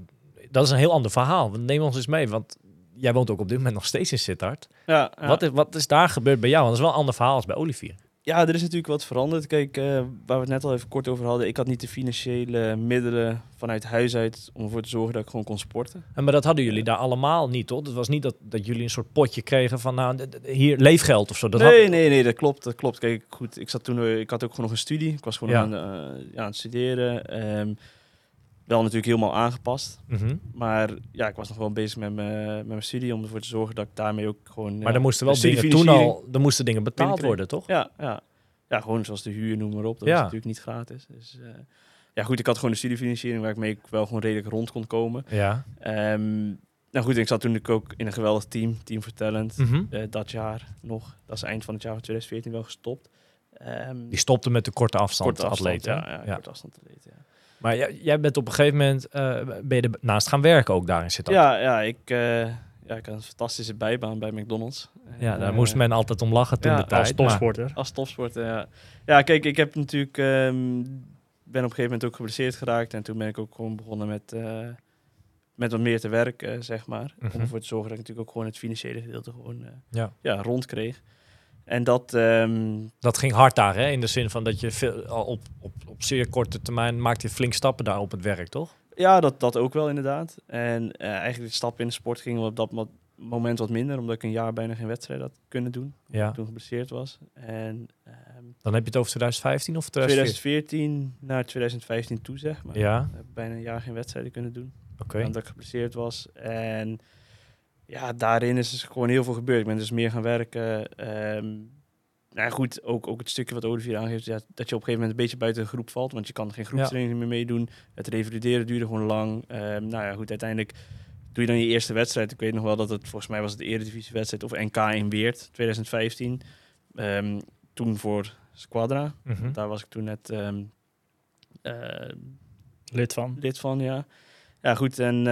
Dat is een heel ander verhaal. Neem ons eens mee, want jij woont ook op dit moment nog steeds in Sittard. Ja, ja. Wat, is, wat is daar gebeurd bij jou? Want dat is wel een ander verhaal als bij Olivier. Ja, er is natuurlijk wat veranderd. Kijk, eh, waar we het net al even kort over hadden. Ik had niet de financiële middelen vanuit huis uit om ervoor te zorgen dat ik gewoon kon sporten. En, maar dat hadden jullie daar allemaal niet, toch? Het was niet dat, dat jullie een soort potje kregen van, nou, hier, leefgeld of zo. Dat nee, had- nee, nee, dat klopt. Dat klopt. Kijk, goed, ik zat toen, eh, ik had ook gewoon nog een studie. Ik was gewoon Ja. aan, eh, ja, aan het studeren. Ehm, wel natuurlijk helemaal aangepast. Mhm. Maar ja, ik was nog wel bezig met mijn, met mijn studie om ervoor te zorgen dat ik daarmee ook gewoon. Maar ja, er moesten wel dingen toen al, er moesten dingen betaald worden, toch? Ja, ja. ja, gewoon zoals de huur, noem maar op. Dat Ja. is natuurlijk niet gratis. Dus, eh, ja, goed, ik had gewoon de studiefinanciering waarmee ik wel gewoon redelijk rond kon komen. Ja. Ehm, nou goed, ik zat toen ook in een geweldig team, Team Talent. Mhm. Eh, dat jaar nog, dat is eind van het jaar van 2014 wel gestopt. Ehm, Die stopte met de korte afstand korte afstand, atleten. ja, ja, Ja. korte afstand atleten, ja. Maar jij, jij bent op een gegeven moment, eh, ben je ernaast gaan werken ook daar in Sittard? Ja, ja, ik, eh, ja, ik had een fantastische bijbaan bij McDonald's. Ja, daar Eh, moest men altijd om lachen toen ja, de als tijd. Als maar- topsporter. Als topsporter, ja. Ja, kijk, ik heb natuurlijk... ehm, ben op een gegeven moment ook geblesseerd geraakt. En toen ben ik ook gewoon begonnen met, eh, met wat meer te werken, zeg maar. Mhm. Om ervoor te zorgen dat ik natuurlijk ook gewoon het financiële gedeelte gewoon eh, Ja. ja, rond kreeg. En dat... ehm, Dat ging hard daar, hè? In de zin van dat je veel, al op, op, op zeer korte termijn maakte je flink stappen daar op het werk, toch? Ja, dat, dat ook wel inderdaad. En eh, eigenlijk de stap in de sport ging op dat mo- moment wat minder, omdat ik een jaar bijna geen wedstrijd had kunnen doen. Ja. Toen geblesseerd was. En ehm, Dan heb je het over 2015 of 2014? 2014 naar 2015 toe, zeg maar. Ja, Heb ik bijna een jaar geen wedstrijden kunnen doen. oké. Omdat ik geblesseerd was. En ja, daarin is dus gewoon heel veel gebeurd. Ik ben dus meer gaan werken. Ehm nou ja, goed, ook, ook het stukje wat Olivier aangeeft, ja, dat je op een gegeven moment een beetje buiten de groep valt. Want je kan geen groepstraining meer meedoen. Het revalideren duurde gewoon lang. Ehm, nou ja, goed, uiteindelijk doe je dan je eerste wedstrijd. Ik weet nog wel dat het, volgens mij was het de Eredivisiewedstrijd of NK in Weert, 2015. Ehm, toen voor Squadra. Mhm. Daar was ik toen net eh, Lid van. lid van, ja. Ja, goed. En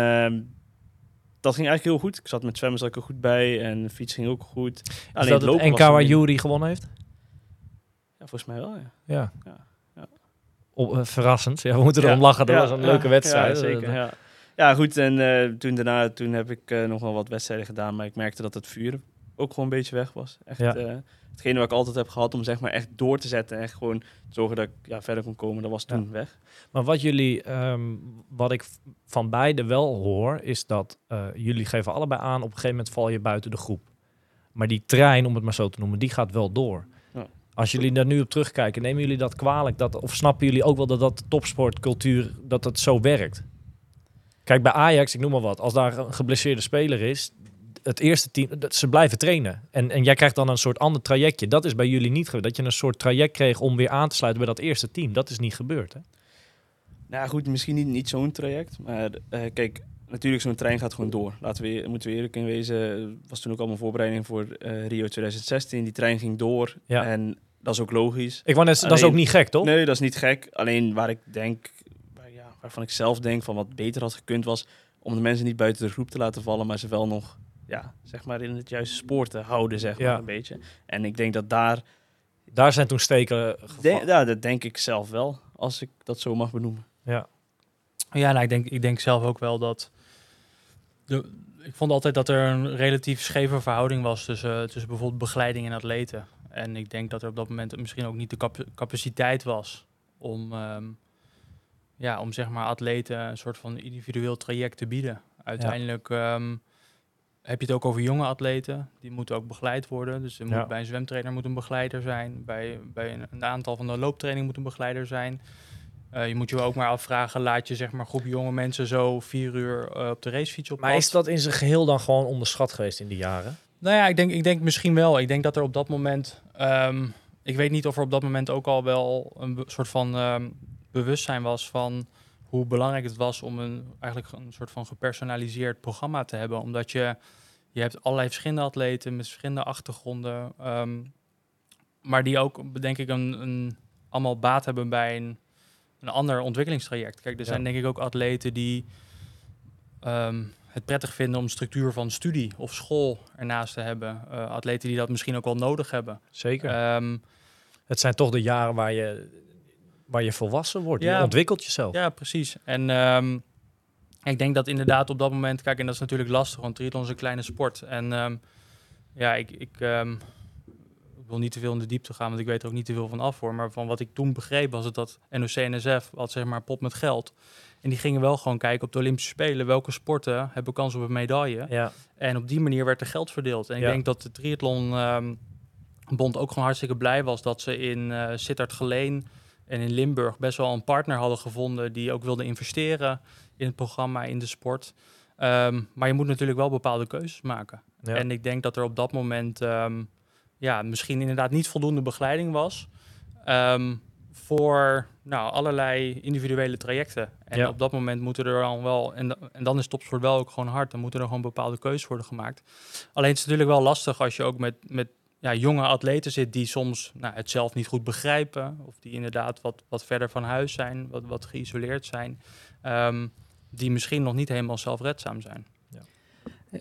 dat ging eigenlijk heel goed. Ik zat met zwemmen zat ik er goed bij en fiets ging ook goed. Is Alleen dat het lopen NK was waar. Jury gewonnen heeft? Ja, volgens mij wel, ja. Ja. Ja, eh, verrassend. Ja, we moeten erom lachen. Dat was een leuke wedstrijd. Ja, zeker, ja. Ja, goed. En eh, toen daarna toen heb ik eh, nog wel wat wedstrijden gedaan, maar ik merkte dat het vuur ook gewoon een beetje weg was. Echt, Ja. Hetgene wat ik altijd heb gehad om zeg maar echt door te zetten en echt gewoon te zorgen dat ik ja, verder kon komen, dat was toen weg. Maar wat jullie, ehm, wat ik van beide wel hoor, is dat eh, jullie geven allebei aan, op een gegeven moment val je buiten de groep. Maar die trein, om het maar zo te noemen, die gaat wel door. Ja. Als jullie daar nu op terugkijken, nemen jullie dat kwalijk? Dat, of snappen jullie ook wel dat dat topsportcultuur, dat dat zo werkt? Kijk, bij Ajax, ik noem maar wat, als daar een geblesseerde speler is, het eerste team, dat, ze blijven trainen. En, en jij krijgt dan een soort ander trajectje. Dat is bij jullie niet gebeurd. Dat je een soort traject kreeg om weer aan te sluiten bij dat eerste team. Dat is niet gebeurd, hè? Nou goed, misschien niet, niet zo'n traject, maar eh, kijk, natuurlijk zo'n trein gaat gewoon door. Laten we, moeten we eerlijk in wezen, was toen ook allemaal voorbereiding voor eh, Rio 2016. Die trein ging door Ja. en dat is ook logisch. Ik wou net, dat is ook niet gek, toch? Nee, dat is niet gek. Alleen waar ik denk, waar, ja, waarvan ik zelf denk van wat beter had gekund was om de mensen niet buiten de groep te laten vallen, maar ze wel nog, ja, zeg maar in het juiste spoor te houden, zeg maar Ja. een beetje. En ik denk dat daar, Daar zijn toen steken gevallen. de, ja, dat denk ik zelf wel, als ik dat zo mag benoemen. Ja. Ja, nou, ik, denk, ik denk zelf ook wel dat. De, ik vond altijd dat er een relatief scheve verhouding was tussen, tussen bijvoorbeeld begeleiding en atleten. En ik denk dat er op dat moment misschien ook niet de cap- capaciteit was om, ehm, ja, om zeg maar atleten een soort van individueel traject te bieden. Uiteindelijk ehm, heb je het ook over jonge atleten. Die moeten ook begeleid worden. Dus er moet, Ja. bij een zwemtrainer moet een begeleider zijn. Bij, bij een, een aantal van de looptraining moet een begeleider zijn. Eh, je moet je ook maar afvragen, laat je zeg maar groep jonge mensen zo vier uur eh, op de racefiets op Maar pad? is dat in zijn geheel dan gewoon onderschat geweest in die jaren? Nou ja, ik denk, ik denk misschien wel. Ik denk dat er op dat moment... ehm, ik weet niet of er op dat moment ook al wel een soort van ehm, bewustzijn was van hoe belangrijk het was om een eigenlijk een soort van gepersonaliseerd programma te hebben. Omdat je, je hebt allerlei verschillende atleten met verschillende achtergronden. ehm, maar die ook, denk ik, een, een, allemaal baat hebben bij een, een ander ontwikkelingstraject. Kijk, er Ja. zijn denk ik ook atleten die ehm, het prettig vinden om structuur van studie of school ernaast te hebben. Eh, atleten die dat misschien ook wel nodig hebben. Zeker. Ehm, het zijn toch de jaren waar je, waar je volwassen wordt. Ja. Je ontwikkelt jezelf. Ja, precies. En ehm, ik denk dat inderdaad op dat moment, kijk, en dat is natuurlijk lastig, want triathlon is een kleine sport. En ehm, ja, ik, ik, ehm, ik wil niet te veel in de diepte gaan, want ik weet er ook niet te veel van af voor. Maar van wat ik toen begreep was het dat NOC-NSF had zeg maar pot met geld. En die gingen wel gewoon kijken op de Olympische Spelen welke sporten hebben kans op een medaille. Ja. En op die manier werd er geld verdeeld. En ik Ja. denk dat de triathlon bond ook gewoon hartstikke blij was dat ze in eh Sittard Geleen en in Limburg best wel een partner hadden gevonden die ook wilde investeren in het programma, in de sport. Ehm, maar je moet natuurlijk wel bepaalde keuzes maken. Ja. En ik denk dat er op dat moment ehm, ja, misschien inderdaad niet voldoende begeleiding was ehm, voor nou, allerlei individuele trajecten. En Ja. op dat moment moeten er dan wel, en, en dan is topsport wel ook gewoon hard, dan moeten er gewoon bepaalde keuzes worden gemaakt. Alleen het is natuurlijk wel lastig als je ook met, met ja, jonge atleten zit die soms nou, het zelf niet goed begrijpen. Of die inderdaad wat, wat verder van huis zijn, wat, wat geïsoleerd zijn. ehm, die misschien nog niet helemaal zelfredzaam zijn.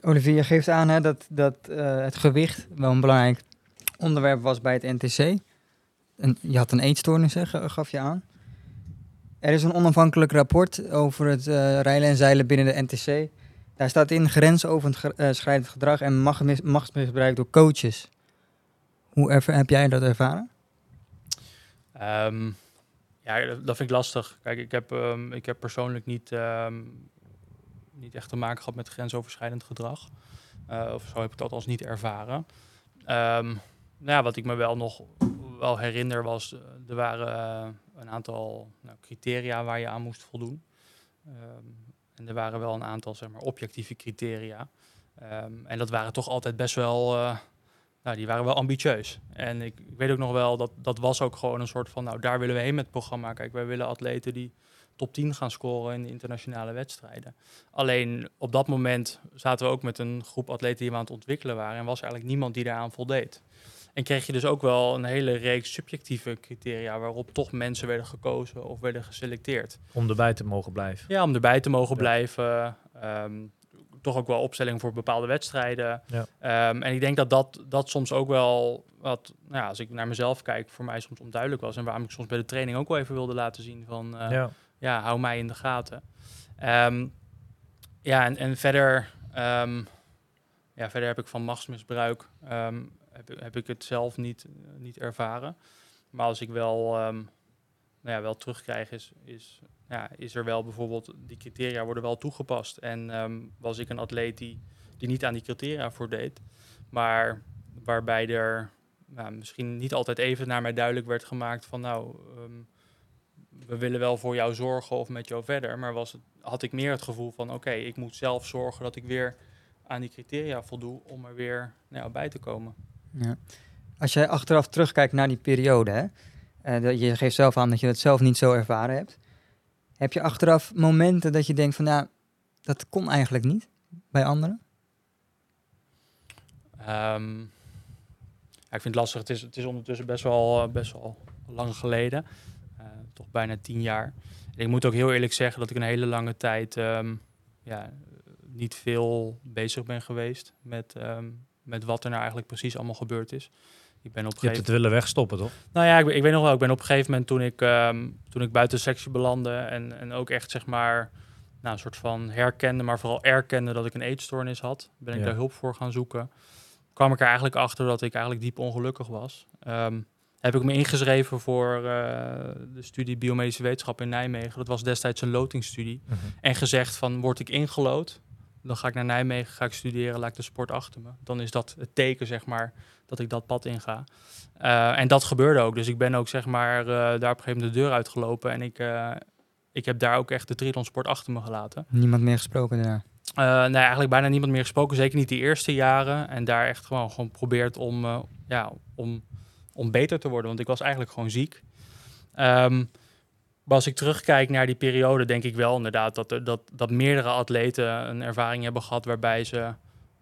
Olivier, je geeft aan hè, dat, dat eh, het gewicht wel een belangrijk onderwerp was bij het NTC. En je had een eetstoornis, hè, ga- gaf je aan. Er is een onafhankelijk rapport over het eh rijlen en zeilen binnen de NTC. Daar staat in grensoverschrijdend gedrag en machtsmisbruik door coaches. Hoe erva- heb jij dat ervaren? Ehm, ja, dat dat vind ik lastig. Kijk, ik heb, ehm, ik heb persoonlijk niet, ehm, niet echt te maken gehad met grensoverschrijdend gedrag. Eh, of zo heb ik het althans niet ervaren. Nou ja, wat ik me wel nog wel herinner was, eh, er waren eh, een aantal nou, criteria waar je aan moest voldoen. En er waren wel een aantal zeg maar, objectieve criteria. En dat waren toch altijd best wel nou, die waren wel ambitieus. En ik, ik weet ook nog wel, dat, dat was ook gewoon een soort van, nou, daar willen we heen met het programma. Kijk, wij willen atleten die top 10 gaan scoren in de internationale wedstrijden. Alleen op dat moment zaten we ook met een groep atleten die we aan het ontwikkelen waren. En was eigenlijk niemand die daaraan voldeed. En kreeg je dus ook wel een hele reeks subjectieve criteria waarop toch mensen werden gekozen of werden geselecteerd. Om erbij te mogen blijven. Ja, om erbij te mogen Ja. blijven. Ehm, toch ook wel opstelling voor bepaalde wedstrijden. Ja. Ehm, en ik denk dat, dat dat soms ook wel wat, nou ja, als ik naar mezelf kijk, voor mij soms onduidelijk was. En waarom ik soms bij de training ook wel even wilde laten zien van, eh, ja. ja. hou mij in de gaten. Ehm, ja, en, en verder, ehm, ja, verder heb ik van machtsmisbruik, heb, ik- heb ik het zelf niet, niet ervaren. Maar als ik wel, nou ja, wel terugkrijg, is, is, ja, is er wel bijvoorbeeld, die criteria worden wel toegepast. En ehm, was ik een atleet die, die niet aan die criteria voordeed, maar waarbij er nou, misschien niet altijd even naar mij duidelijk werd gemaakt van nou, ehm, we willen wel voor jou zorgen of met jou verder. Maar was het, had ik meer het gevoel van oké, ik moet zelf zorgen dat ik weer aan die criteria voldoe om er weer nou, bij te komen. Ja. Als jij achteraf terugkijkt naar die periode, hè, dat je geeft zelf aan dat je het zelf niet zo ervaren hebt. Heb je achteraf momenten dat je denkt van, ja, dat kon eigenlijk niet bij anderen? Ehm, ik vind het lastig. Het is, het is ondertussen best wel, eh, best wel lang geleden. Eh, toch bijna tien jaar. En ik moet ook heel eerlijk zeggen dat ik een hele lange tijd ehm, ja, niet veel bezig ben geweest met, ehm, met wat er nou eigenlijk precies allemaal gebeurd is. Ik ben op Je hebt het willen wegstoppen, toch? Nou ja, ik, ik weet nog wel, ik ben op een gegeven moment toen ik, ehm, toen ik buiten sectie belandde en, en ook echt zeg maar nou, een soort van herkende, maar vooral erkende dat ik een eetstoornis had, ben ik Ja. daar hulp voor gaan zoeken. Kwam ik er eigenlijk achter dat ik eigenlijk diep ongelukkig was. Ehm, heb ik me ingeschreven voor eh, de studie biomedische wetenschap in Nijmegen. Dat was destijds een lotingsstudie. En gezegd van, word ik ingelood, dan ga ik naar Nijmegen, ga ik studeren, laat ik de sport achter me. Dan is dat het teken, zeg maar, dat ik dat pad inga. Eh, en dat gebeurde ook. Dus ik ben ook, zeg maar, eh, daar op een gegeven moment de deur uitgelopen. En ik, eh, ik heb daar ook echt de triathlonsport achter me gelaten. Niemand meer gesproken daarna. Nee, eigenlijk bijna niemand meer gesproken. Zeker niet die eerste jaren. En daar echt gewoon, gewoon geprobeerd om, ja, om, om beter te worden. Want ik was eigenlijk gewoon ziek. Ehm, maar als ik terugkijk naar die periode, denk ik wel inderdaad dat, er, dat, dat meerdere atleten een ervaring hebben gehad waarbij ze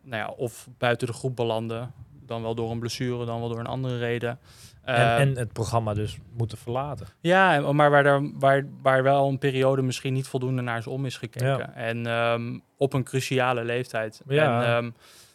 nou ja, of buiten de groep belanden, dan wel door een blessure, dan wel door een andere reden. En, Ehm, en het programma dus moeten verlaten. ja, maar waar, er, waar, waar wel een periode misschien niet voldoende naar is om is gekeken. Ja. En ehm, op een cruciale leeftijd. Ja. En ehm,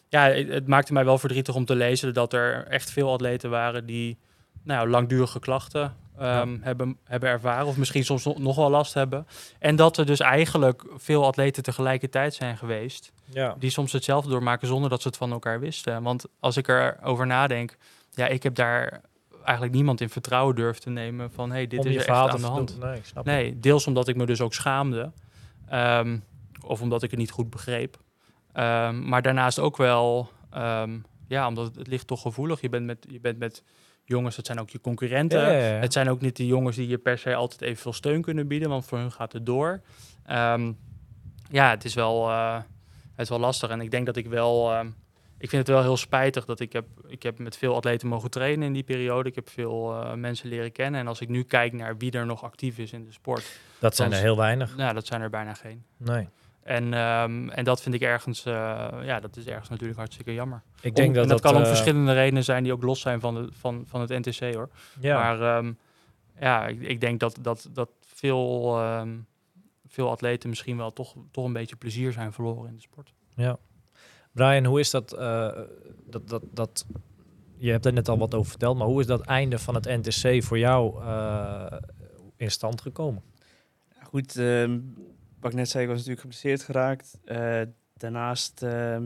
ja, het, maakte mij wel verdrietig om te lezen dat er echt veel atleten waren die nou, langdurige klachten ehm, hebben, hebben ervaren. Of misschien soms nog, wel last hebben. En dat er dus eigenlijk veel atleten tegelijkertijd zijn geweest. Ja. Die soms hetzelfde doormaken zonder dat ze het van elkaar wisten. Want als ik erover nadenk, ja, ik heb daar eigenlijk niemand in vertrouwen durven te nemen van hey, dit Om is verhaal echt aan de hand. Nee. Nee, deels omdat ik me dus ook schaamde. Ehm, of omdat ik het niet goed begreep. Ehm, maar daarnaast ook wel, ja, omdat het, het ligt toch gevoelig. Je bent, met, je bent met jongens, dat zijn ook je concurrenten. Ja, ja, ja. Het zijn ook niet de jongens die je per se altijd evenveel steun kunnen bieden, want voor hun gaat het door. Ehm, ja, het is wel, eh, het is wel lastig. En ik denk dat ik wel, ehm, ik vind het wel heel spijtig dat ik heb, ik heb met veel atleten mogen trainen in die periode. Ik heb veel eh, mensen leren kennen. En als ik nu kijk naar wie er nog actief is in de sport, Dat zijn er heel weinig. nou, dat zijn er bijna geen. Nee. En, ehm, en dat vind ik ergens, eh, ja, dat is ergens natuurlijk hartstikke jammer. Ik denk Om- dat en dat, kan om eh, verschillende redenen zijn die ook los zijn van, de, van, van het NTC hoor. Ja. Maar ehm, ja, ik, ik denk dat, dat, dat veel, ehm, veel atleten misschien wel toch, toch een beetje plezier zijn verloren in de sport. Ja. Brian, hoe is dat, eh, dat, dat, dat... Je hebt er net al wat over verteld, maar hoe is dat einde van het NTC voor jou eh, in stand gekomen? Goed, ehm, wat ik net zei, ik was natuurlijk geblesseerd geraakt. Eh, daarnaast ehm,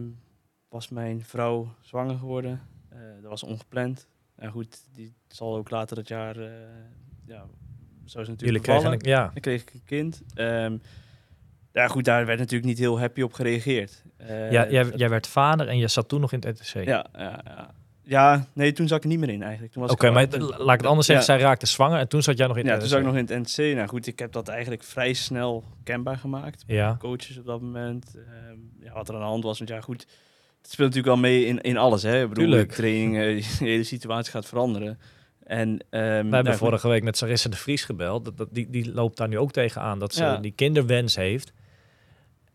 was mijn vrouw zwanger geworden. Eh, dat was ongepland. En goed, die zal ook later dat jaar, eh ja, zo is het Jullie natuurlijk kregen een, ja, Dan kreeg ik een kind. Ehm, ja, goed, daar werd natuurlijk niet heel happy op gereageerd. Ja jij, jij werd vader en je zat toen nog in het NTC. ja, ja, ja. Ja, nee, toen zat ik er niet meer in eigenlijk. Toen was Oké, al maar laat ik het anders zeggen. Ja. Zij raakte zwanger en toen zat jij nog in Ja, het toen NTC. zat ik nog in het NC. Nou goed, ik heb dat eigenlijk vrij snel kenbaar gemaakt. Ja, Coaches op dat moment. Ehm, ja, wat er aan de hand was. Want ja, goed. Het speelt natuurlijk wel mee in, in alles. Hè? Ik bedoel, Tuurlijk. training, eh, de hele situatie gaat veranderen. En, ehm, we hebben nou, vorige week met Sarissa de Vries gebeld. Dat, dat, die, die loopt daar nu ook tegenaan dat ze Ja. die kinderwens heeft.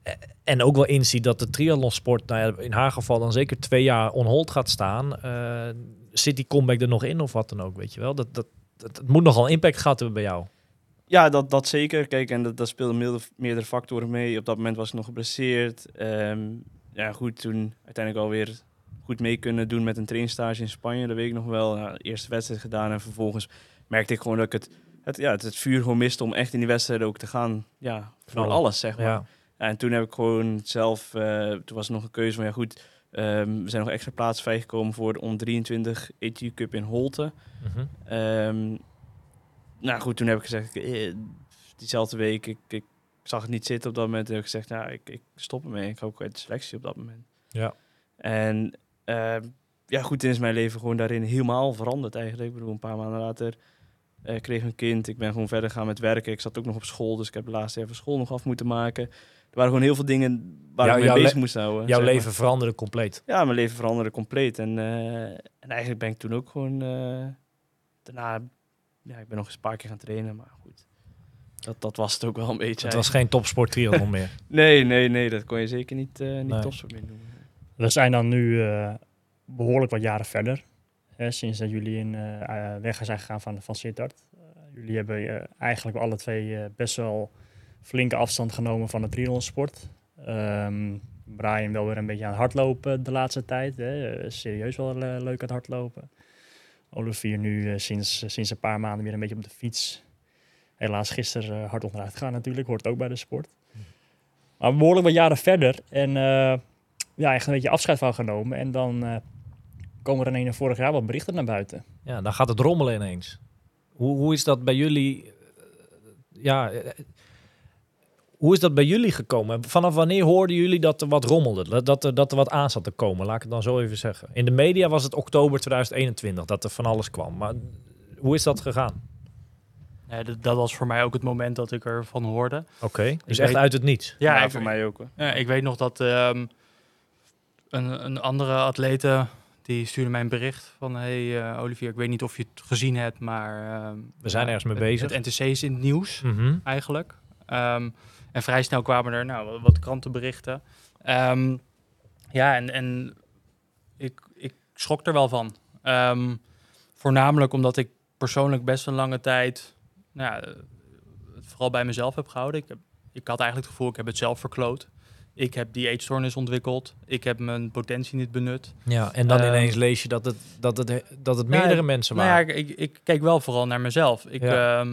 Eh, En ook wel inziet dat de triathlonsport, nou ja, in haar geval dan zeker twee jaar on hold gaat staan. Eh, zit die comeback er nog in of wat dan ook, weet je wel? Dat, dat, dat, het moet nogal impact gehad hebben bij jou. Ja, dat, dat zeker. Kijk, en dat, dat speelden meerdere, meerdere factoren mee. Op dat moment was ik nog geblesseerd. Ehm, ja, goed, toen uiteindelijk alweer goed mee kunnen doen met een trainingstage in Spanje. Dat weet ik nog wel. Nou, eerste wedstrijd gedaan en vervolgens merkte ik gewoon dat ik het, het, ja, het, het vuur gewoon miste om echt in die wedstrijden ook te gaan. Ja, voor Knallen. alles, zeg maar. Ja, en toen heb ik gewoon zelf, eh, toen was er nog een keuze van ja goed, ehm, er zijn nog extra plaatsen vrijgekomen voor de onder 23 ETU Cup in Holte. Ehm, nou goed, toen heb ik gezegd, eh, diezelfde week, ik, ik zag het niet zitten op dat moment. En heb ik gezegd, nou, ik, ik stop ermee. Ik ga ook uit de selectie op dat moment. Ja. En ehm, ja, goed, is mijn leven gewoon daarin helemaal veranderd eigenlijk. Ik bedoel, een paar maanden later eh, kreeg ik een kind. Ik ben gewoon verder gaan met werken. Ik zat ook nog op school, dus ik heb de laatste jaar van school nog af moeten maken. Er waren gewoon heel veel dingen waar Jouw- ik mee bezig moest houden. Jouw maar. leven veranderde compleet. Ja, mijn leven veranderde compleet. En, eh, en eigenlijk ben ik toen ook gewoon... eh, daarna... Ja, ik ben nog eens een paar keer gaan trainen, maar goed. Dat, dat was het ook wel een beetje. Het was geen topsport triathlon meer. Nee, nee, nee. Dat kon je zeker niet, eh niet Nee. topsport meer noemen. We zijn dan nu eh, behoorlijk wat jaren verder. Hè, sinds dat jullie in weg zijn gegaan van, van Sittard. Jullie hebben eigenlijk alle twee eh, best wel flinke afstand genomen van de triathlonsport. Ehm Brian wel weer een beetje aan het hardlopen de laatste tijd. Hè. Eh, serieus wel eh, leuk aan het hardlopen. Olivier nu eh, sinds, sinds een paar maanden weer een beetje op de fiets. Helaas gisteren eh, hard onderuit gegaan natuurlijk. Hoort ook bij de sport. Maar behoorlijk wat jaren verder. En eh, ja, echt een beetje afscheid van genomen. En dan eh, komen er ineens vorig jaar wat berichten naar buiten. Ja, dan gaat het rommelen ineens. Hoe, hoe is dat bij jullie? eh, Ja, eh, hoe is dat bij jullie gekomen? Vanaf wanneer hoorden jullie dat er wat rommelde? Dat- Dat er, dat er wat aan zat te komen? Laat ik het dan zo even zeggen. In de media was het oktober 2021 dat er van alles kwam. Maar hoe is dat gegaan? Nee, dat, dat was voor mij ook het moment dat ik ervan hoorde. Oké, dus Ik echt weet- uit het niets. Ja, Ja, ik, voor mij ook. Hoor. ja, ik weet nog dat ehm, een, een andere atlete die stuurde mij een bericht van hey eh, Olivier, ik weet niet of je het gezien hebt, maar ehm, We zijn ergens mee bezig. Het NTC is in het nieuws Mhm. eigenlijk. Ehm, en vrij snel kwamen er nou, wat krantenberichten. Ehm, ja, en, en ik, ik schrok er wel van. Ehm, voornamelijk omdat ik persoonlijk best een lange tijd nou, ja, het vooral bij mezelf heb gehouden. Ik, heb, ik had eigenlijk het gevoel, ik heb het zelf verkloot. ik heb die eetstoornis ontwikkeld. Ik heb mijn potentie niet benut. Ja, en dan Ehm, ineens lees je dat het, dat het, dat het Ja, meerdere mensen Nou waren. ja, ik, ik, ik keek wel vooral naar mezelf. Ik, Ja.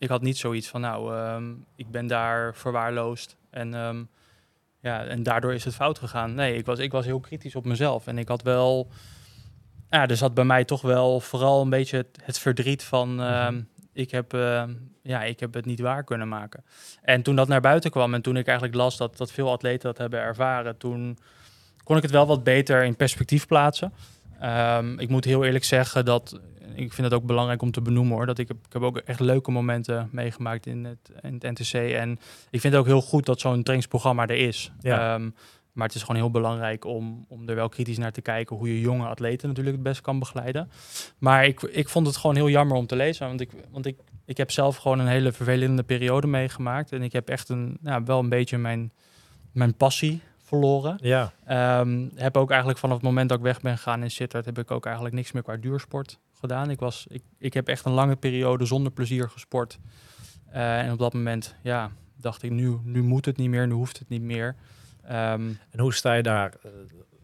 Ik had niet zoiets van, nou, ehm, ik ben daar verwaarloosd. En, ehm, ja, en daardoor is het fout gegaan. Nee, ik was, ik was heel kritisch op mezelf. En ik had wel... Ja, er zat bij mij toch wel vooral een beetje het, het verdriet van... ehm, ik, heb, ja, ik heb het niet waar kunnen maken. En toen dat naar buiten kwam en toen ik eigenlijk las dat, dat veel atleten dat hebben ervaren... toen kon ik het wel wat beter in perspectief plaatsen. Ik moet heel eerlijk zeggen dat ik vind het ook belangrijk om te benoemen hoor. Dat ik heb, ik heb ook echt leuke momenten meegemaakt in het, in het NTC. En ik vind het ook heel goed dat zo'n trainingsprogramma er is. Ja. Ehm, maar het is gewoon heel belangrijk om, om er wel kritisch naar te kijken hoe je jonge atleten natuurlijk het best kan begeleiden. Maar ik, ik vond het gewoon heel jammer om te lezen. Want ik, want ik, ik heb zelf gewoon een hele vervelende periode meegemaakt. En ik heb echt een, nou, wel een beetje mijn, mijn passie verloren. Ja, Ehm, heb ook eigenlijk vanaf het moment dat ik weg ben gegaan in Sittard, heb ik ook eigenlijk niks meer qua duursport gedaan. Ik, was, ik, ik heb echt een lange periode zonder plezier gesport. Eh, en op dat moment, ja, dacht ik, nu, nu moet het niet meer, nu hoeft het niet meer. Ehm, en hoe sta je daar, eh,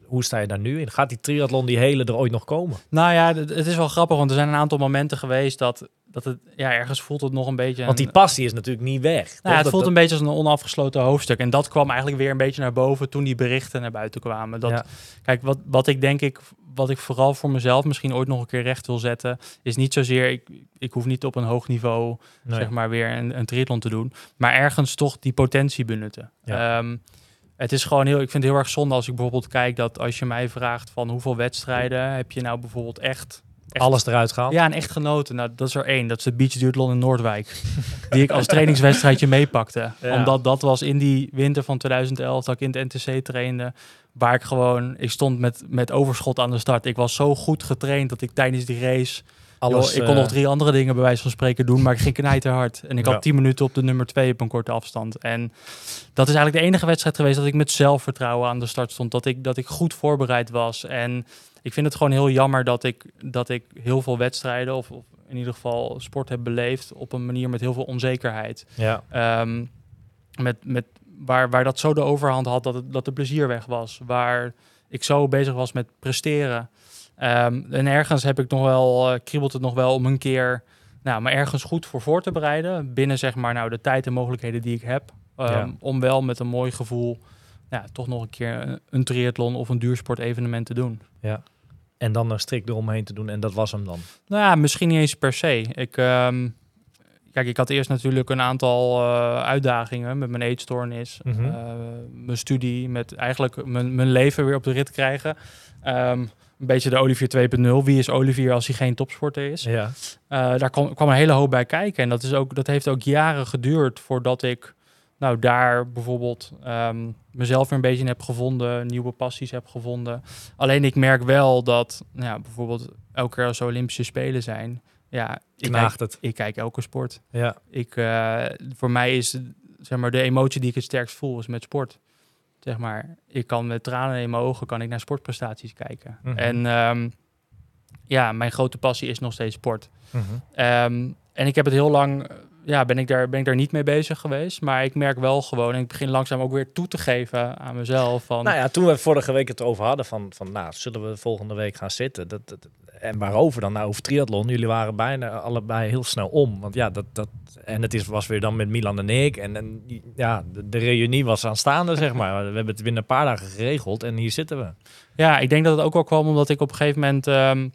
hoe sta je daar nu in? Gaat die triathlon, die hele, er ooit nog komen? nou ja, het is wel grappig, want er zijn een aantal momenten geweest dat, dat het, ja, ergens voelt het nog een beetje... Want die passie is natuurlijk niet weg. Nou, ja, het voelt dat- een beetje als een onafgesloten hoofdstuk. En dat kwam eigenlijk weer een beetje naar boven toen die berichten naar buiten kwamen. Dat, Ja. Kijk, wat, wat ik denk ik, wat ik vooral voor mezelf misschien ooit nog een keer recht wil zetten, is niet zozeer, ik, ik hoef niet op een hoog niveau, Nee. zeg maar, weer een, een triathlon te doen, maar ergens toch die potentie benutten. Ja. Ehm, het is gewoon heel, ik vind het heel erg zonde als ik bijvoorbeeld kijk dat als je mij vraagt van hoeveel wedstrijden heb je nou bijvoorbeeld echt echt- Alles eruit gehaald. ja, en echt genoten. Nou, dat is er één. Dat is de Beach Duathlon in Noordwijk. die ik als trainingswedstrijdje meepakte. Ja. Omdat dat was in die winter van 2011 dat ik in het NTC trainde. Waar ik gewoon... Ik stond met, met overschot aan de start. Ik was zo goed getraind dat ik tijdens die race... Alles, joh, ik kon eh, nog drie andere dingen bij wijze van spreken doen. Maar ik ging knijterhard. En ik Ja. had 10 minuten op de nummer 2 op een korte afstand. En dat is eigenlijk de enige wedstrijd geweest dat ik met zelfvertrouwen aan de start stond. Dat ik, dat ik goed voorbereid was. En ik vind het gewoon heel jammer dat ik, dat ik heel veel wedstrijden, of, of in ieder geval sport heb beleefd, op een manier met heel veel onzekerheid. Ja, Ehm, met, met, waar, waar dat zo de overhand had dat, het, dat de plezier weg was. Waar ik zo bezig was met presteren. Ehm, en ergens heb ik nog wel, eh, kriebelt het nog wel om een keer, nou, maar ergens goed voor voor te bereiden. Binnen zeg maar nou de tijd en mogelijkheden die ik heb. Ehm, Ja. Om wel met een mooi gevoel, ja, toch nog een keer een, een triathlon of een duursportevenement te doen. en dan een strik eromheen te doen en dat was hem dan. Nou ja, misschien niet eens per se. Ik, ehm, kijk, ik had eerst natuurlijk een aantal eh, uitdagingen met mijn eetstoornis, Mhm. eh, mijn studie, met eigenlijk mijn, mijn leven weer op de rit krijgen. Ehm, een beetje de Olivier 2.0. Wie is Olivier als hij geen topsporter is? Ja, Eh, daar kwam, kwam een hele hoop bij kijken. En dat, is ook, dat heeft ook jaren geduurd voordat ik nou, daar bijvoorbeeld ehm, mezelf weer een beetje in heb gevonden, nieuwe passies heb gevonden. Alleen ik merk wel dat nou, bijvoorbeeld elke keer als Olympische Spelen zijn, ja, ik kijk, het. ik kijk elke sport. Ja, Ik, eh, voor mij is zeg maar, de emotie die ik het sterkst voel, is met sport. Zeg maar, ik kan met tranen in mijn ogen kan ik naar sportprestaties kijken. Mhm. En ehm, ja, mijn grote passie is nog steeds sport. Mhm. Ehm, en ik heb het heel lang, ja, ben ik, daar, ben ik daar niet mee bezig geweest. Maar ik merk wel gewoon, en ik begin langzaam ook weer toe te geven aan mezelf. Van, Nou ja, toen we vorige week het over hadden van, van nou, zullen we volgende week gaan zitten? Dat, dat, en waarover dan? Nou, over triathlon. Jullie waren bijna allebei heel snel om. Want ja, dat, dat, en het is, was weer dan met Milan en ik. En, en ja, de, de reunie was aanstaande, zeg maar. We hebben het binnen een paar dagen geregeld en hier zitten we. Ja, ik denk dat het ook wel kwam omdat ik op een gegeven moment ehm,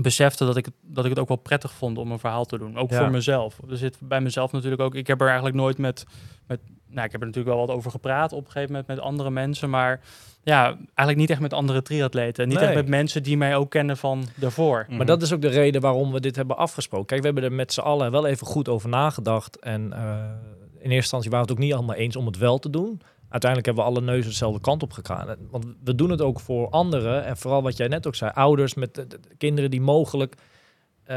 besefte dat ik, het- dat ik het ook wel prettig vond om een verhaal te doen. Ook Ja. voor mezelf. Er zit bij mezelf natuurlijk ook. Ik heb er eigenlijk nooit met, met. Nou, ik heb er natuurlijk wel wat over gepraat op een gegeven moment met andere mensen. Maar ja, eigenlijk niet echt met andere triatleten. Niet Nee. echt met mensen die mij ook kennen van daarvoor. Maar dat is ook de reden waarom we dit hebben afgesproken. Kijk, we hebben er met z'n allen wel even goed over nagedacht. En eh, in eerste instantie waren we het ook niet allemaal eens om het wel te doen. Uiteindelijk hebben we alle neuzen dezelfde kant op gegaan. Want we doen het ook voor anderen. En vooral wat jij net ook zei, ouders met de, de- de kinderen die mogelijk... eh,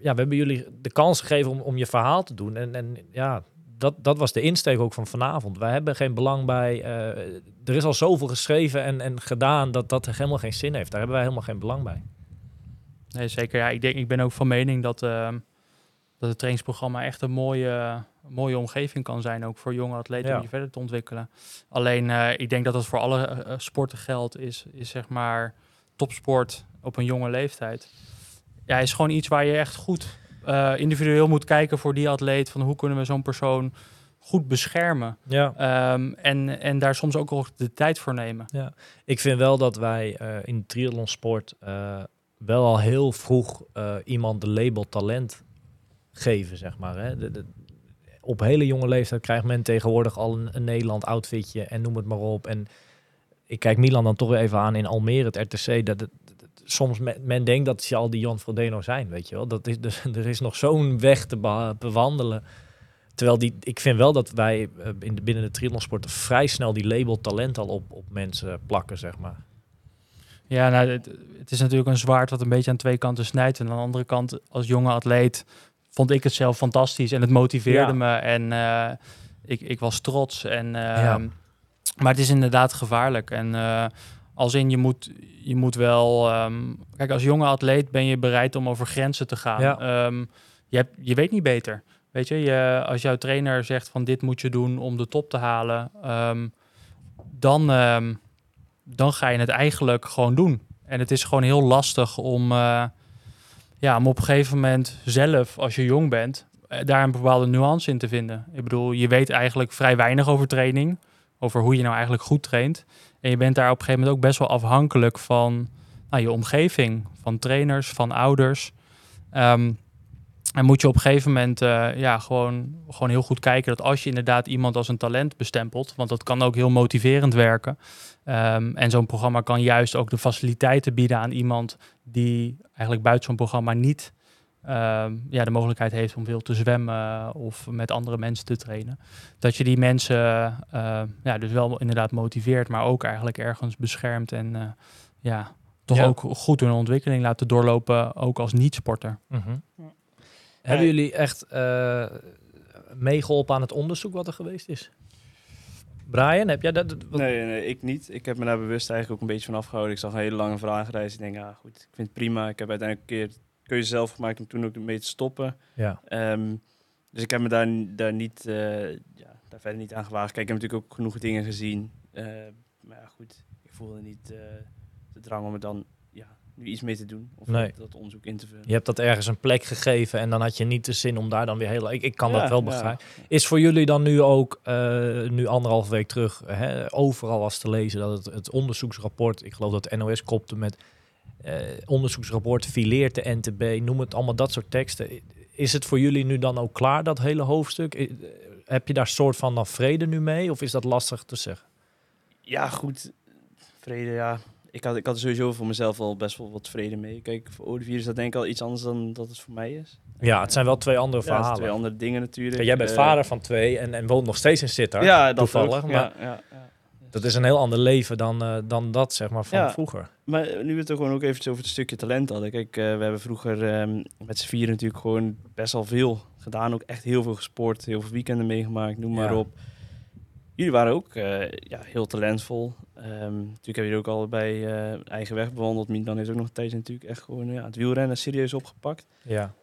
ja, we hebben jullie de kans gegeven om, om je verhaal te doen. En, en ja, dat, dat was de insteek ook van vanavond. Wij hebben geen belang bij... eh, er is al zoveel geschreven en, en gedaan dat dat helemaal geen zin heeft. Daar hebben wij helemaal geen belang bij. Nee, zeker. Ja, ik, denk, ik ben ook van mening dat, ehm, dat het trainingsprogramma echt een mooie, mooie omgeving kan zijn, ook voor jonge atleten Ja. om je verder te ontwikkelen. Alleen, eh, ik denk dat dat voor alle eh, eh, sporten geldt, is, is zeg maar topsport op een jonge leeftijd. Ja, is gewoon iets waar je echt goed individueel moet kijken voor die atleet, van hoe kunnen we zo'n persoon goed beschermen. Ja. Ehm, en, en daar soms ook nog de tijd voor nemen. Ik vind wel dat wij in de triathlonsport wel al heel vroeg iemand de label talent geven, zeg maar. Hè. De, de- op hele jonge leeftijd krijgt men tegenwoordig al een, een Nederland outfitje en noem het maar op. En ik kijk Milan dan toch even aan in Almere, het RTC. Dat, soms men, denkt dat ze al die Jan Frodeno zijn, weet je wel. Dat is, dus, er is nog zo'n weg te bewandelen. Terwijl die, ik vind wel dat wij eh, in de, binnen de triathlonsport vrij snel die label talent al op, op mensen plakken, zeg maar. Ja, nou, het, het is natuurlijk een zwaard wat een beetje aan twee kanten snijdt. En aan de andere kant, als jonge atleet, vond ik het zelf fantastisch. En het motiveerde Ja. me. En eh, ik, ik was trots. En, eh, Ja. Maar het is inderdaad gevaarlijk. En eh, als in, je moet, je moet wel... ehm, kijk, als jonge atleet ben je bereid om over grenzen te gaan. Ja. Ehm, je, hebt, je weet niet beter. Weet je, je, als jouw trainer zegt van dit moet je doen om de top te halen... ehm, dan... ehm, dan ga je het eigenlijk gewoon doen. En het is gewoon heel lastig om, eh, ja, om op een gegeven moment zelf, als je jong bent, eh, daar een bepaalde nuance in te vinden. Ik bedoel, je weet eigenlijk vrij weinig over training, over hoe je nou eigenlijk goed traint. En je bent daar op een gegeven moment ook best wel afhankelijk van nou, je omgeving, van trainers, van ouders. Ehm, en moet je op een gegeven moment eh, ja, gewoon, gewoon heel goed kijken dat als je inderdaad iemand als een talent bestempelt, want dat kan ook heel motiverend werken. Ehm, en zo'n programma kan juist ook de faciliteiten bieden aan iemand die eigenlijk buiten zo'n programma niet ehm, ja, de mogelijkheid heeft om veel te zwemmen of met andere mensen te trainen. Dat je die mensen eh, ja, dus wel inderdaad motiveert, maar ook eigenlijk ergens beschermt en eh, ja, toch Ja. ook goed hun ontwikkeling laten doorlopen, ook als niet-sporter. Hebben jullie echt eh, meegeholpen aan het onderzoek wat er geweest is? Brian, heb jij dat? wat- Nee, nee, ik niet. Ik heb me daar bewust eigenlijk ook een beetje van afgehouden. Ik zag een hele lange vragenreis. Ik denk, ja goed, ik vind het prima. Ik heb uiteindelijk een keer de keuze zelf gemaakt om toen ook mee te stoppen. Ja. Ehm, dus ik heb me daar, daar niet, eh, ja, daar verder niet aan gewaagd. Kijk, ik heb natuurlijk ook genoeg dingen gezien. Eh, maar ja, goed, ik voelde niet eh, de drang om er dan nu iets mee te doen. Of Nee. dat, dat onderzoek in te vullen. Je hebt dat ergens een plek gegeven en dan had je niet de zin om daar dan weer heel... Ik, ik kan dat wel ja. begrijpen. Is voor jullie dan nu ook, eh, nu anderhalf week terug, hè, overal was te lezen dat het, het onderzoeksrapport, ik geloof dat NOS kopte met eh, onderzoeksrapport, fileert de NTB, noem het allemaal dat soort teksten. Is het voor jullie nu dan ook klaar, dat hele hoofdstuk? Eh, Heb je daar soort van dan vrede nu mee of is dat lastig te zeggen? Ja, goed. Vrede, ja. Ik had, ik had er sowieso voor mezelf al best wel wat vrede mee. Kijk, voor Olivier is dat denk ik al iets anders dan dat het voor mij is. Ja, het zijn wel twee andere Ja, verhalen. twee andere dingen natuurlijk. Ja, jij bent Eh, vader van twee en, en woont nog steeds in Sittard. Ja, dat toevallig. ook. Maar Ja, ja, ja. dat is een heel ander leven dan, eh, dan dat, zeg maar, van Ja. vroeger. Maar nu we het er gewoon ook eventjes over het stukje talent hadden. Kijk, eh, we hebben vroeger ehm, met z'n vieren natuurlijk gewoon best wel veel gedaan. Ook echt heel veel gesport, heel veel weekenden meegemaakt, noem maar op. Jullie waren ook eh, ja, heel talentvol. Ehm, natuurlijk hebben jullie ook allebei eh eigen weg bewandeld. Milan heeft ook nog een tijdje natuurlijk echt gewoon ja, het wielrennen serieus opgepakt. Ja.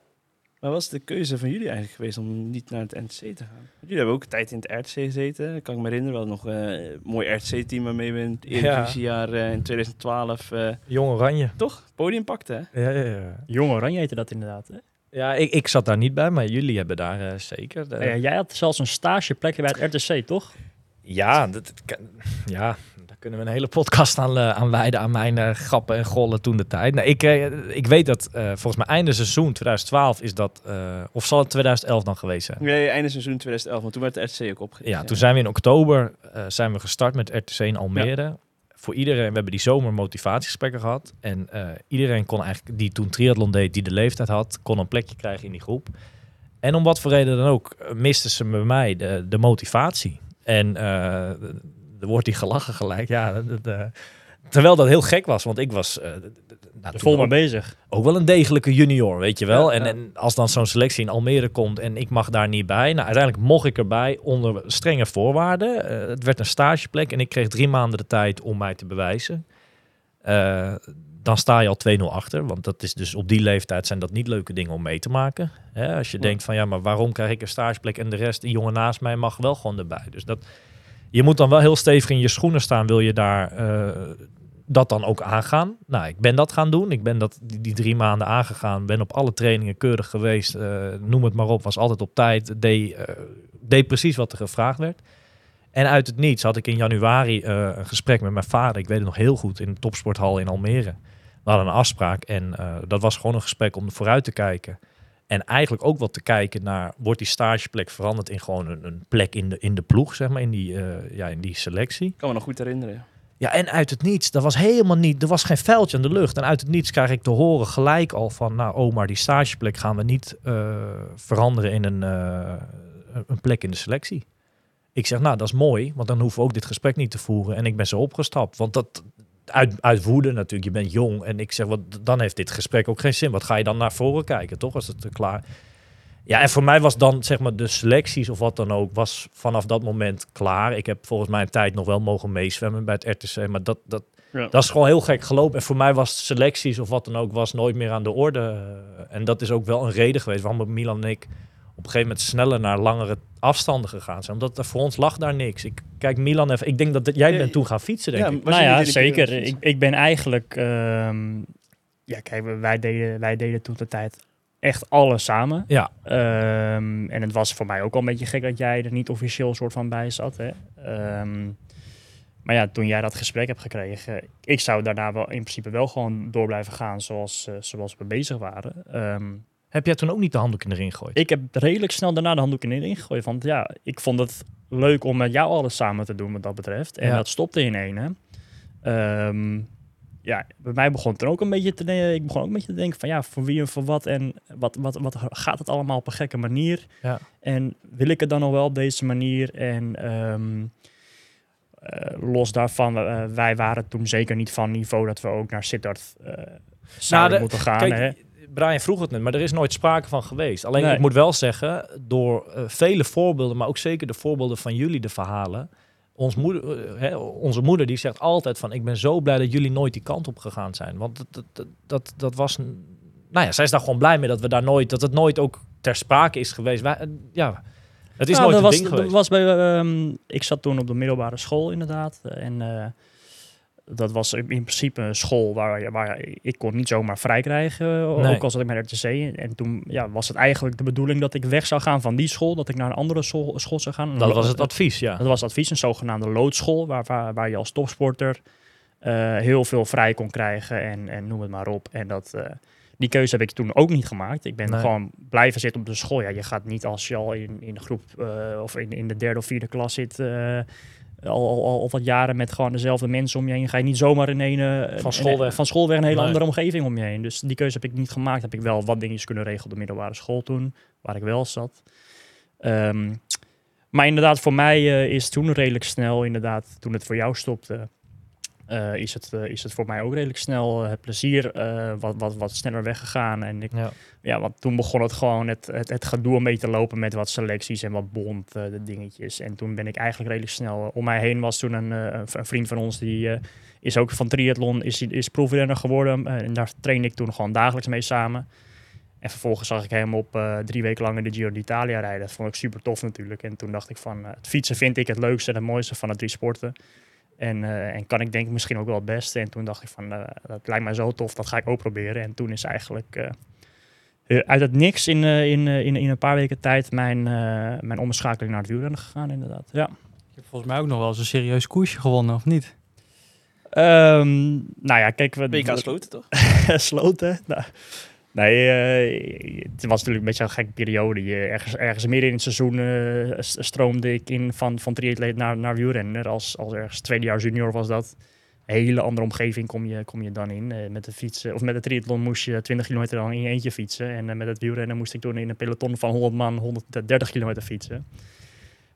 Maar wat is de keuze van jullie eigenlijk geweest om niet naar het NTC te gaan? Jullie hebben ook een tijd in het RTC gezeten. Dat kan ik me herinneren. We hadden nog eh, een mooi RTC-team waarmee we in het Eredivisiejaar eh, in 2012 eh, Jong Oranje. toch podium pakten. Hè? Ja, ja, ja. Jong Oranje heette dat inderdaad. Hè? ja ik, ik zat daar niet bij, maar jullie hebben daar zeker. de- Ja, jij had zelfs een stageplekje bij het RTC, toch? Ja, dat, ja, daar kunnen we een hele podcast aan, eh, aan wijden aan mijn eh, grappen en gollen toen de tijd. Nou, ik, eh, ik weet dat volgens mij einde seizoen 2012 is dat, of zal het 2011 dan geweest zijn? Nee, einde seizoen 2011, want toen werd de RTC ook opgericht. Ja, toen zijn we in oktober zijn we gestart met RTC in Almere. Voor iedereen, we hebben die zomer motivatiegesprekken gehad. En iedereen kon eigenlijk, die toen triathlon deed, die de leeftijd had, kon een plekje krijgen in die groep. En om wat voor reden dan ook, misten ze bij mij de, de motivatie. En eh, er wordt die gelachen gelijk. Ja, dat- dat, eh, terwijl dat heel gek was, want ik was eh, nou, Vol maar bezig. ook wel een degelijke junior, weet je wel. Ja, en, ja. en als dan zo'n selectie in Almere komt en ik mag daar niet bij. Nou, uiteindelijk mocht ik erbij onder strenge voorwaarden. Het werd een stageplek en ik kreeg drie maanden de tijd om mij te bewijzen. Dan sta je al 2-0 achter. Want dat is dus op die leeftijd zijn dat niet leuke dingen om mee te maken. Hè? Als je denkt van ja, maar waarom krijg ik een stageplek en de rest, die jongen naast mij, mag wel gewoon erbij. Dus dat, je moet dan wel heel stevig in je schoenen staan, wil je daar eh, dat dan ook aangaan. Nou, ik ben dat gaan doen. Ik ben dat die, die drie maanden aangegaan. Ben op alle trainingen keurig geweest. eh, noem het maar op. Was altijd op tijd. Deed, eh, deed precies wat er gevraagd werd. En uit het niets had ik in januari een gesprek met mijn vader. Ik weet het nog heel goed in de topsporthal in Almere. We hadden een afspraak en eh, dat was gewoon een gesprek om vooruit te kijken. En eigenlijk ook wat te kijken naar, wordt die stageplek veranderd in gewoon een, een plek in de, in de ploeg, zeg maar, in die, eh, ja, in die selectie. Ik kan me nog goed herinneren. Ja, en uit het niets, dat was helemaal niet, er was geen vuiltje aan de lucht. En uit het niets krijg ik te horen gelijk al van, nou oh, maar die stageplek gaan we niet eh, veranderen in een, een plek in de selectie. Ik zeg, nou dat is mooi, want dan hoeven we ook dit gesprek niet te voeren. En ik ben zo opgestapt, want dat, uit, uit woede natuurlijk, je bent jong. En ik zeg, wat, dan heeft dit gesprek ook geen zin. Wat ga je dan naar voren kijken, toch, als het klaar... Ja, en voor mij was dan zeg maar de selecties of wat dan ook, was vanaf dat moment klaar. Ik heb volgens mij een tijd nog wel mogen meezwemmen bij het RTC, maar dat, dat, Ja. dat is gewoon heel gek gelopen. En voor mij was selecties of wat dan ook, was nooit meer aan de orde. En dat is ook wel een reden geweest waarom Milan en ik op een gegeven moment sneller naar langere afstanden gegaan zijn. Omdat er voor ons lag daar niks. Ik kijk Milan even, ik denk dat jij Ja, bent toen gaan fietsen, denk ja, ik. nou ja, zeker. Ik, ik ben eigenlijk... ehm, ja, kijk, we- wij deden, wij deden toen de tijd echt alles samen. Ja, Ehm, en het was voor mij ook al een beetje gek dat jij er niet officieel soort van bij zat. Hè? Ehm, maar ja, toen jij dat gesprek hebt gekregen, ik zou daarna wel in principe wel gewoon door blijven gaan zoals, eh, zoals we bezig waren. Ehm, heb jij toen ook niet de handdoek erin gegooid? ik heb redelijk snel daarna de handdoek erin gegooid. Want ja, ik vond het leuk om met jou alles samen te doen wat dat betreft. En Ja. dat stopte in één. Hè. Ehm, ja, bij mij begon het er ook een beetje te denken. Ik begon ook een beetje te denken van ja, voor wie en voor wat. En wat, wat, wat gaat het allemaal op een gekke manier? Ja. En wil ik het dan nog wel op deze manier? En ehm, eh, los daarvan, eh, wij waren toen zeker niet van niveau dat we ook naar Sittard eh zouden de- moeten gaan. Kijk, hè. Brian vroeg het net, maar er is nooit sprake van geweest. Alleen Nee. ik moet wel zeggen, door eh, vele voorbeelden, maar ook zeker de voorbeelden van jullie, de verhalen. Ons moeder, eh, hè, onze moeder die zegt altijd van, ik ben zo blij dat jullie nooit die kant op gegaan zijn. Want dat, dat, dat, dat, was, nou ja, zij is daar gewoon blij mee dat we daar nooit, dat het nooit ook ter sprake is geweest. Wij, eh, ja, het is Nou, nooit dat een was, ding dat geweest. was bij, ehm, ik zat toen op de middelbare school inderdaad. En dat was in principe een school waar, waar ik kon niet zomaar vrij krijgen. eh, Nee. Ook al zat ik de RTC. En toen ja, was het eigenlijk de bedoeling dat ik weg zou gaan van die school. Dat ik naar een andere school, school zou gaan. Dat was het advies, ja. Dat was het advies, een zogenaamde loodschool. Waar, waar, waar je als topsporter eh, heel veel vrij kon krijgen. En, en noem het maar op. En dat... eh, die keuze heb ik toen ook niet gemaakt. Ik ben Nee. gewoon blijven zitten op de school. Ja, je gaat niet als je al in, in de groep of in, in de derde of vierde klas zit. Al, al, al wat jaren met gewoon dezelfde mensen om je heen. Ga je niet zomaar in een, eh, Van school weg. van school weg een hele Nee. andere omgeving om je heen. Dus die keuze heb ik niet gemaakt. Heb ik wel wat dingetjes kunnen regelen op de middelbare school toen, waar ik wel zat. Ehm, maar inderdaad, voor mij eh, is toen redelijk snel, inderdaad, toen het voor jou stopte, eh, is, het, eh, is het voor mij ook redelijk snel eh, het plezier wat, wat, wat sneller weggegaan. En ik, ja. ja, want toen begon het gewoon het, het, het gedoe een beetje te lopen met wat selecties en wat bond de dingetjes. En toen ben ik eigenlijk redelijk snel, om mij heen was toen een, een vriend van ons, die is ook van triathlon, is, is proefrenner geworden. En daar trainde ik toen gewoon dagelijks mee samen. En vervolgens zag ik hem op drie weken lang in de Giro d'Italia rijden. Dat vond ik super tof natuurlijk. En toen dacht ik van, het fietsen vind ik het leukste en het mooiste van de drie sporten. En, eh, en kan ik denk ik misschien ook wel het beste. En toen dacht ik van, eh, dat lijkt mij zo tof, dat ga ik ook proberen. En toen is eigenlijk eh, uit het niks in, in, in, in een paar weken tijd mijn, eh, mijn omschakeling naar het wielrennen gegaan inderdaad. Ja. Je hebt volgens mij ook nog wel eens een serieus koersje gewonnen, of niet? Ehm, nou ja, kijk, we, BK Sloten, toch? sloten. Nou, nee, eh, het was natuurlijk een beetje een gekke periode. Ergens, ergens in het seizoen eh, stroomde ik in van, van triatleet naar, naar wielrenner. Als, als ergens tweede jaar junior was dat. Een hele andere omgeving kom je, kom je dan in. Eh, met de fietsen, of met de triathlon moest je 20 kilometer dan in je eentje fietsen. En met het wielrennen moest ik toen in een peloton van 100 man 130 kilometer fietsen.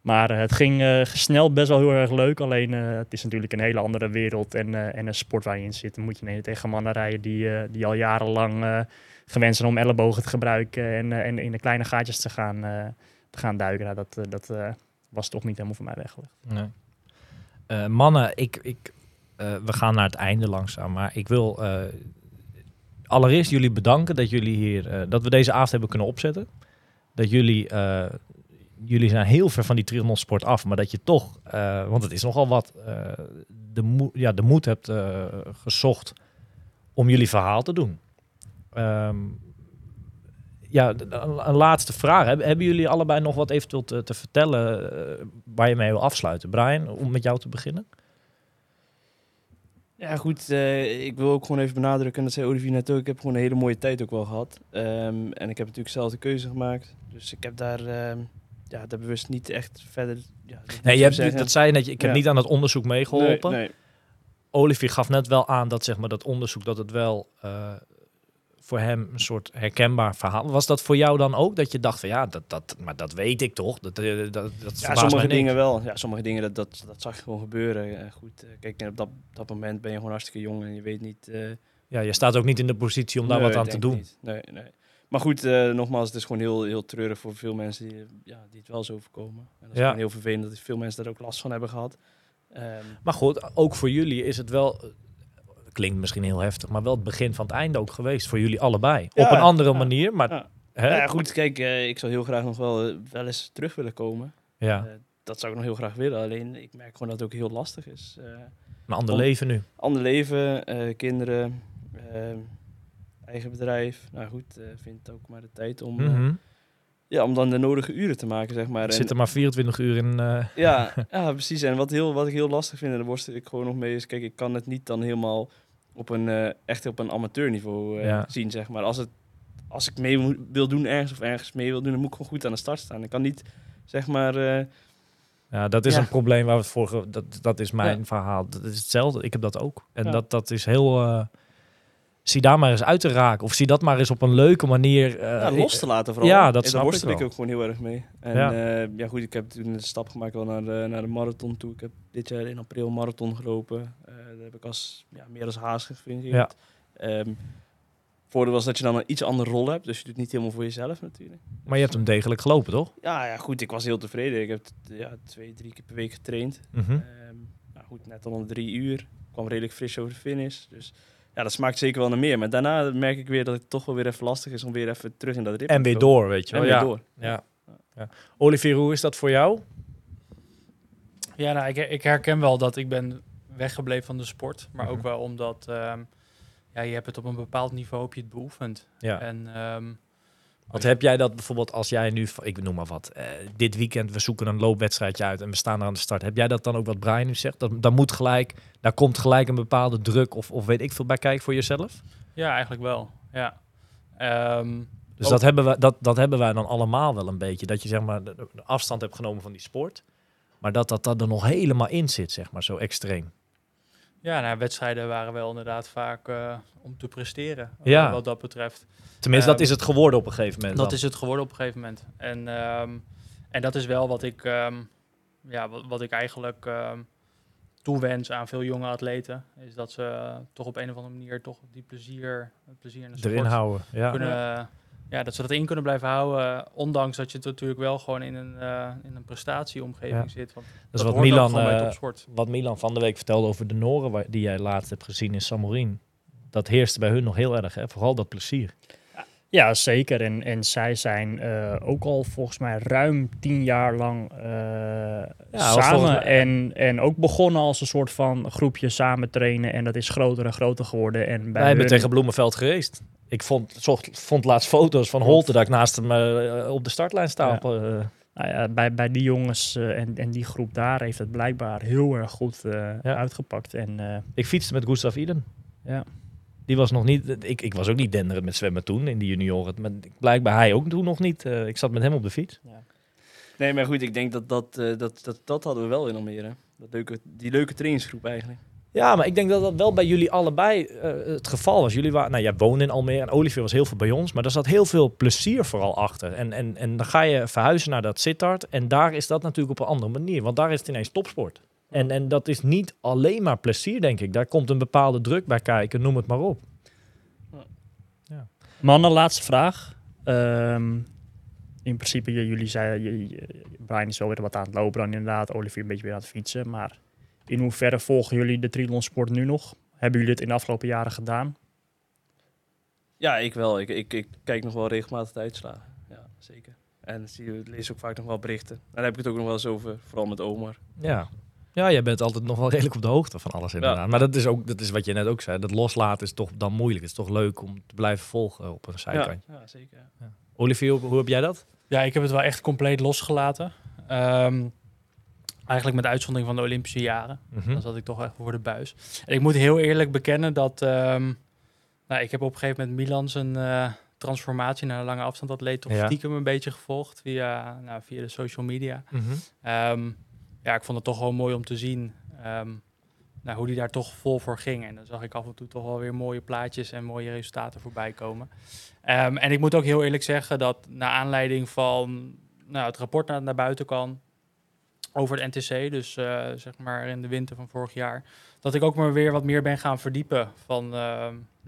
Maar het ging eh, snel best wel heel erg leuk. Alleen het is natuurlijk een hele andere wereld en, en een sport waar je in zit. Dan moet je tegen mannen rijden die, die al jarenlang gewend om ellebogen te gebruiken en, eh, en in de kleine gaatjes te gaan, eh, te gaan duiken. Nou, dat eh, dat was toch niet helemaal voor mij weggelegd. Nee. Mannen, ik, ik, we gaan naar het einde langzaam. Maar ik wil, allereerst jullie bedanken dat jullie hier, dat we deze avond hebben kunnen opzetten. Dat jullie, jullie zijn heel ver van die triathlonsport af, maar dat je toch, want het is nogal wat, de, ja, de moed hebt gezocht om jullie verhaal te doen. Ehm, ja, een, laatste vraag. Hebben, jullie allebei nog wat eventueel te, te vertellen eh, waar je mee wil afsluiten? Brian, om met jou te beginnen. Ja, goed. eh, ik wil ook gewoon even benadrukken, en dat zei Olivier net ook, ik heb gewoon een hele mooie tijd ook wel gehad. Ehm, en ik heb natuurlijk zelf de keuze gemaakt. Dus ik heb daar, ehm, ja, daar bewust niet echt verder... Ja, Nee, je hebt, zeggen. dat zei je net, ik heb Ja. niet aan het onderzoek meegeholpen. Nee, nee. Olivier gaf net wel aan dat zeg maar, dat onderzoek dat het wel eh, voor hem een soort herkenbaar verhaal was. Dat voor jou dan ook dat je dacht van ja, dat, dat, maar dat weet ik toch? Dat, eh, dat, dat Ja, sommige dingen wel. Ja, sommige dingen, dat, dat, dat zag gewoon gebeuren. Eh, goed, eh, kijk, en op dat, dat moment ben je gewoon hartstikke jong en je weet niet... Ja, je staat ook niet in de positie om daar Nee, wat aan te doen. niet. Nee, nee. Maar goed, nogmaals, het is gewoon heel, heel treurig voor veel mensen die, ja, die het wel zo overkomen. En dat is Ja. heel vervelend dat veel mensen daar ook last van hebben gehad. Ehm, Maar goed, ook voor jullie is het wel, klinkt misschien heel heftig, maar wel het begin van het einde ook geweest voor jullie allebei. Ja, Op een andere ja, manier, maar ja. hè? ja, goed, kijk, eh, ik zou heel graag nog wel, eh, wel eens terug willen komen. Ja, Eh, dat zou ik nog heel graag willen. Alleen ik merk gewoon dat het ook heel lastig is. Een ander om- leven nu. ander leven, kinderen, eigen bedrijf. Nou goed, eh vind ook maar de tijd om, Mhm. ja, om dan de nodige uren te maken, zeg maar. Er En- zitten maar 24 uur in. Ja, ja, precies. En wat, heel, wat ik heel lastig vind, en daar worstel ik gewoon nog mee, is kijk, ik kan het niet dan helemaal op een, eh, echt op een amateurniveau eh, Ja. zien, zeg maar. Als, het, als ik mee moet- wil doen ergens of ergens mee wil doen, dan moet ik gewoon goed aan de start staan. Ik kan niet, zeg maar, eh, Ja, dat is Ja. een probleem waar we het vorige... Dat, dat is mijn Ja. verhaal. Dat is hetzelfde. Ik heb dat ook. En Ja. dat, dat is heel... eh, zie daar maar eens uit te raken. Of zie dat maar eens op een leuke manier... eh, ja, los te laten vooral. ja, dat En snap daar ik worstel ik, wel. ook gewoon heel erg mee. En Ja. ja. ja, goed, ik heb toen de stap gemaakt wel naar de, naar de marathon toe. Ik heb dit jaar in april een marathon gelopen. Eh daar heb ik als, ja, meer als haas gefungeerd. Ja. Ehm, voordeel was dat je dan een iets andere rol hebt. Dus je doet het niet helemaal voor jezelf natuurlijk. Maar je hebt hem degelijk gelopen, toch? Ja, ja, goed, ik was heel tevreden. Ik heb ja, twee, drie keer per week getraind. Mhm. Ehm, nou goed, net al drie uur. kwam redelijk fris over de finish. Dus ja, dat smaakt zeker wel naar meer. Maar daarna merk ik weer dat het toch wel weer even lastig is om weer even terug in dat ritme En te weer komen. door, weet je En wel. weer ja. door. Ja. Ja. Olivier, hoe is dat voor jou? Ja, nou, ik, ik herken wel dat ik ben weggebleven van de sport. Maar ook Mhm. wel omdat ehm, ja, je hebt het op een bepaald niveau heb je het beoefend. Ja. En ehm, Wat heb jij dat bijvoorbeeld als jij nu, ik noem maar wat, eh, dit weekend we zoeken een loopwedstrijdje uit en we staan er aan de start. Heb jij dat dan ook wat Brian nu zegt? Dat, daar moet gelijk, daar komt gelijk een bepaalde druk of, of weet ik veel bij kijken voor jezelf? ja, eigenlijk wel. Ja. Ehm, Dus Ook- dat, hebben wij, dat, dat hebben wij dan allemaal wel een beetje. Dat je zeg maar de, de afstand hebt genomen van die sport. Maar dat dat, dat er nog helemaal in zit, zeg maar, zo extreem. Ja, nou, wedstrijden waren wel inderdaad vaak eh, om te presteren. Ja. wat dat betreft. Tenminste, dat Ehm, is het geworden op een gegeven moment. Dat dan. is het geworden op een gegeven moment. En, ehm, en dat is wel wat ik, ehm, ja, wat, wat ik eigenlijk ehm toewens aan veel jonge atleten. Is dat ze eh, toch op een of andere manier toch die plezier, het plezier in de sport erin houden. Ja. kunnen... Ja, dat ze dat in kunnen blijven houden. ondanks dat je natuurlijk wel gewoon in een, eh, in een prestatieomgeving Ja. zit. Want Dat is hoort wat Milan, eh, topsport. wat Milan van de week vertelde over de Noren, die jij laatst hebt gezien in Samorin. Dat heerste bij hun nog heel erg, hè? vooral dat plezier. Ja, zeker. En, en zij zijn eh, ook al volgens mij ruim tien jaar lang eh, samen. mij- En, en ook begonnen als een soort van groepje samen trainen. En dat is groter en groter geworden. En bij Wij hebben tegen Bloemenveld gereisd. Ik vond, zocht, vond laatst foto's van Holte dat ik naast hem eh, op de startlijn sta. Ja. Nou ja, bij, bij die jongens en, en die groep daar heeft het blijkbaar heel erg goed Ja. uitgepakt. En ik fietste met Gustav Iden. ja. Die was nog niet. Ik, ik was ook niet denderend met zwemmen toen in de junioren. Maar blijkbaar hij ook toen nog niet. Eh, ik zat met hem op de fiets. Nee, maar goed, ik denk dat dat, eh, dat, dat, dat hadden we wel in Almere. Dat leuke, die leuke trainingsgroep eigenlijk. Ja, maar ik denk dat dat wel bij jullie allebei eh, het geval was. Jullie waren, nou, jij woonde in Almere en Olivier was heel veel bij ons, maar er zat heel veel plezier vooral achter. En, en, en dan ga je verhuizen naar dat Sittard en daar is dat natuurlijk op een andere manier, want daar is het ineens topsport. En, en dat is niet alleen maar plezier, denk ik. Daar komt een bepaalde druk bij kijken, noem het maar op. Mannen, laatste vraag. Ehm, in principe, jullie zeiden, Brian is wel weer wat aan het lopen dan inderdaad. Olivier een beetje weer aan het fietsen. Maar in hoeverre volgen jullie de triathlonsport nu nog? Hebben jullie dit in de afgelopen jaren gedaan? Ja, ik wel. Ik, ik, ik kijk nog wel regelmatig de uitslagen. Ja, zeker. En zie, lees ook vaak nog wel berichten. En daar heb ik het ook nog wel eens over, vooral met Omar. Ja. Ja, jij bent altijd nog wel redelijk op de hoogte van alles inderdaad. Maar dat is ook, dat is wat je net ook zei. Dat loslaten is toch dan moeilijk. Het is toch leuk om te blijven volgen op een Ja, zijkantje. ja, zeker. Olivier, hoe, hoe heb jij dat? Ja, ik heb het wel echt compleet losgelaten. Ehm, eigenlijk met uitzondering van de Olympische jaren. Mhm. Dan zat ik toch echt voor de buis. En ik moet heel eerlijk bekennen dat... ehm, nou, ik heb op een gegeven moment Milan zijn eh, transformatie naar een lange afstand atleet toch Ja. stiekem een beetje gevolgd via, nou, via de social media. Mhm. Ehm, ja, ik vond het toch wel mooi om te zien ehm, nou, hoe die daar toch vol voor ging. En dan zag ik af en toe toch wel weer mooie plaatjes en mooie resultaten voorbij komen. Ehm, en ik moet ook heel eerlijk zeggen dat naar aanleiding van nou, het rapport naar, naar buiten kwam over het NTC, dus eh, zeg maar in de winter van vorig jaar, dat ik ook maar weer wat meer ben gaan verdiepen van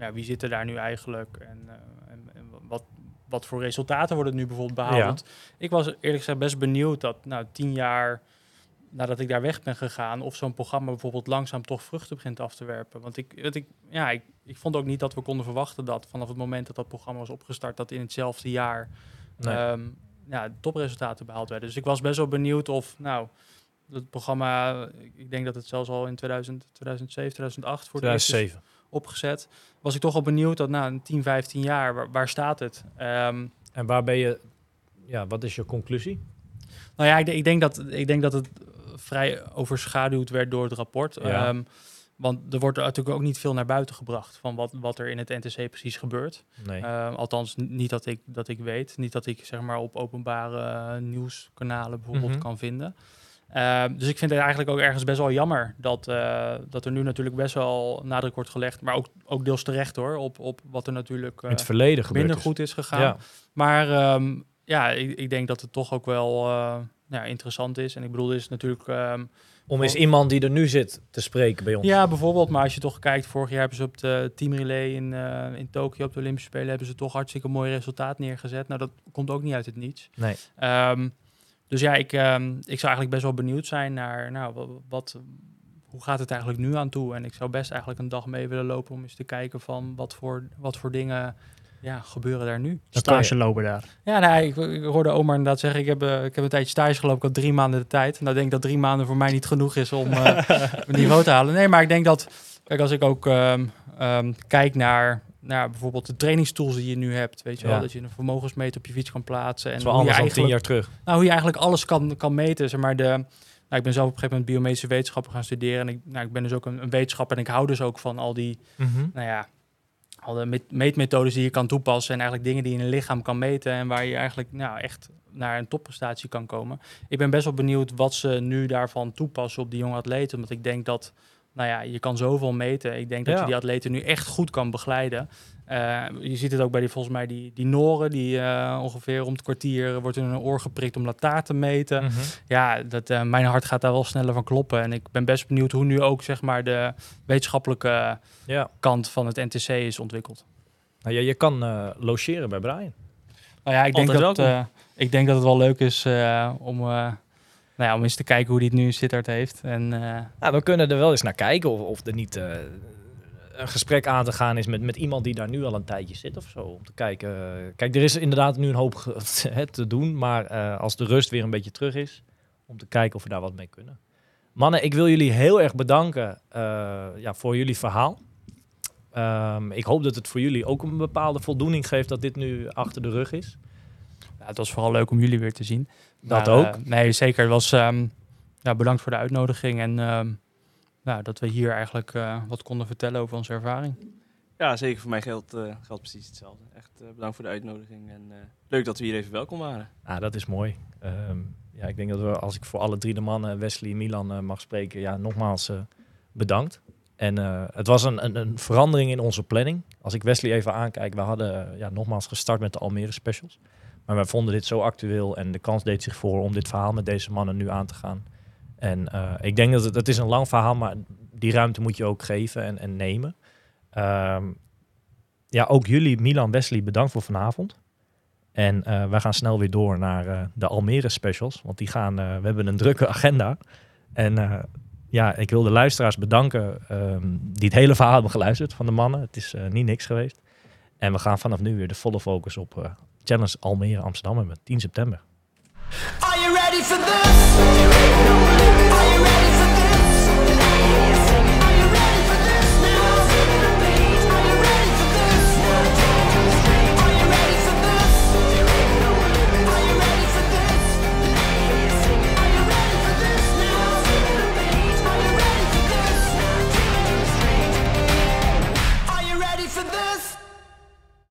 nou, wie zit er daar nu eigenlijk en, eh, en, en wat, wat voor resultaten worden nu bijvoorbeeld behaald. Ja. Ik was eerlijk gezegd best benieuwd dat nou, tien jaar nadat ik daar weg ben gegaan, of zo'n programma bijvoorbeeld langzaam toch vruchten begint af te werpen. Want ik, wat ik, ja, ik, ik vond ook niet dat we konden verwachten dat vanaf het moment dat dat programma was opgestart, dat in hetzelfde jaar Nee. ehm, ja, topresultaten behaald werden. Dus ik was best wel benieuwd of, nou, het programma, ik- denk dat het zelfs al in 2000, 2007, 2008 voor het eerst is 2007. opgezet, was ik toch al benieuwd dat na een 10, 15 jaar, waar, waar staat het? Ehm, En waar ben je... Ja, wat is je conclusie? Nou ja, ik, ik, denk dat, ik denk dat het vrij overschaduwd werd door het rapport. Ja. Ehm, want er wordt natuurlijk ook niet veel naar buiten gebracht van wat, wat er in het NTC precies gebeurt. Nee. Ehm, althans, niet dat ik, dat ik weet. Niet dat ik zeg maar op openbare eh, nieuwskanalen bijvoorbeeld Mhm. kan vinden. Ehm, dus ik vind het eigenlijk ook ergens best wel jammer dat, eh, dat er nu natuurlijk best wel nadruk wordt gelegd. Maar ook, ook deels terecht hoor, op, op wat er natuurlijk In eh, het verleden gebeurd minder is. goed is gegaan. Ja. Maar ja, ik, ik denk dat het toch ook wel eh, ja, interessant is. En ik bedoel, is natuurlijk... ehm, Om eens iemand die er nu zit te spreken bij ons. ja, bijvoorbeeld. Maar als je toch kijkt, vorig jaar hebben ze op de team relay in, eh in Tokio op de Olympische Spelen hebben ze toch hartstikke mooi resultaat neergezet. Nou, dat komt ook niet uit het niets. Nee. Ehm, dus ja, ik, ehm, ik zou eigenlijk best wel benieuwd zijn naar, nou, wa- wat, hoe gaat het eigenlijk nu aan toe? En ik zou best eigenlijk een dag mee willen lopen om eens te kijken van wat voor, wat voor dingen ja, gebeuren daar nu. Dan Stage lopen daar. Ja, nee, ik, ik hoorde Omar inderdaad zeggen, ik heb, eh, ik heb een tijdje stage gelopen, ik had drie maanden de tijd. Nou, ik denk dat drie maanden voor mij niet genoeg is om eh mijn niveau te halen. Nee, maar ik denk dat, kijk, als ik ook ehm, ehm, kijk naar, naar bijvoorbeeld de trainingstools die je nu hebt, weet je Ja. wel, dat je een vermogensmeter op je fiets kan plaatsen. En wel anders dan tien jaar terug. nou, hoe je eigenlijk alles kan, kan meten. Zeg maar de, nou, ik ben zelf op een gegeven moment biomedische wetenschappen gaan studeren. En ik, nou, ik ben dus ook een, een wetenschapper en ik hou dus ook van al die, nou ja, al de met- meetmethodes die je kan toepassen. En eigenlijk dingen die je in een lichaam kan meten. En waar je eigenlijk nou, echt naar een topprestatie kan komen. Ik ben best wel benieuwd wat ze nu daarvan toepassen op die jonge atleten. Omdat ik denk dat, nou ja, je kan zoveel meten. Ik denk dat Ja. je die atleten nu echt goed kan begeleiden. Eh, je ziet het ook bij die, volgens mij, die, die Noren, die eh, ongeveer om het kwartier wordt in hun oor geprikt om lataar te meten. Mhm. Ja, dat, eh, mijn hart gaat daar wel sneller van kloppen. En ik ben best benieuwd hoe nu ook zeg maar, de wetenschappelijke Ja. kant van het NTC is ontwikkeld. Nou, ja, je kan logeren bij Brian. Nou ja, ik denk, dat, ik denk dat het wel leuk is om, nou ja, om eens te kijken hoe die het nu in Sittard heeft. En eh, Nou, we kunnen er wel eens naar kijken of, of er niet eh, een gesprek aan te gaan is met, met iemand die daar nu al een tijdje zit of zo. Om te kijken. eh, kijk, er is inderdaad nu een hoop te doen, maar als de rust weer een beetje terug is, om te kijken of we daar wat mee kunnen. Mannen, ik wil jullie heel erg bedanken ja, voor jullie verhaal. Ehm, ik hoop dat het voor jullie ook een bepaalde voldoening geeft dat dit nu achter de rug is. Ja, het was vooral leuk om jullie weer te zien. Dat Maar, ook. eh, nee, zeker. Het was, ehm, ja, bedankt voor de uitnodiging. En ehm, nou, dat we hier eigenlijk eh, wat konden vertellen over onze ervaring. Ja, zeker. Voor mij geldt, eh, geldt precies hetzelfde. Echt eh, bedankt voor de uitnodiging. En eh, leuk dat we hier even welkom waren. Ah, dat is mooi. Ehm, ja, ik denk dat we, als ik voor alle drie de mannen, Wesley en Milan, eh, mag spreken, ja, nogmaals eh, bedankt. En eh, het was een, een, een verandering in onze planning. Als ik Wesley even aankijk, we hadden ja, nogmaals gestart met de Almere specials. Maar wij vonden dit zo actueel en de kans deed zich voor om dit verhaal met deze mannen nu aan te gaan. En eh, ik denk dat het, is een lang verhaal, maar die ruimte moet je ook geven en, en nemen. Ehm, ja, ook jullie, Milan, Wesley, bedankt voor vanavond. En eh wij gaan snel weer door naar eh, de Almere specials. Want die gaan, we hebben een drukke agenda. En ja, ik wil de luisteraars bedanken ehm, die het hele verhaal hebben geluisterd van de mannen. Het is niet niks geweest. En we gaan vanaf nu weer de volle focus op Challenge Almere Amsterdam hebben, 10 september. Are you ready for this?